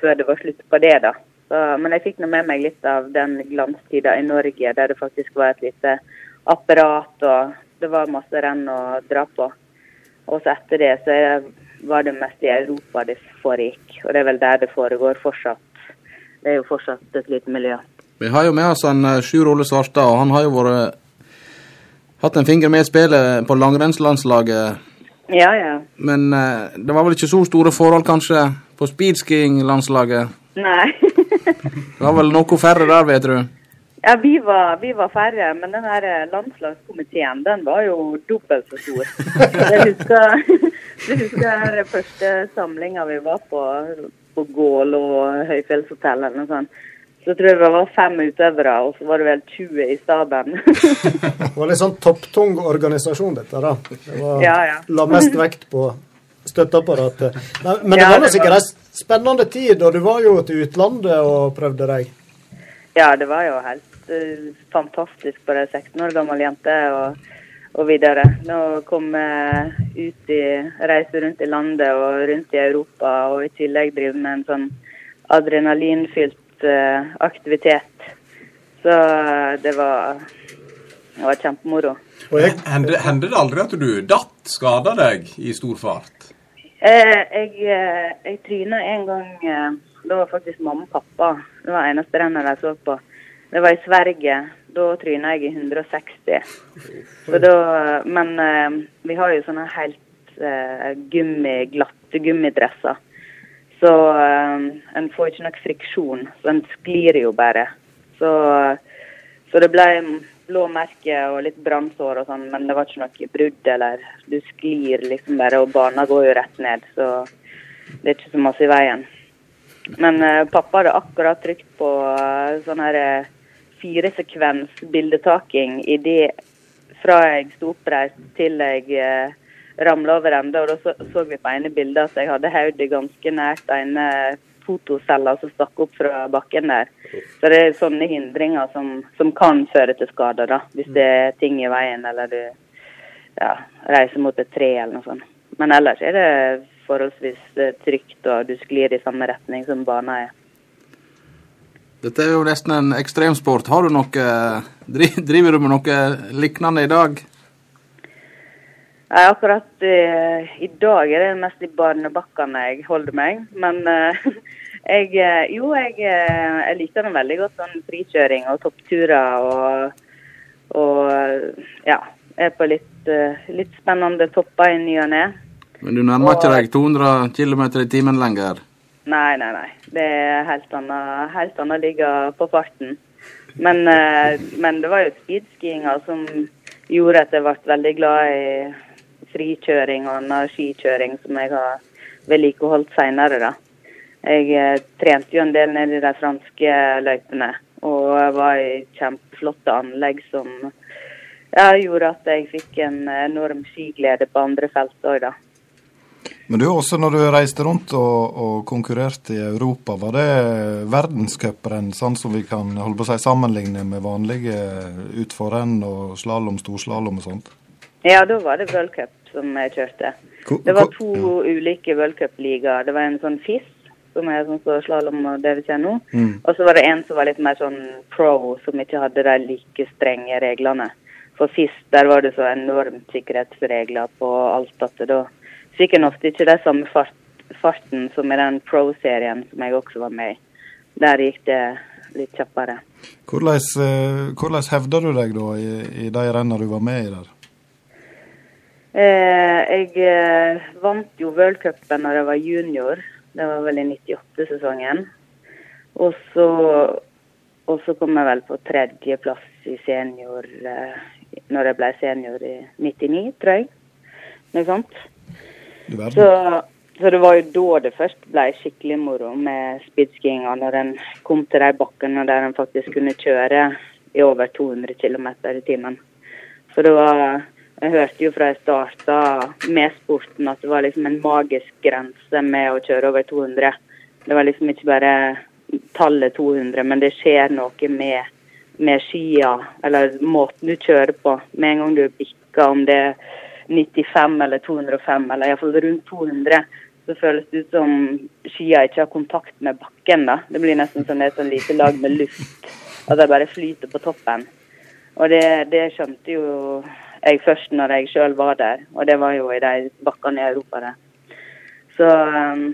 før det var slutt på det, da. Så, men jeg fikk nå med meg litt av den glanstida i Norge, der det faktisk var et lite apparat, og det var masse renn å dra på. Og så etter det så er- var det mest i Europa det foregikk, og det er vel der det foregår fortsatt. Det er jo fortsatt et lite miljø. Vi har jo med oss en eh, Sjur Ole Svarstad, og han har jo vært hatt en finger med i spillet på langrennslandslaget. Ja, ja. Men eh, det var vel ikke så store forhold, kanskje, på speedskiing-landslaget? Nei. Det var vel noe færre der, vet du. Ja, vi var, vi var færre, men den her eh, landslagskomiteen, den var jo dobbelt så stor. Jeg husker, jeg husker den første samlinga vi var på, på Gål og Høyfjellshotell eller noe sånt. Så tror jeg det var fem utøvere, og så var det vel 20 i staben. Det var litt sånn topptung organisasjon, dette. da. Det var, Ja, ja. La mest vekt på støtteapparatet. Men, men det Ja, var nå sikkert ei en spennende tid, og du var jo til utlandet og prøvde deg. Ja, det var jo helt eh, fantastisk for ei 16 år gammel jente og, og videre. Nå kom jeg ut i reise rundt i landet og rundt i Europa, og i tillegg drive med en sånn adrenalinfylt uh, aktivitet. Så eh, det var, det var kjempemoro. Hender hender det aldri at du datt, skada deg i stor fart? Eh, jeg, eh, jeg tryna en gang eh, Da var faktisk mamma og pappa. Det var eneste rennet jeg så på. Det var i Sverige. Da tryna jeg i 160. Så da, men eh, vi har jo sånne helt eh, gummi, glatte gummidresser. Så eh, en får ikke nok friksjon, så en sklir jo bare. Så, så det ble blå merke og litt brannsår og sånn, men det var ikke noe brudd eller Du sklir liksom bare, og bana går jo rett ned, så det er ikke så masse i veien. Men eh, pappa hadde akkurat trykt på eh, sånn her eh, firesekvens bildetaking i det fra jeg sto oppreist til jeg eh, ramla over ende. Og da så, så vi på ene bildet at jeg hadde hodet ganske nært ene fotocella som stakk opp fra bakken der. Så det er sånne hindringer som, som kan føre til skader, da. Hvis det er ting i veien eller du ja, reiser mot et tre eller noe sånt. Men ellers er det forholdsvis eh, trygt, og du sklir i samme retning som bana er. Dette er jo nesten en ekstremsport. Har du noe Driver du med noe lignende i dag? Nei, akkurat eh, i dag er det mest i barnebakkene jeg holder meg. Men eh, jeg eh, Jo, jeg, eh, jeg liker det veldig godt sånn frikjøring og toppturer og, og ja. er på litt, eh, litt spennende topper i ny og ne. Men du nærmer ikke deg 200 km i timen lenger. Nei, nei, nei. Det er helt annet, helt annet ligge på farten. Men, eh, men det var jo speedskiinga som gjorde at jeg ble veldig glad i frikjøring og annen skikjøring som jeg har vedlikeholdt seinere, da. Jeg eh, trente jo en del nede i de franske løypene, og var i kjempeflotte anlegg som ja, gjorde at jeg fikk en enorm skiglede på andre felt òg, da. Men du også, når du reiste rundt og, og konkurrerte i Europa, var det verdenscuprenn, sånn som vi kan holde på å si sammenligne med vanlige utforrenn og slalåm, storslalåm og sånt? Ja, da var det worldcup som jeg kjørte. Det var to ulike worldcupligaer. Cup-ligaer. Det var en sånn FIS, som er sånn som slalåm og det vi kjenner nå. Mm. Og så var det en som var litt mer sånn pro, som ikke hadde de like strenge reglene. For FIS, der var det så enormt sikkerhetsregler på alt at det da fikk en ofte ikke det samme fart, farten som i den pro-serien som jeg også var med i. Der gikk det litt kjappere. Hvordan, eh, hvordan hevda du deg da i, i de rennene du var med i der? Eh, jeg eh, vant jo worldcupen da jeg var junior. Det var vel i 98-sesongen. Og så, og så kom jeg vel på tredjeplass i senior eh, når jeg ble senior i 99, tror jeg. Noe sånt. Du verden. Så, så det var jo da det først ble skikkelig moro med speedskiinga, når en kom til de bakkene der en faktisk kunne kjøre i over 200 km i timen. For det var Jeg hørte jo fra jeg starta med sporten at det var liksom en magisk grense med å kjøre over 200. Det var liksom ikke bare tallet 200, men det skjer noe med, med skia, eller måten du kjører på. Med en gang du bikker, om det er 95 eller 205, eller iallfall rundt 200, så føles det ut som skia ikke har kontakt med bakken. da. Det blir nesten som et sånn lite lag med luft. At de bare flyter på toppen. Og det, det skjønte jo jeg først når jeg sjøl var der, og det var jo i de bakkene i Europa Det. Så um,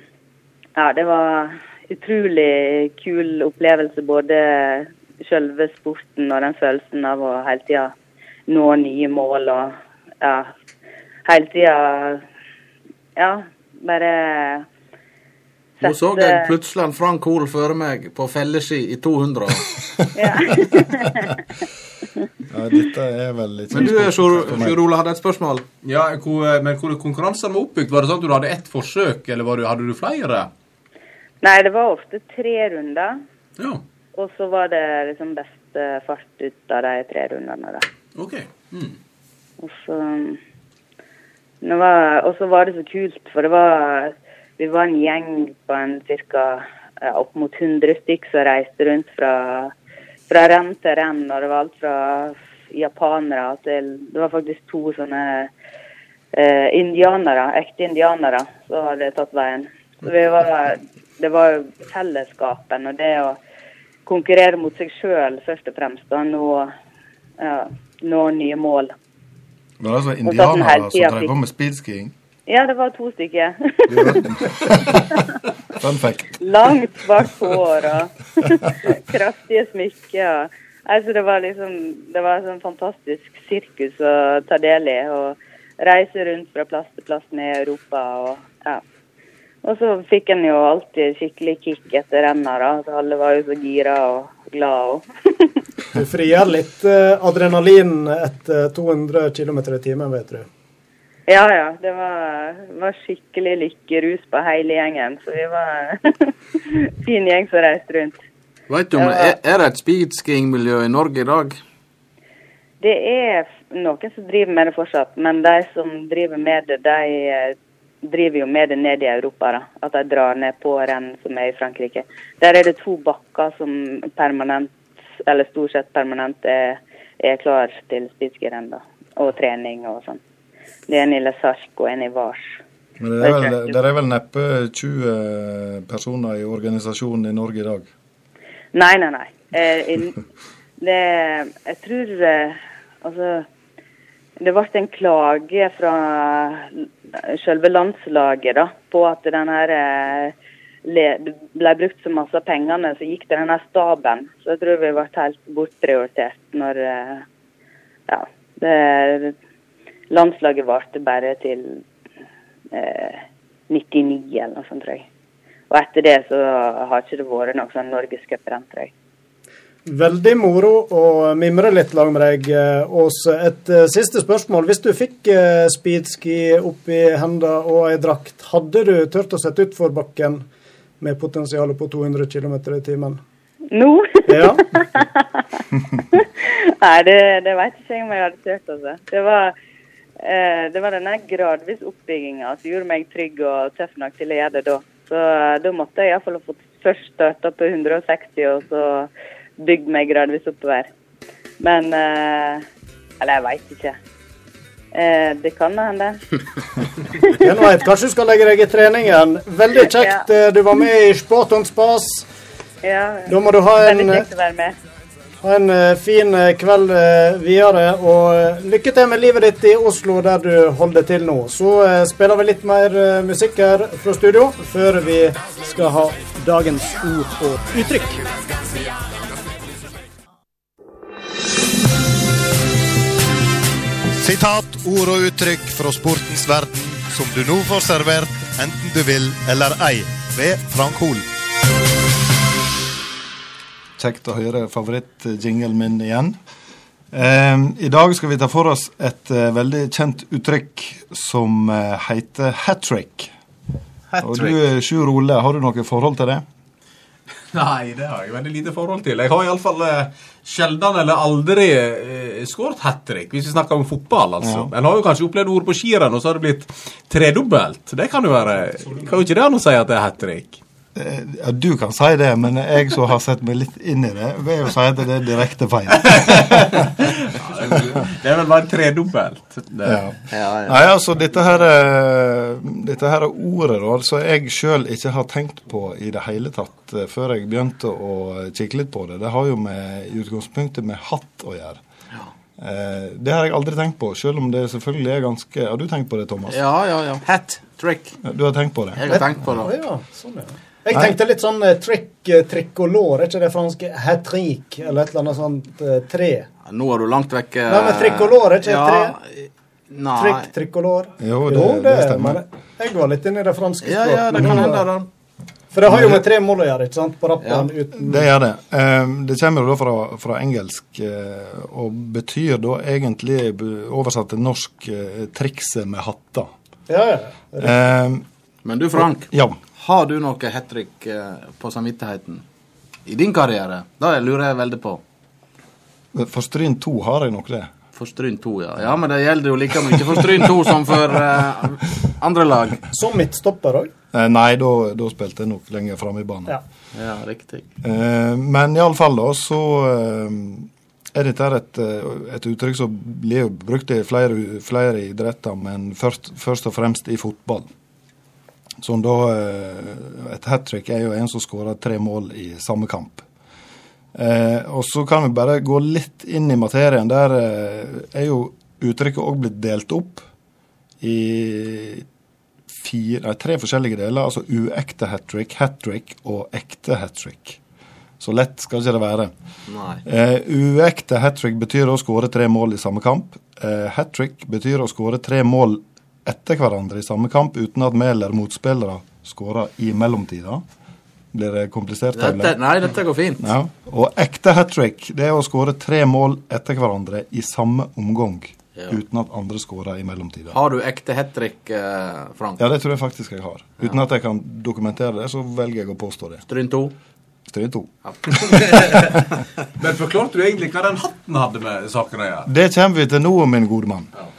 ja, det var utrolig kul opplevelse, både selve sporten og den følelsen av å hele tida nå nye mål og ja, hele tida ja, bare Nå så jeg plutselig en Frank Hoel føre meg på felleski i 200. Ja, dette er vel litt Men du, Sjur Ole, hadde et spørsmål. Ja, hvor, men hvordan konkurransen var oppbygd? Var det sånn at du hadde ett forsøk, eller var du, hadde du flere? Nei, det var ofte tre runder. Ja. Og så var det liksom best fart ut av de tre rundene. da. OK. Mm. Og så var, og så var det så kult, for det var Vi var en gjeng på en ca. Opp mot 100 stykk som reiste rundt fra, fra renn til renn. Og det var alt fra japanere til Det var faktisk to sånne eh, indianere, ekte indianere, som hadde tatt veien. Så vi var, det var jo fellesskapen og det å konkurrere mot seg sjøl først og fremst. Og nå, ja, nå nye mål. Var det altså indianere som drev på med speedskiing? Ja, det var to stykker. Fun fact. Langt bak hår og kraftige smykker. Altså, det var liksom Det var sånn fantastisk sirkus å ta del i. Og reise rundt fra plass til plass ned i Europa og ja. Og så fikk en jo alltid skikkelig kick etter renna, da. Så alle var jo så gira og glad og Du frigjør litt eh, adrenalin etter 200 km i timen, vet du. Ja, ja. Det var, var skikkelig lykkerus på hele gjengen. Så vi var fin gjeng som reiste rundt. Vet du om det er, er det et speedskiing-miljø i Norge i dag? Det er noen som driver med det fortsatt, men de som driver med det, de eh, driver jo med det ned i Europa. da. At de drar ned på renn som er i Frankrike. Der er det to bakker som permanent, eller stort sett permanent, er, er klar til speedskirenn. Og trening og sånn. Det er en i La Sark og en i Vars. Men det er, vel, det er vel neppe 20 personer i organisasjonen i Norge i dag? Nei, nei, nei. Eh, in, det, jeg tror eh, Altså Det ble en klage fra selve landslaget da, på at den her eh, ble brukt så masse av pengene, så gikk det denne staben. Så jeg tror vi ble helt bortprioritert når eh, Ja. Det, landslaget varte bare til eh, 99 eller noe sånt, tror jeg. Og etter det så har ikke det vært noe sånn norgescuprenn, tror jeg. Veldig moro å mimre litt lag med deg, Åse. Et eh, siste spørsmål. Hvis du fikk eh, speedski opp i hendene og ei drakt, hadde du turt å sette utfor bakken med potensial på 200 km i timen? Nå? Ja. Nei, det, det vet ikke jeg om jeg hadde turt, altså. Det var, eh, det var denne gradvis oppbygginga som gjorde meg trygg og tøff nok til å gjøre det da. Så eh, da måtte jeg iallfall ha fått først starta på 160, og så bygd meg gradvis oppover. Men eh, Eller jeg veit ikke. Eh, det kan hende. Hvem veit? kanskje du skal legge deg i treningen. Veldig kjekt ja. du var med i Sport on spas. Ja, Da må du ha en, ha en eh, fin eh, kveld eh, videre. Og eh, lykke til med livet ditt i Oslo, der du holder til nå. Så eh, spiller vi litt mer eh, musikk her fra studio, før vi skal ha dagens ord og uttrykk. Sitat, ord og uttrykk fra sportens verden som du nå får servert, enten du vil eller ei, ved Frank Hol. Kjekt å høre favorittjingelen min igjen. Eh, I dag skal vi ta for oss et eh, veldig kjent uttrykk som eh, heter hat trick. Og du, eh, Sjur Ole, har du noe forhold til det? Nei, det har jeg veldig lite forhold til. Jeg har iallfall eh, sjelden eller aldri eh, skåret hat trick, hvis vi snakker om fotball, altså. Ja. En har jo kanskje opplevd ord på skirenn, og så har det blitt tredobbelt. Det kan jo være Kan jo ikke det an å si at det er hat trick? Eh, Ja, du kan si det, men jeg som har sett meg litt inn i det, vil jo si at det er direkte feil. Det er vel bare tredobbelt. Ja. Ja. Nei, altså, dette her, eh, dette her ordet da, altså jeg sjøl ikke har tenkt på i det hele tatt eh, før jeg begynte å kikke litt på det. Det har jo med, i utgangspunktet med hatt å gjøre. Eh, det har jeg aldri tenkt på, selv om det selvfølgelig er ganske Har du tenkt på det, Thomas? Ja, ja, ja. Hat trick. Du har tenkt på det? Jeg har tenkt på det. Ja, ja, sånn, ja. Jeg tenkte litt sånn eh, trick, og lår, er ikke det franske hat trick, eller et eller annet sånt eh, tre? Nå er du langt vekk. eh, Nei, men tricolor, er ikke ja, tre? Nei. Trick, lår. Jo, det- det stemmer. men Jeg var litt inne i det franske Ja, ja, det kan hende, da. For det har jo med tre mål å gjøre, ikke sant? På rappen uten Det gjør det. Eh, det kommer jo da fra, fra engelsk eh, og betyr da egentlig oversatt til norsk eh, 'trikset med hatter'. Ja, ja. Eh, Men du, Frank. Ja. Har du noe hat trick eh, på samvittigheten i din karriere? Det lurer jeg veldig på. For Stryn 2 har jeg nok det. For Stryn 2, ja. Ja, men det gjelder jo like mye for Stryn 2 som for uh, andre lag. Som midtstopper òg. Eh, nei, da, da spilte jeg nok lenger framme i banen. Ja. Ja, riktig. Eh, men iallfall, da, så eh, er dette et, eh, et uttrykk som blir brukt i flere, flere idretter, men først, først og fremst i fotball. Som da eh, Et hat trick er jo en som skårer tre mål i samme kamp. Eh, og så kan vi bare gå litt inn i materien. Der eh, er jo uttrykket òg blitt delt opp i fire, nei, tre forskjellige deler. Altså uekte hat trick, hat trick og ekte hat trick. Så lett skal ikke det være. Eh, uekte hat trick betyr å skåre tre mål i samme kamp. Eh, hat trick betyr å skåre tre mål etter hverandre i samme kamp uten at vi eller motspillere skårer i mellomtida. Blir det komplisert? Dette, nei, dette går fint. Ja. Og ekte hat trick det er å skåre tre mål etter hverandre i samme omgang. Ja. Uten at andre skårer i mellomtida. Har du ekte hat trick, eh, Frank? Ja, det tror jeg faktisk jeg har. Uten at jeg kan dokumentere det, så velger jeg å påstå det. Stryn to? Stryn 2. Men forklarte du egentlig hva den hatten hadde med saken å gjøre? Det kommer vi til nå, min gode mann. Eh,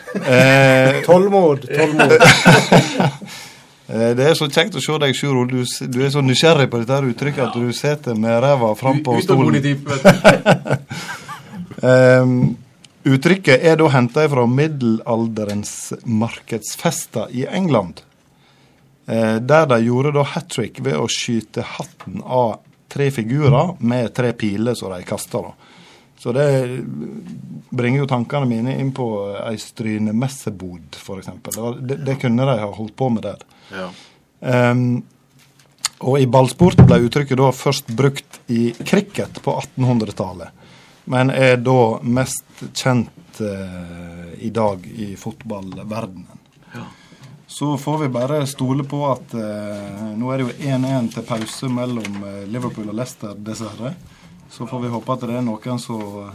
Tålmod, tålmod. Eh, Det er så kjekt å se deg, Sjuro. Du, du er så nysgjerrig på dette uttrykket at du sitter med ræva frampå stolen. Um, uttrykket er da henta fra middelalderens markedsfester i England. Eh, der de gjorde da hat trick ved å skyte hatten av tre figurer med tre piler som de kasta. da. Så det bringer jo tankene mine inn på ei strynemessebod, f.eks. Det, det, det kunne de ha holdt på med der. Ja. Um, og i ballsport ble uttrykket da først brukt i cricket på 1800-tallet. Men er da mest kjent eh, i dag i fotballverdenen. Så får vi bare stole på at uh, nå er det jo 1-1 til pause mellom eh, Liverpool og Leicester, dessverre. Så får vi håpe at det er noen som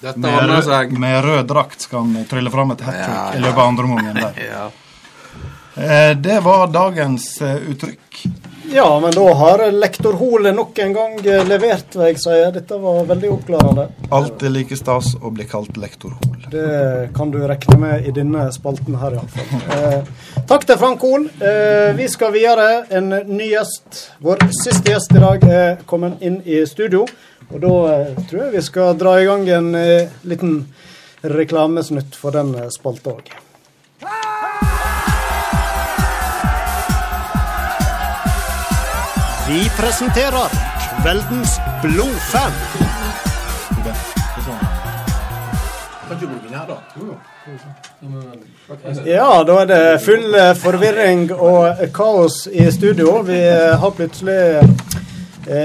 med, med rød drakt kan trylle fram et hat trick Ja, i løpet av andre omgangen der. Ja. Eh, det var dagens eh, uttrykk. Ja, men da har lektor Hole nok en gang eh, levert, vil jeg si. Dette var veldig oppklarende. Alltid like stas å bli kalt lektor Hol. Det kan du regne med i denne spalten her, iallfall. Eh, takk til Frank Hol. Eh, vi skal videre. En ny gjest. Vår siste gjest i dag er kommet inn i studio. Og da eh, tror jeg vi skal dra i gang en eh, liten reklamesnutt for den spalta òg. Vi presenterer kveldens blodfan. Ja, da er det full eh, forvirring og kaos i studio. Vi eh, har plutselig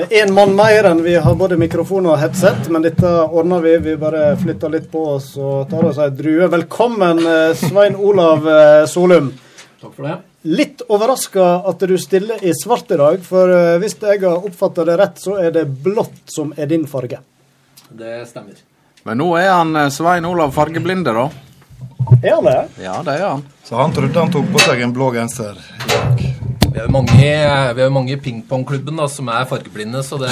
én mann mer enn vi har både mikrofon og headset, men dette ordner vi. Vi bare flytter litt på oss og tar oss ei drue. Velkommen, eh, Svein Olav eh, Solum. Takk for det. Litt overraska at du stiller i svart i dag, for eh, hvis jeg har oppfatta det rett, så er det blått som er din farge. Det stemmer. Men nå er han eh, Svein Olav fargeblinde, da. Er han det? Ja, det er han. Så han trodde han tok på seg en blå genser i dag. Vi har jo mange, vi er mange i pingpongklubben da, som er fargeblinde, så det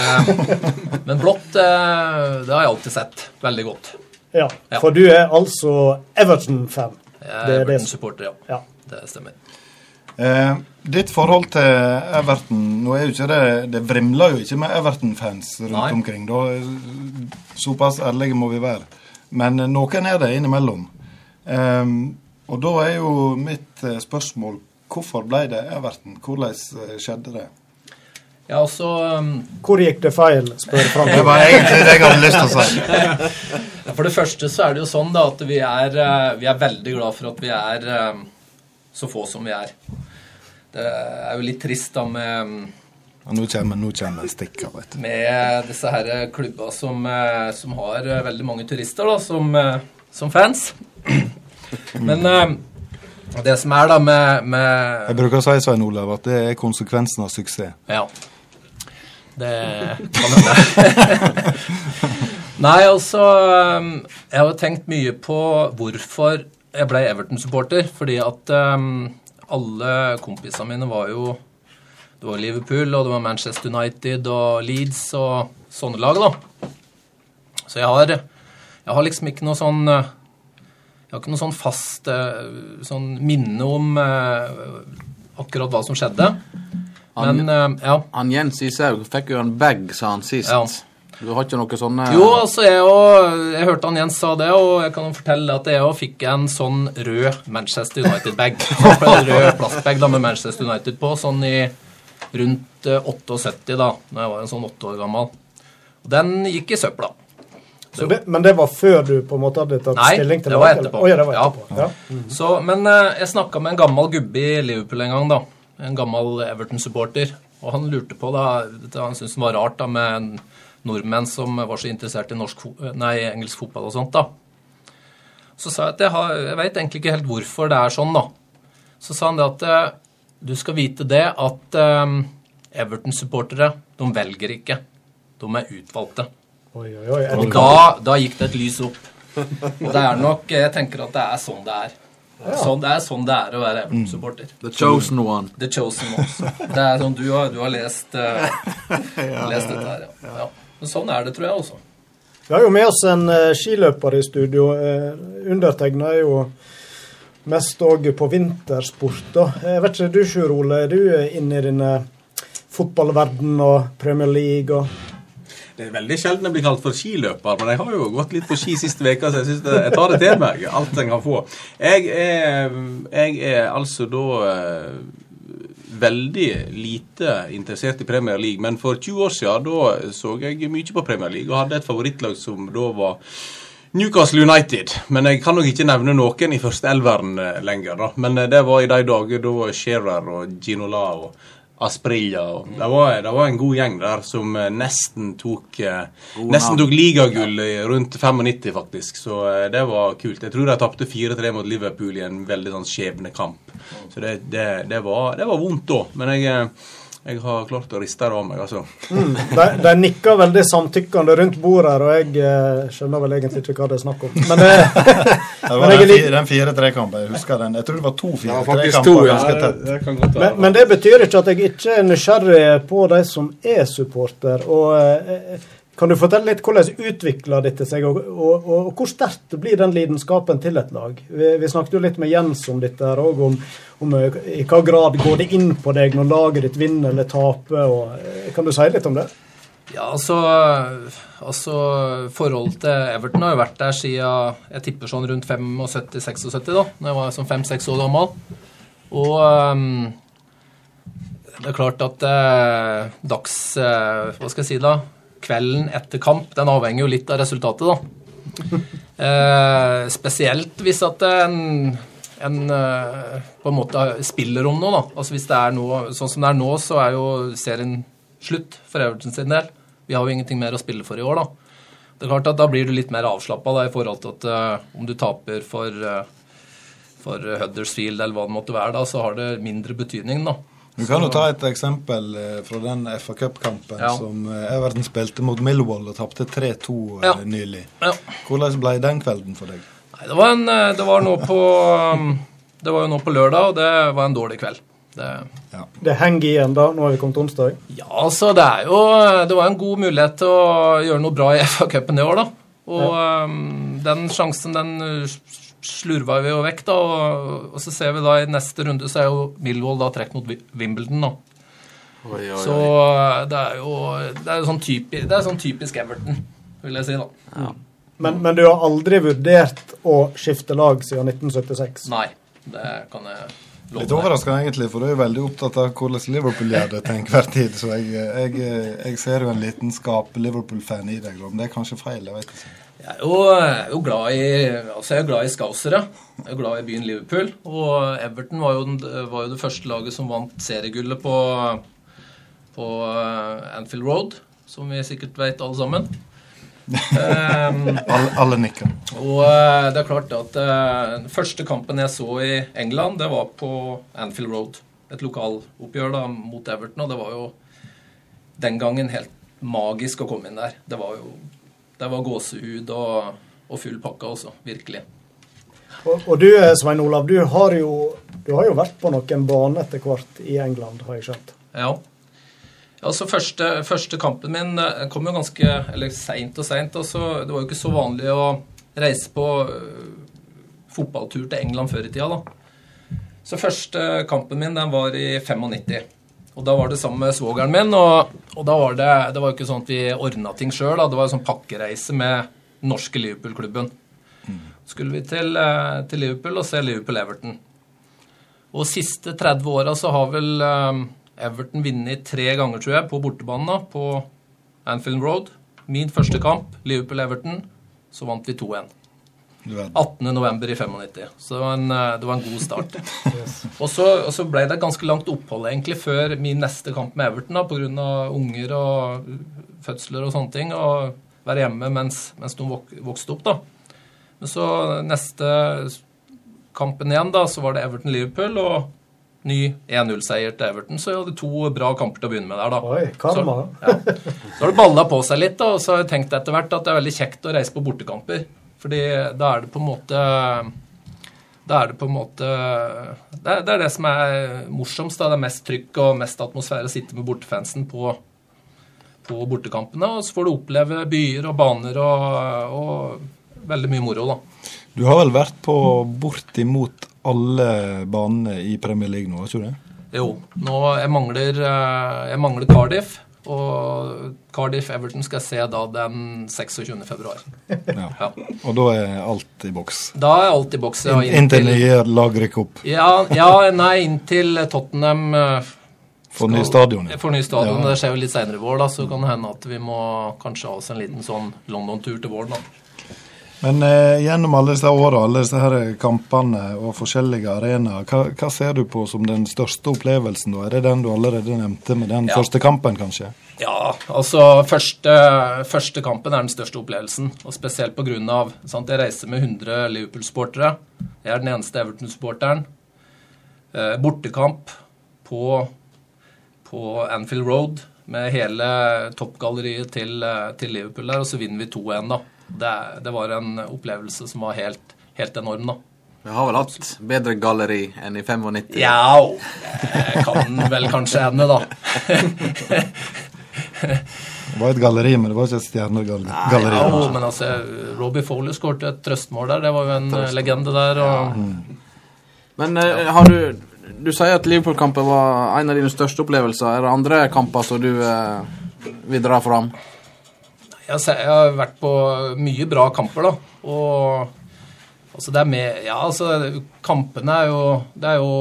Men blått, eh, det har jeg alltid sett veldig godt. Ja, Ja. for du er altså Everton-fan. Jeg er er det Everton-supporter, ja. Ja. Det stemmer. Eh, ditt forhold til Everton Nå er jo ikke det Det vrimler jo ikke med Everton-fans rundt Nei. omkring. Da, såpass ærlige må vi være. Men eh, noen er det innimellom. Eh, og da er jo mitt eh, spørsmål hvorfor ble det Everton? Hvordan eh, skjedde det? Ja, altså um, Hvor gikk det feil, spør Frank. Det var egentlig det jeg hadde lyst til å si. For det første så er det jo sånn da at vi er, vi er veldig glad for at vi er så få som vi er. Det er jo litt trist da med, nå kommer, nå kommer stikker, vet du. med disse her klubba som, eh, som har eh, veldig mange turister da, som, eh, som fans. Men det som er da med, med Jeg bruker å si Svein Olav, at det er konsekvensen av suksess. Ja. Det kan hende. Nei, altså Jeg har tenkt mye på hvorfor jeg ble Everton-supporter. Fordi at um, alle kompisene mine var jo Det var Liverpool, og det var Manchester United og Leeds og sånne lag, da. Så jeg har, jeg har liksom ikke noe sånn Jeg har ikke noe sånn fast uh, sånn minne om uh, akkurat hva som skjedde. Han, Men uh, ja. han Jens Ishaug fikk jo en bag, sa han sist. Ja. Du har ikke noe sånne Jo, altså jeg, og, jeg hørte han Jens sa det, og jeg kan fortelle at jeg òg fikk en sånn rød Manchester United-bag. En rød plastbag da med Manchester United på, sånn i rundt eh, 78 da når jeg var en sånn åtte år gammel. Og den gikk i søpla. Så det, men det var før du på en måte hadde tatt Nei, stilling til det var eller? etterpå. Å, ja, det var Ja. etterpå. Ja. Så, men eh, jeg snakka med en gammel gubbe i Liverpool en gang, da. En gammel Everton-supporter. Og han lurte på, da Han syntes det var rart da med en nordmenn som var så interessert i norsk, nei, engelsk fotball og sånt, da. Så sa jeg at jeg, har, jeg vet egentlig ikke helt hvorfor det er sånn, da. Så sa han det at eh, du skal vite det at eh, Everton-supportere, de velger ikke. De er utvalgte. Oi, oi, oi. Og da, da gikk det et lys opp. Og det er nok Jeg tenker at det er sånn det er. Sånn, det er sånn det er å være Everton-supporter. The chosen one. The chosen one. Det er sånn Du har, du har lest, eh, lest dette her, ja. ja. Men sånn er det, tror jeg også. Vi har jo med oss en uh, skiløper i studio. Uh, Undertegna er jo mest òg på vintersport. da. Jeg vet ikke, du Sjur Ole, er du eh, inne i denne fotballverden og Premier League og Det er veldig sjelden jeg blir kalt for skiløper, men jeg har jo gått litt på ski siste uke, så jeg synes det, jeg tar det til meg, alt jeg kan få. Jeg er, jeg er altså da eh, veldig lite interessert i Premier League, men for 20 år siden da så jeg mye på Premier League, og hadde et favorittlag som da var Newcastle United, men jeg kan nok ikke nevne noen i første elveren eh, lenger. da. Men eh, det var i de dager da Shearer og Ginola og Asprilla. Og det, var, det var en god gjeng der som eh, nesten tok eh, God Nesten navn. tok ligagull rundt 95, faktisk. Så eh, det var kult. Jeg tror de tapte 4-3 mot Liverpool i en veldig sånn skjebnekamp. Så det, det, det, var, det var vondt da. Men jeg, jeg har klart å riste det av meg, altså. Mm. De, de nikker veldig samtykkende rundt bordet her, og jeg eh, skjønner vel egentlig ikke hva det er snakk om. Men, eh, Det var den, litt- den 4-3-kampen. Jeg husker den. Jeg tror det var to Det var faktisk 4-3-kamper. to, ja. ganske Det- det. Men, men det betyr ikke at jeg ikke er nysgjerrig på de som er supporter. og eh, Kan du fortelle litt hvordan utvikler dette seg, og, og, og, hvor sterkt blir den lidenskapen til et lag? Vi, vi snakket jo litt med Jens om dette, her, og om, om eh, i hva grad går det inn på deg når laget ditt vinner eller taper. Og, eh, kan du si litt om det? Ja, altså, altså Forholdet til Everton har jo vært der siden jeg tipper sånn rundt 75-76, da når jeg var sånn fem-seks år gammel. Og um, det er klart at eh, dags eh, Hva skal jeg si, da? Kvelden etter kamp, den avhenger jo litt av resultatet, da. Eh, spesielt hvis at en, en eh, på en måte spiller om noe, da. Altså hvis det er noe Sånn som det er nå, så er jo serien slutt for Everton sin del. Vi har jo ingenting mer å spille for i år, da. Det er klart at Da blir du litt mer avslappa i forhold til at uh, om du taper for, uh, for Huddersfield eller hva det måtte være, da, så har det mindre betydning, da. Du kan jo ta et eksempel eh, fra den FA Cup-kampen Ja. som eh, Everton spilte mot Millwall og tapte 3-2 eh, Ja. nylig. Ja. Hvordan ble den kvelden for deg? Nei, det var, en, det var nå på um, Det var jo nå på lørdag, og det var en dårlig kveld. Det, Det henger igjen da, nå har vi kommet til onsdag. ja, altså, det er jo Det var en god mulighet til å gjøre noe bra i FA-cupen i år, da. Og um, den sjansen, den slurva vi jo vekk, da. Og, og så ser vi da i neste runde så er jo Millwall da trukket mot Wimbledon, da. Oi, oi, Så oi. Så det er jo det er sånn, typi, det er sånn typisk Everton, vil jeg si, da. Men, men du har aldri vurdert å skifte lag siden 1976? Nei, det kan jeg love Litt overraskende, egentlig, for du er veldig opptatt av hvordan Liverpool gjør det til enhver tid. Så jeg, jeg, jeg ser jo en lidenskap Liverpool-fan i deg. men det er kanskje feil, jeg vet ikke. Jeg er jo, jeg er jo glad i altså jeg er glad i skausere. Jeg er glad i byen Liverpool. Og Everton var jo, den, var jo det første laget som vant seriegullet på, på eh, Anfield Road, som vi sikkert vet alle sammen. um, Alle, alle nikker. og eh, det er klart at eh, den første kampen jeg så i England, det var på Anfield Road. Et lokaloppgjør da mot Everton, og det var jo den gangen helt magisk å komme inn der. Det var jo det var gåsehud og, og full pakke også, virkelig. Og, og du eh, Svein Olav, du har, jo, du har jo vært på noen baner etter hvert i England, har jeg skjønt. Ja. Altså første, første kampen min eh, kom jo ganske eller seint og seint. Altså, det var jo ikke så vanlig å reise på øh, fotballtur til England før i tida. da. Så første kampen min den var i 95. Og da var det sammen med svogeren min. Og, og da var det, det var jo ikke sånn at vi ordna ting sjøl. Det var en sånn pakkereise med norske Liverpool-klubben. Skulle vi til, eh, til Liverpool og se Liverpool-Everton. Og siste 30 åra så har vel eh, Everton vunnet tre ganger, tror jeg, på bortebanen på Anfield Road. Min første kamp, Liverpool-Everton, så vant vi 2-1. Du november 18.11. i 95. Så det var en, eh, det var en god start. Og så, og så ble det et ganske langt opphold egentlig før min neste kamp med Everton pga. unger og fødsler og sånne ting. Og være hjemme mens, mens de vok vokste opp. da. Men så neste kampen igjen, da, så var det Everton-Liverpool og ny 1-0-seier til Everton. Så jeg hadde to bra kamper til å begynne med der, da. Oi, karma. Så, ja. så har det balla på seg litt, da, og så har jeg tenkt etter hvert at det er veldig kjekt å reise på bortekamper. Fordi da er det på en måte Da er det på en måte Det er det, er det som er morsomst. da, Det er mest trykk og mest atmosfære å sitte med bortefansen på, på bortekampene. Og så får du oppleve byer og baner og, og veldig mye moro, da. Du har vel vært på bortimot alle banene i Premier League nå, har ikke du det? Jo. Nå, jeg mangler, eh, jeg mangler Cardiff. Og Cardiff-Everton skal jeg se da den 26. februar. Ja. Og da er alt i boks. Da er alt i boks. ja, Inntil nye lag rykker opp. Ja, ja, nei, inntil Tottenham eh, Får ny stadion, ja. Får ny stadion. Ja. Det skjer jo litt seinere i vår, da, så kan det hende at vi må kanskje ha oss en liten sånn London-tur til våren. da. Men eh, gjennom alle disse åra, alle disse her kampene og forskjellige arenaer, hva, hva ser du på som den største opplevelsen? da? Er det den du allerede nevnte med den Ja. første kampen, kanskje? Ja, altså første, første kampen er den største opplevelsen. Og spesielt på grunn av sant, Jeg reiser med 100 Liverpool-sportere. Jeg er den eneste Everton-sporteren. Eh, bortekamp på, på Anfield Road med hele toppgalleriet til, eh, til Liverpool der, og så vinner vi 2-1, da. Det, det var en opplevelse som var helt, helt enorm, da. Vi har vel hatt bedre galleri enn i 95? Ja, det kan vel kanskje hende, da. Det var et galleri, men det var ikke et stjernegalleri. Ja, men altså, Robbie Foley skåret et trøstmål der. Det var jo en trøstmål. legende der. og... Men uh, har du Du sier at Liverpool-kampen var en av dine største opplevelser. Er det andre kamper som du uh, vil dra fram? Jeg, jeg har vært på mye bra kamper, da. Og altså, det er med Ja, altså, kampene er jo Det er jo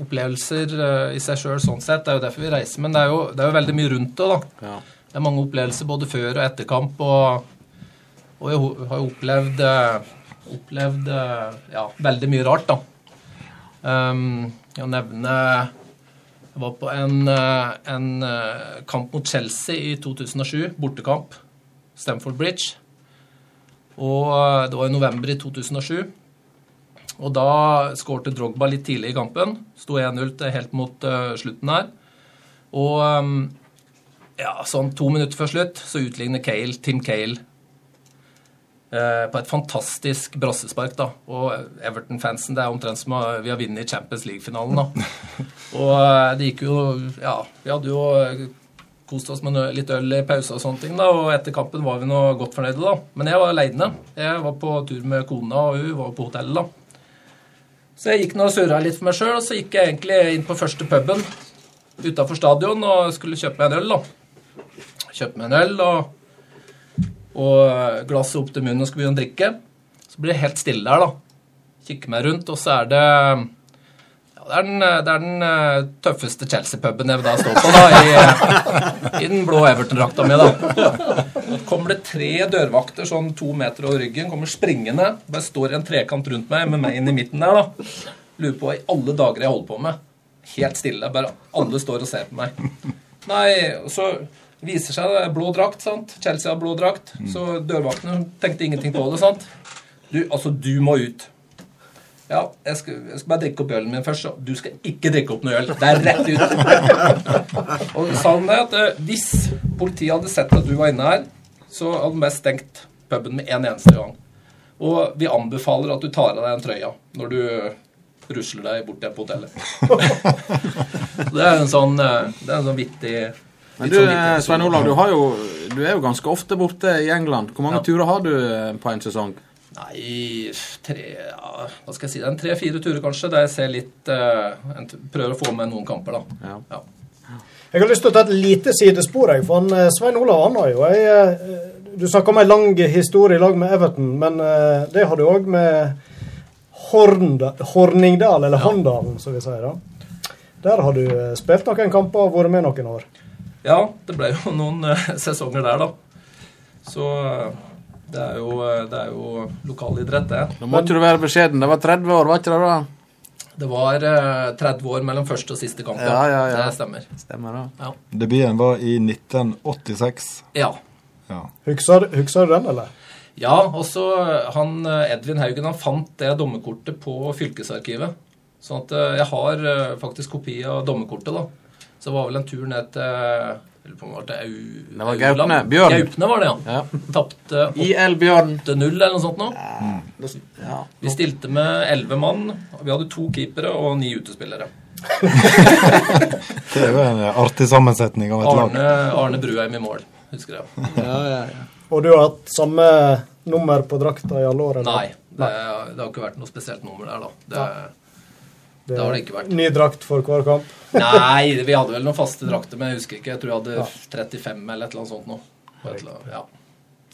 opplevelser eh, i seg sjøl, sånn sett. Det er jo derfor vi reiser. Men det er jo, det er jo veldig mye rundt det, da. Ja. Det er mange opplevelser både før og etter kamp, og, og jeg har jo opplevd eh, Opplevd eh, ja, veldig mye rart, da. Um, jeg vil nevne Jeg var på en, en kamp mot Chelsea i 2007, bortekamp. Stamford Bridge. Og eh, det var i november i 2007. Og da skårte Drogba litt tidlig i kampen. Sto 1-0 til helt mot eh, slutten her. Og um, ja, sånn to minutter før slutt så utligner Cale, Tim Cale eh, på et fantastisk brassespark. da. Og Everton-fansen, det er omtrent som vi har vunnet Champions League-finalen. da. Og eh, det gikk jo Ja, vi hadde jo eh, kost oss med litt øl i pause og sånne ting, da, og etter kampen var vi nå godt fornøyde, da. Men jeg var aleine. Jeg var på tur med kona, og hun var på hotellet, da. Så jeg gikk nå og surra litt for meg sjøl, og så gikk jeg egentlig inn på første puben utafor stadion og skulle kjøpe meg en øl, da. Kjøpe meg en øl og, og glasset opp til munnen og skulle begynne å drikke. Så blir det helt stille der, da. Kikker meg rundt, og så er det det er den, det er den eh, tøffeste Chelsea-puben jeg vil da stå på, da, i, eh, i den blå Everton-drakta mi, da. Kommer det tre dørvakter sånn to meter over ryggen, kommer springende. Bare står en trekant rundt meg, med meg inn i midten der, da. Lurer på hva i alle dager jeg holder på med. Helt stille. Bare alle står og ser på meg. Nei, så viser seg det er blå drakt, sant? Chelsea har blå drakt. Så dørvaktene tenkte ingenting på det, sant? Du, altså, du må ut. Ja, jeg skal, jeg skal bare drikke opp ølen min først. Så. Du skal ikke drikke opp noe øl. Det er rett ut. Og sa han det at eh, hvis politiet hadde sett at du var inne her, så hadde de bare stengt puben med en eneste gang. Og vi anbefaler at du tar av deg en trøya når du rusler deg bort til på hotellet. Det er en sånn, eh, det er en sånn vittig Men du, sånn eh. Svein Olav, du, har jo, du er jo ganske ofte borte i England. Hvor mange Ja. turer har du på en sesong? Nei, tre, ja, hva skal jeg si, det er en tre-fire turer kanskje, der jeg ser litt, eh, en prøver å få med noen kamper da. Ja. Jeg har lyst til å ta et lite sidespor. Jeg, for han, eh, Svein Olav har jo ei eh, Du snakker om en lang historie i lag med Everton, men eh, det har du òg med Hornda, Horningdal, eller Håndalen, som vi sier. da. Der har du eh, spilt noen kamper og vært med noen år. Ja, det ble jo noen eh, sesonger der da. Så det er jo, eh, det er jo lokalidrett det. Nå måtte du være beskjeden. Det var 30 år, var ikke det da? Det var eh, 30 år mellom første og siste kamp. Ja, ja, ja. Det stemmer. Stemmer da. Ja. Debuten var i 1986. Ja. Ja. Husker, husker du den, eller? Ja, også han eh, Edvin Haugen han fant det dommerkortet på fylkesarkivet. Sånn at eh, jeg har eh, faktisk kopi av dommerkortet, da. Så det var vel en tur ned til eller på en måte Au... Det var Gaupne. Bjørn. Gaupne var det, ja. Tapte IL Bjørn. 8-0 eller noe sånt nå. Ja. Vi stilte med 11 mann. og Vi hadde to keepere og ni utespillere. Det er jo en artig sammensetning av et lag. Arne, Arne Bruheim i mål, husker jeg. Ja, ja, ja. Og du har hatt samme nummer på drakta i alle år? eller? Nei, det, det har ikke vært noe spesielt nummer der, da. Det, det har det ikke vært. Ny drakt for hver kamp? Nei, vi hadde vel noen faste drakter, men jeg husker ikke. Jeg tror jeg hadde 35 eller et eller annet sånt nå. Annet, Ja.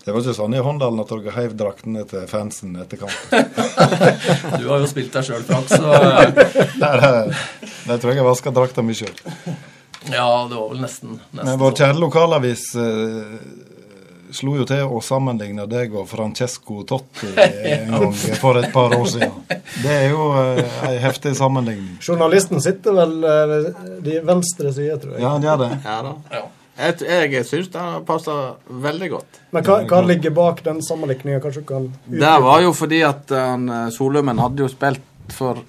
Det var ikke sånn i Håndalen at dere heiv draktene til fansen etter kampen. Du har jo spilt deg sjøl, Frank, så Der, eh, tror jeg jeg vaska drakta mi sjøl. Ja, det var vel nesten, nesten Men vår sånn. kjære lokalavis eh, slo jo til å sammenligne deg og Francesco Totti en gang for et par år siden. Det er jo eh, en heftig sammenligning. Journalisten sitter vel eh, ved de venstre side, tror jeg. Ja, han gjør det. Ja da. Jeg, jeg syns det passer veldig godt. Men hva, hva ligger bak den sammenligninga? Kanskje du kan Det var jo fordi at uh, eh, Solummen hadde jo spilt for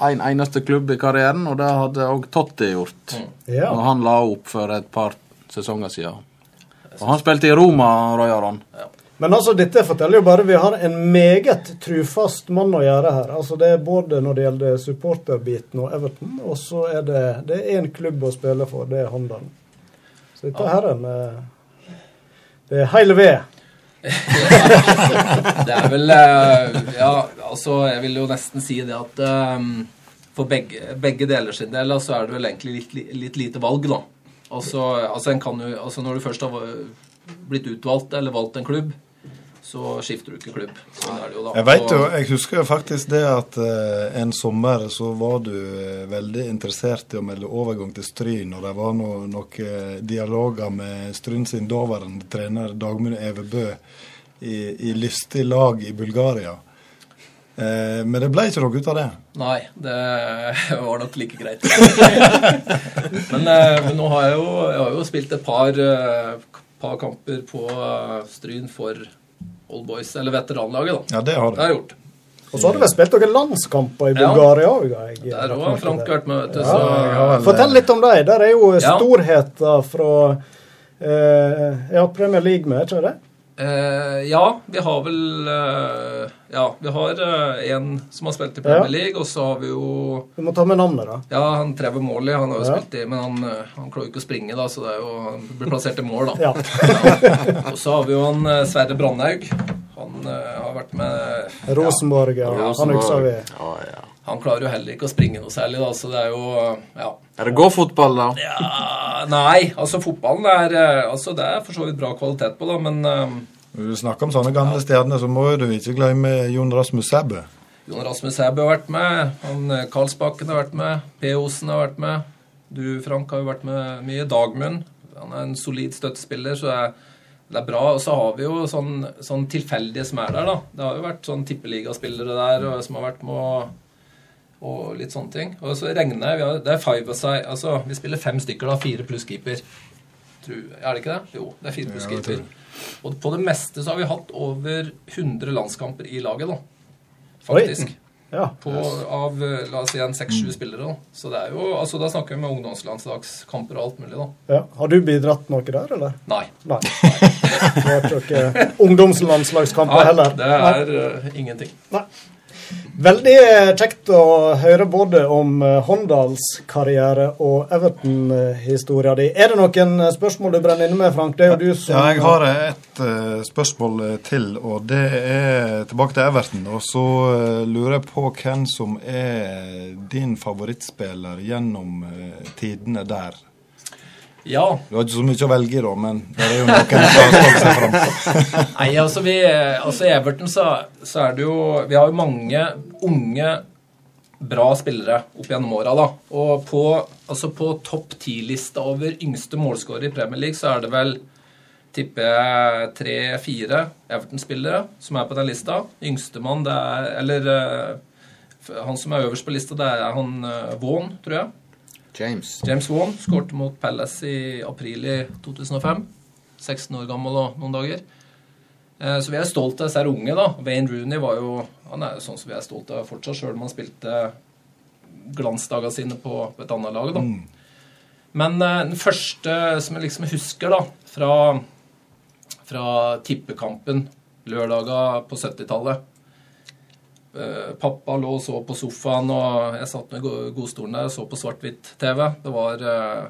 en eneste klubb i karrieren, og det hadde òg Totti gjort. Ja. Og han la opp for et par sesonger siden. Og han spilte i Roma, Roy Aron. Men altså, dette forteller jo bare vi har en meget trufast mann å gjøre her. Altså, Det er både når det gjelder supporterbiten og Everton, og så er det det er én klubb å spille for, det er Handal. Så dette her er en eh, Det er heile ved. Det er vel eh, Ja, altså, jeg vil jo nesten si det at um, for begge, begge deler sin del så er det vel egentlig litt, litt lite valg, da. Altså, altså, en kan jo, altså Når du først har blitt utvalgt eller valgt en klubb, så skifter du ikke klubb. Sånn er det jo da. Jeg vet jo, jeg husker jo faktisk det at eh, en sommer så var du eh, veldig interessert i å melde overgang til Stryn, og det var noen noe dialoger med Stryn sin daværende trener Dagmund Evebø i, i lystig lag i Bulgaria. Eh, men det ble ikke noe ut av det. Nei, det var nok like greit. men, eh, men nå har jeg jo, jeg har jo spilt et par, eh, par kamper på Stryn for Old Boys, eller veteranlaget, da. Ja, det har Det har jeg gjort. Og så har du vel spilt noen landskamper i Bulgaria òg? Ja. jeg Der lagt har Frank vært med, vet du. Ja, Så, ja, Fortell litt om dem. Der er jo storheter fra eh, ja, Premier League med, ikke det? Eh, ja, vi har vel eh, Ja, vi har eh, en som har spilt i Premier Ja. League, og så har vi jo Du må ta med navnet, da. Ja, han Trevor Morley, han har jo Ja. spilt i Men han, eh, han klarer jo ikke å springe, da, så det er jo, han blir plassert i mål, da. Ja. Og så har vi jo han eh, Sverre Brandhaug. Han eh, har vært med Rosenborg, ja. Han husker vi. Han klarer jo heller ikke å springe noe særlig, da, så det er jo Ja. Er det god fotball, da? Ja, nei, altså fotballen er eh, Altså det er for så vidt bra kvalitet på, da, men eh, Når du snakker om sånne gamle stjerner, så må du ikke glemme Jon Rasmus Sæbø. Jon Rasmus Sæbø har vært med. Han eh, Karlsbakken har vært med. P. Osen har vært med. Du, Frank, har jo vært med mye. Dagmund. Han er en solid støttespiller, så det er, det er bra. Og så har vi jo sånn, sånn tilfeldige som er der, da. Det har jo vært sånn tippeligaspillere der og, som har vært med og, og litt sånne ting. Og så regner jeg vi har, Det er five aside. Altså, vi spiller fem stykker, da. Fire pluss keeper. Tror, er det ikke det? Jo, det er fire pluss keeper. Og på det meste så har vi hatt over 100 landskamper i laget, da. Faktisk. Ja. På, av eh, la oss si en seks-sju spillere. Da. Så det er jo, altså Da snakker vi med ungdomslandslagskamper og alt mulig, da. Ja. Har du bidratt noe der, eller? Nei. Nei. Det har ikke noen ungdomslandslagskamper Nei, heller. det er eh, ingenting. Veldig eh, kjekt å høre både om eh, Håndals karriere og Everton-historia di. Er det noen eh, spørsmål du brenner inne med, Frank? Det er jo du som Ja, jeg har et spørsmål til, og det er tilbake til Everton. Og så lurer jeg på hvem som er din favorittspiller gjennom tidene der. Ja. Du har ikke så mye å velge i, da, men det er jo noen som har seg fram. Nei, altså, vi, altså I Everton så, så er det jo Vi har jo mange unge, bra spillere opp gjennom åra. da. Og på, altså på topp ti-lista over yngste målskårere i Premier League, så er det vel tipper jeg tre-fire Everton-spillere som er på den lista. Yngstemann, det er Eller eh, han som er øverst på lista, det er han uh, Vaughan, tror jeg. James. James Wan skåret mot Palace i april i 2005. 16 år gammel og noen dager. Eh, Så vi er stolt av disse unge. da. Wayne Rooney var jo han er jo sånn som vi er stolt av fortsatt, sjøl om han spilte glansdagene sine på, et annet lag. da. Men eh, den første som jeg liksom husker da, fra, fra tippekampen lørdager på 70-tallet Eh, Pappa lå og så på sofaen, og jeg satt med godstolen der og så på svart-hvitt-TV. Det var eh,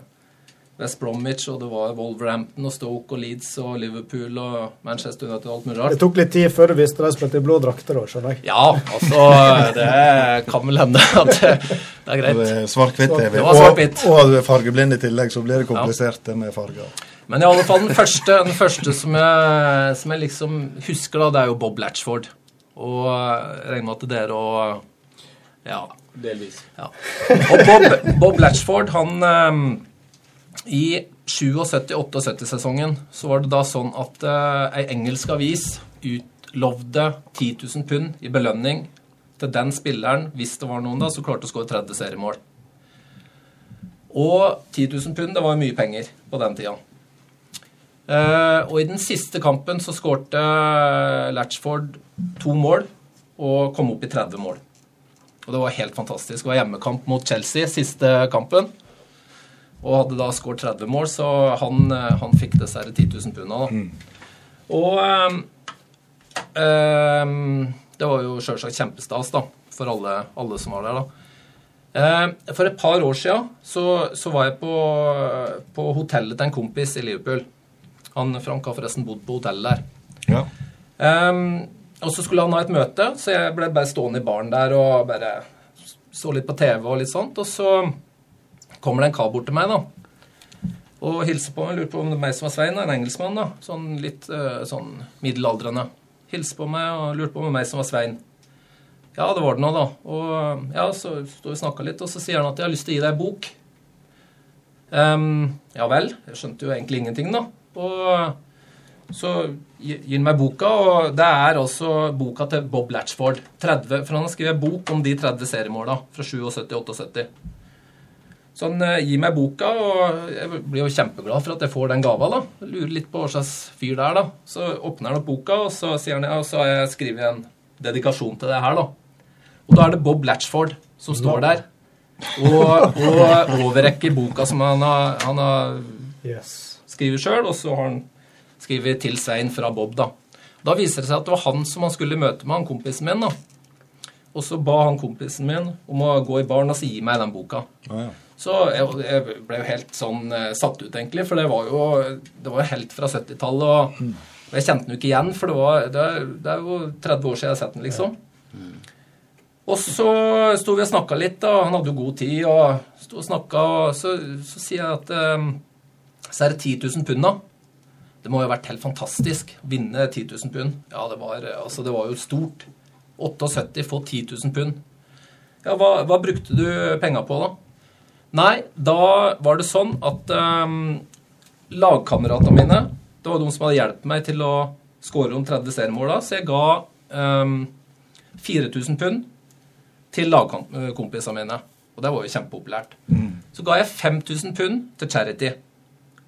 West Bromwich, og det var Wolverhampton og Stoke og Leeds og Liverpool og Manchester United og alt mulig Det tok litt tid før du visste de spilte i blå drakter, òg, skjønner jeg. Ja, altså Det kan vel hende at det, det er greit. Svart-hvitt-TV. Det Og, og du fargeblind i tillegg, så blir det komplisert det med farger. Men i alle fall den første, den første som, jeg, som jeg liksom husker, da, det er jo Bob Latchford. Og jeg regner med at er å... Ja. Delvis. Ja. Og Bob, Bob Latchford, han eh, I 77-78-sesongen så var det da sånn at eh, ei engelsk avis utlovde 10 000 pund i belønning til den spilleren, hvis det var noen da, som klarte å skåre 30 seriemål. Og 10 000 pund, det var mye penger på den tida. Eh, og i den siste kampen så skårte Latchford to mål og kom opp i 30 mål. Og det var helt fantastisk. Det var hjemmekamp mot Chelsea, siste kampen. Og hadde da skåret 30 mål, så han, eh, han fikk dessverre 10 000 pund. da. Og ehm, ehm, det var jo sjølsagt kjempestas da, for alle, alle som var der. da. Eh, for et par år siden så, så var jeg på, på hotellet til en kompis i Liverpool. Han Frank har forresten bodd på hotellet der. Ja. Um, og så skulle han ha et møte, så jeg ble bare stående i baren der og bare så litt på TV og litt sånt. Og så kommer det en kar bort til meg, da. Og hilser på meg. Lurer på om det er meg som er Svein, en engelskmann. da, Sånn litt uh, sånn middelaldrende. Hilser på meg og lurte på om det var meg som var Svein. Ja, det var det nå, da. Og ja, så står vi og snakka litt, og så sier han at jeg har lyst til å gi deg ei bok. Um, ja vel. Jeg skjønte jo egentlig ingenting, da. Og så gir han meg boka, og det er altså boka til Bob Latchford. 30, for han har skrevet bok om de 30 seriemåla fra 77-78. Så han eh, gir meg boka, og jeg blir jo kjempeglad for at jeg får den gava. da. Jeg lurer litt på hva slags fyr det er, da. Så åpner han opp boka, og så sier han ja, og så har jeg skrevet en dedikasjon til det her, da. Og da er det Bob Latchford som står der og, og overrekker boka som han har, han har skrevet sjøl, og så har han skrevet til Svein fra Bob, da. Da viser det seg at det var han som han skulle møte med, han kompisen min. da. Og så ba han kompisen min om å gå i baren og si gi meg den boka. Så jeg, jeg ble jo helt sånn eh, satt ut, egentlig, for det var jo det var helt fra 70-tallet. Og, og jeg kjente den jo ikke igjen, for det, var, det, er, det er jo 30 år siden jeg har sett den, liksom. Og så sto vi og snakka litt, da. Han hadde jo god tid, og sto og snakka, og så, så sier jeg at eh, Så er det 10 000 pund, da. Det må jo ha vært helt fantastisk å vinne 10 000 pund. Ja, det var, altså, det var jo stort. 78, få 10 000 pund. Ja, hva, hva brukte du penga på, da? Nei, da var det sånn at um, lagkameratene mine Det var de som hadde hjulpet meg til å skåre om 30 seriemål da, så jeg ga um, 4000 pund til lagkompisene mine. Og det var jo kjempepopulært. Så ga jeg 5000 pund til charity.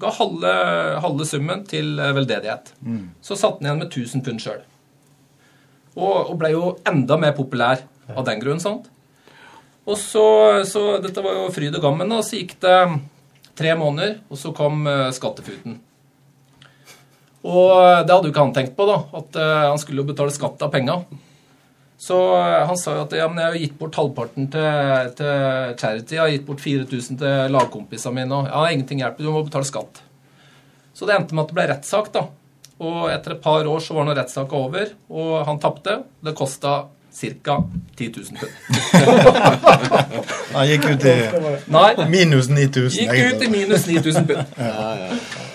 Ga halve, halve summen til veldedighet. veldedighet. Så satt han igjen med 1000 pund sjøl. Og, og ble jo enda mer populær av den grunn, sant? Og så, så Dette var jo fryd og gammen, og så gikk det tre måneder, og så kom uh, skattefuten. Og det hadde jo ikke han tenkt på, da. At eh, han skulle jo betale skatt av penga. Så eh, han sa jo at ja, men jeg har gitt bort halvparten til, til charity. Jeg har gitt bort 4000 til lagkompisene mine. Og ja, ingenting hjelper, du må betale skatt. Så det endte med at det ble rettssak, da. Og etter et par år så var nå rettssaka over, og han tapte. Det kosta ca. 10 000 pund. Han gikk ut i Nei. minus 9000. Gikk ut i minus 9000 pund.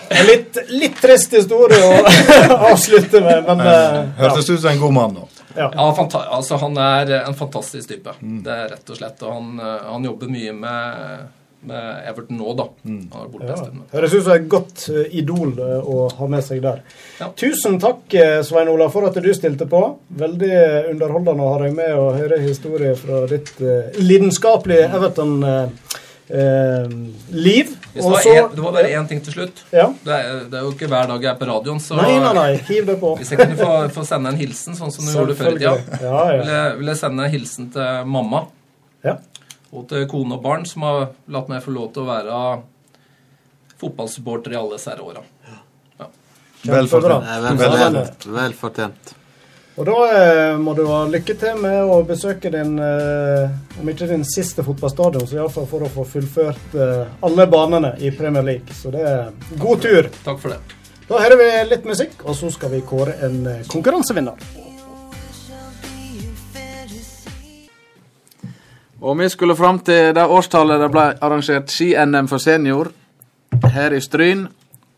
En litt, litt trist historie å avslutte med, men eh, Hørtes ut som en god mann, da. Ja. altså, han er en fantastisk type. Det er rett og slett. Og han, eh, han jobber mye med, med Everton nå, da. Han er Ja. Høres ut som et godt eh, idol eh, å ha med seg der. Tusen takk, eh, Svein Ola, for at du stilte på. Veldig underholdende å ha deg med og høre historier fra ditt lidenskapelige Everton-liv. Hvis det, var en, det var bare én ting til slutt. Ja. Det, er, det er jo ikke hver dag jeg er på radioen, så Nei, nei, nei. Hiv det på. Hvis jeg kunne få, få sende en hilsen, sånn som du gjorde før i tida, Ja, ja. Vil, jeg, vil jeg sende en hilsen til mamma. Ja. Og til kone og barn, som har latt meg få lov til å være fotballsupporter i alle disse åra. Vel fortjent. Nei, Og da eh, må du ha lykke til med å besøke din, eh, om ikke din siste fotballstadion, så iallfall for å få fullført eh, alle banene i Premier League. Så det er god tur. Takk for det. Da hører vi litt musikk, og så skal vi kåre en eh, konkurransevinner. Og vi skulle fram til det årstallet det ble arrangert ski-NM for senior her i Stryn.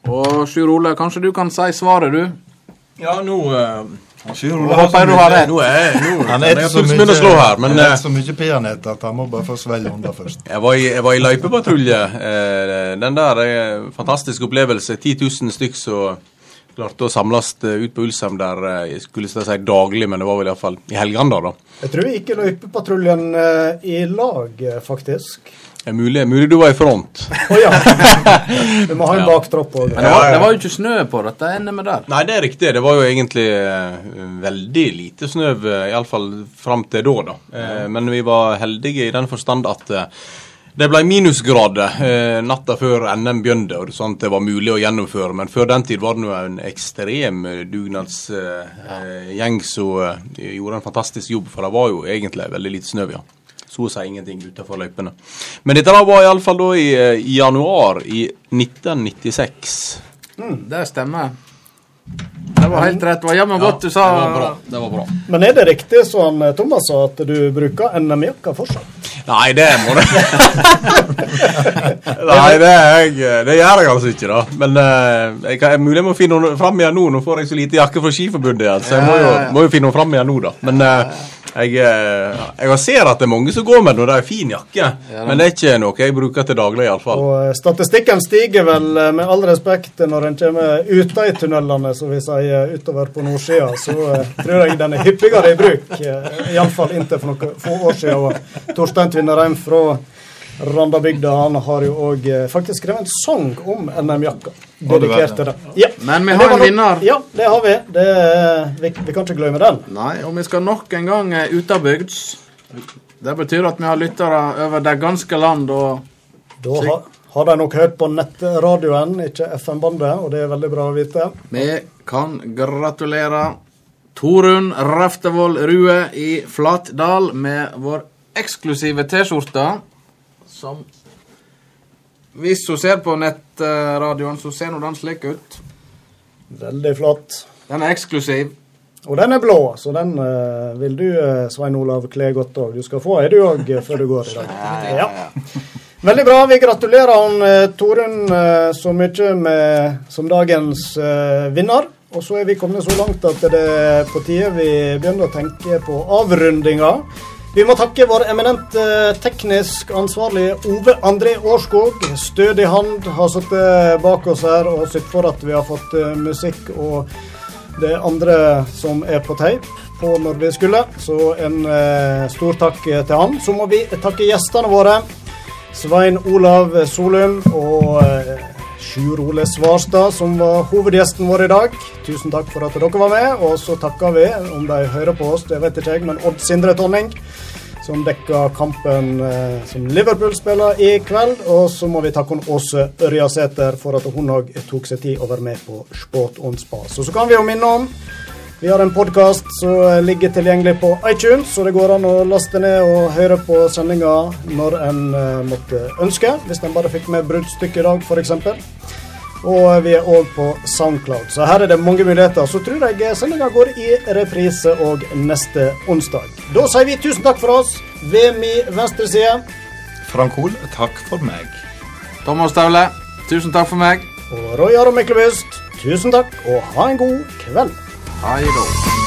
Og Sjur Ole, kanskje du kan si svaret, du? Ja, nå Nå Ole har så håper jeg du har det. Nå er nå, Han er så mye, slå her, men han eh, er så mye peanøtt at han må bare få svelge under først. Jeg var i, jeg var i løypepatrulje. Eh, den der fantastiske fantastisk opplevelse. 10 000 stykk som klarte å samles eh, ut på Ulsheim der eh, jeg skulle si daglig, men det var vel iallfall i helgene. da, da. Jeg tror vi gikk i løypepatruljen eh, i lag, faktisk. Det er mulig, mulig du var i front. Å ja. Vi må ha en baktropp òg. Men det var, det var jo ikke snø på dette NM-et der. Nei, det er riktig. Det var jo egentlig eh, veldig lite snø, eh, iallfall fram til da. da. Ja. men vi var heldige i den forstand at eh, det ble minusgrader eh, natta før NM begynte, og sånn at det var mulig å gjennomføre. Men før den tid var det nå en ekstrem eh, dugnadsgjeng som eh, gjorde en fantastisk jobb, for det var jo egentlig veldig lite snø. ja. Så seg ingenting utenfor løypene. Men dette da var iallfall da i, eh, i januar i 1996. Det stemmer. Det var helt rett. Det var jammen godt du sa Det var bra. Det var bra. Men er det riktig som eh, Thomas sa, at du bruker NM-jakka fortsatt? Nei, det må du Nei, det, jeg, det gjør jeg altså ikke, da. Men uh, jeg jeg mulig jeg må finne noe fram igjen nå. Nå får jeg så lite jakke fra Skiforbundet igjen, så jeg må jo, må jo finne noe fram igjen nå, da. Men uh, jeg, uh, jeg ser at det er mange som går med når det er fin jakke. Men det er ikke noe jeg bruker til daglig, iallfall. Og eh, statistikken stiger vel, eh, med all respekt, når en kommer ute i tunnelene, som vi sier, utover på nordsida. Så eh, tror jeg den er hyppigere i bruk. Iallfall inntil for noen få år siden. Torstein Tvinnereim fra Randabygda han har jo òg faktisk skrevet en sang om NM-jakka. Dedikert til det. Ja. Men vi har en vinner. Ja, det har vi. Det, er- vi. Vi kan ikke glemme den. Nei, og vi skal nok en gang eh, utabygds. Det betyr at vi har lyttere over det ganske land, og Da har, har de nok hørt på nettradioen, ikke FM-bandet, og det er veldig bra å vite. vi kan gratulere Torunn Raftevold Rue i Flatdal med vår eksklusive T-skjorte, som Hvis hun ser på nettradioen, så ser nå den slik ut. Veldig flott. Den er eksklusiv. Og den er blå, så den uh, vil du, eh, Svein Olav, kle godt òg. Du skal få ei, du òg, før du går i dag. Ja. Veldig bra. Vi gratulerer han eh, Torunn eh, så mye med, som dagens uh, vinner. Og så er vi kommet så langt at det er på tide vi begynner å tenke på avrundinga. Vi må takke vår eminente teknisk ansvarlige Ove André Årskog. Stødig hand har sittet bak oss her og sett for at vi har fått eh, musikk og det andre som er på teip på når vi skulle. Så en eh, stor takk til han. Så må vi takke gjestene våre. Svein Olav Solum og eh, Sjur Ole Svarstad, som var hovedgjesten vår i dag. Tusen takk for at dere var med. Og så takker vi, om de hører på oss, det vet ikke jeg, men Odd Sindre Tonning. Som dekka kampen eh, som Liverpool spiller i kveld. Og så må vi takke hun Åse Ørjasæter for at hun òg tok seg tid å være med på Sport on spas. Og så kan vi jo minne om vi har en podkast som ligger tilgjengelig på iTunes, så det går an å laste ned og høre på sendinga når en eh, måtte ønske. Hvis en bare fikk med bruddstykket i dag, f.eks. Og vi er òg på Soundcloud, så her er det mange muligheter. Så tror jeg sendinga går i reprise òg neste onsdag. Da sier vi tusen takk for oss. Ved min venstre side Frank Hol, takk for meg. Thomas Taule, tusen takk for meg. og Roy Aron Myklebust. Tusen takk, og ha en god kveld. Hei da.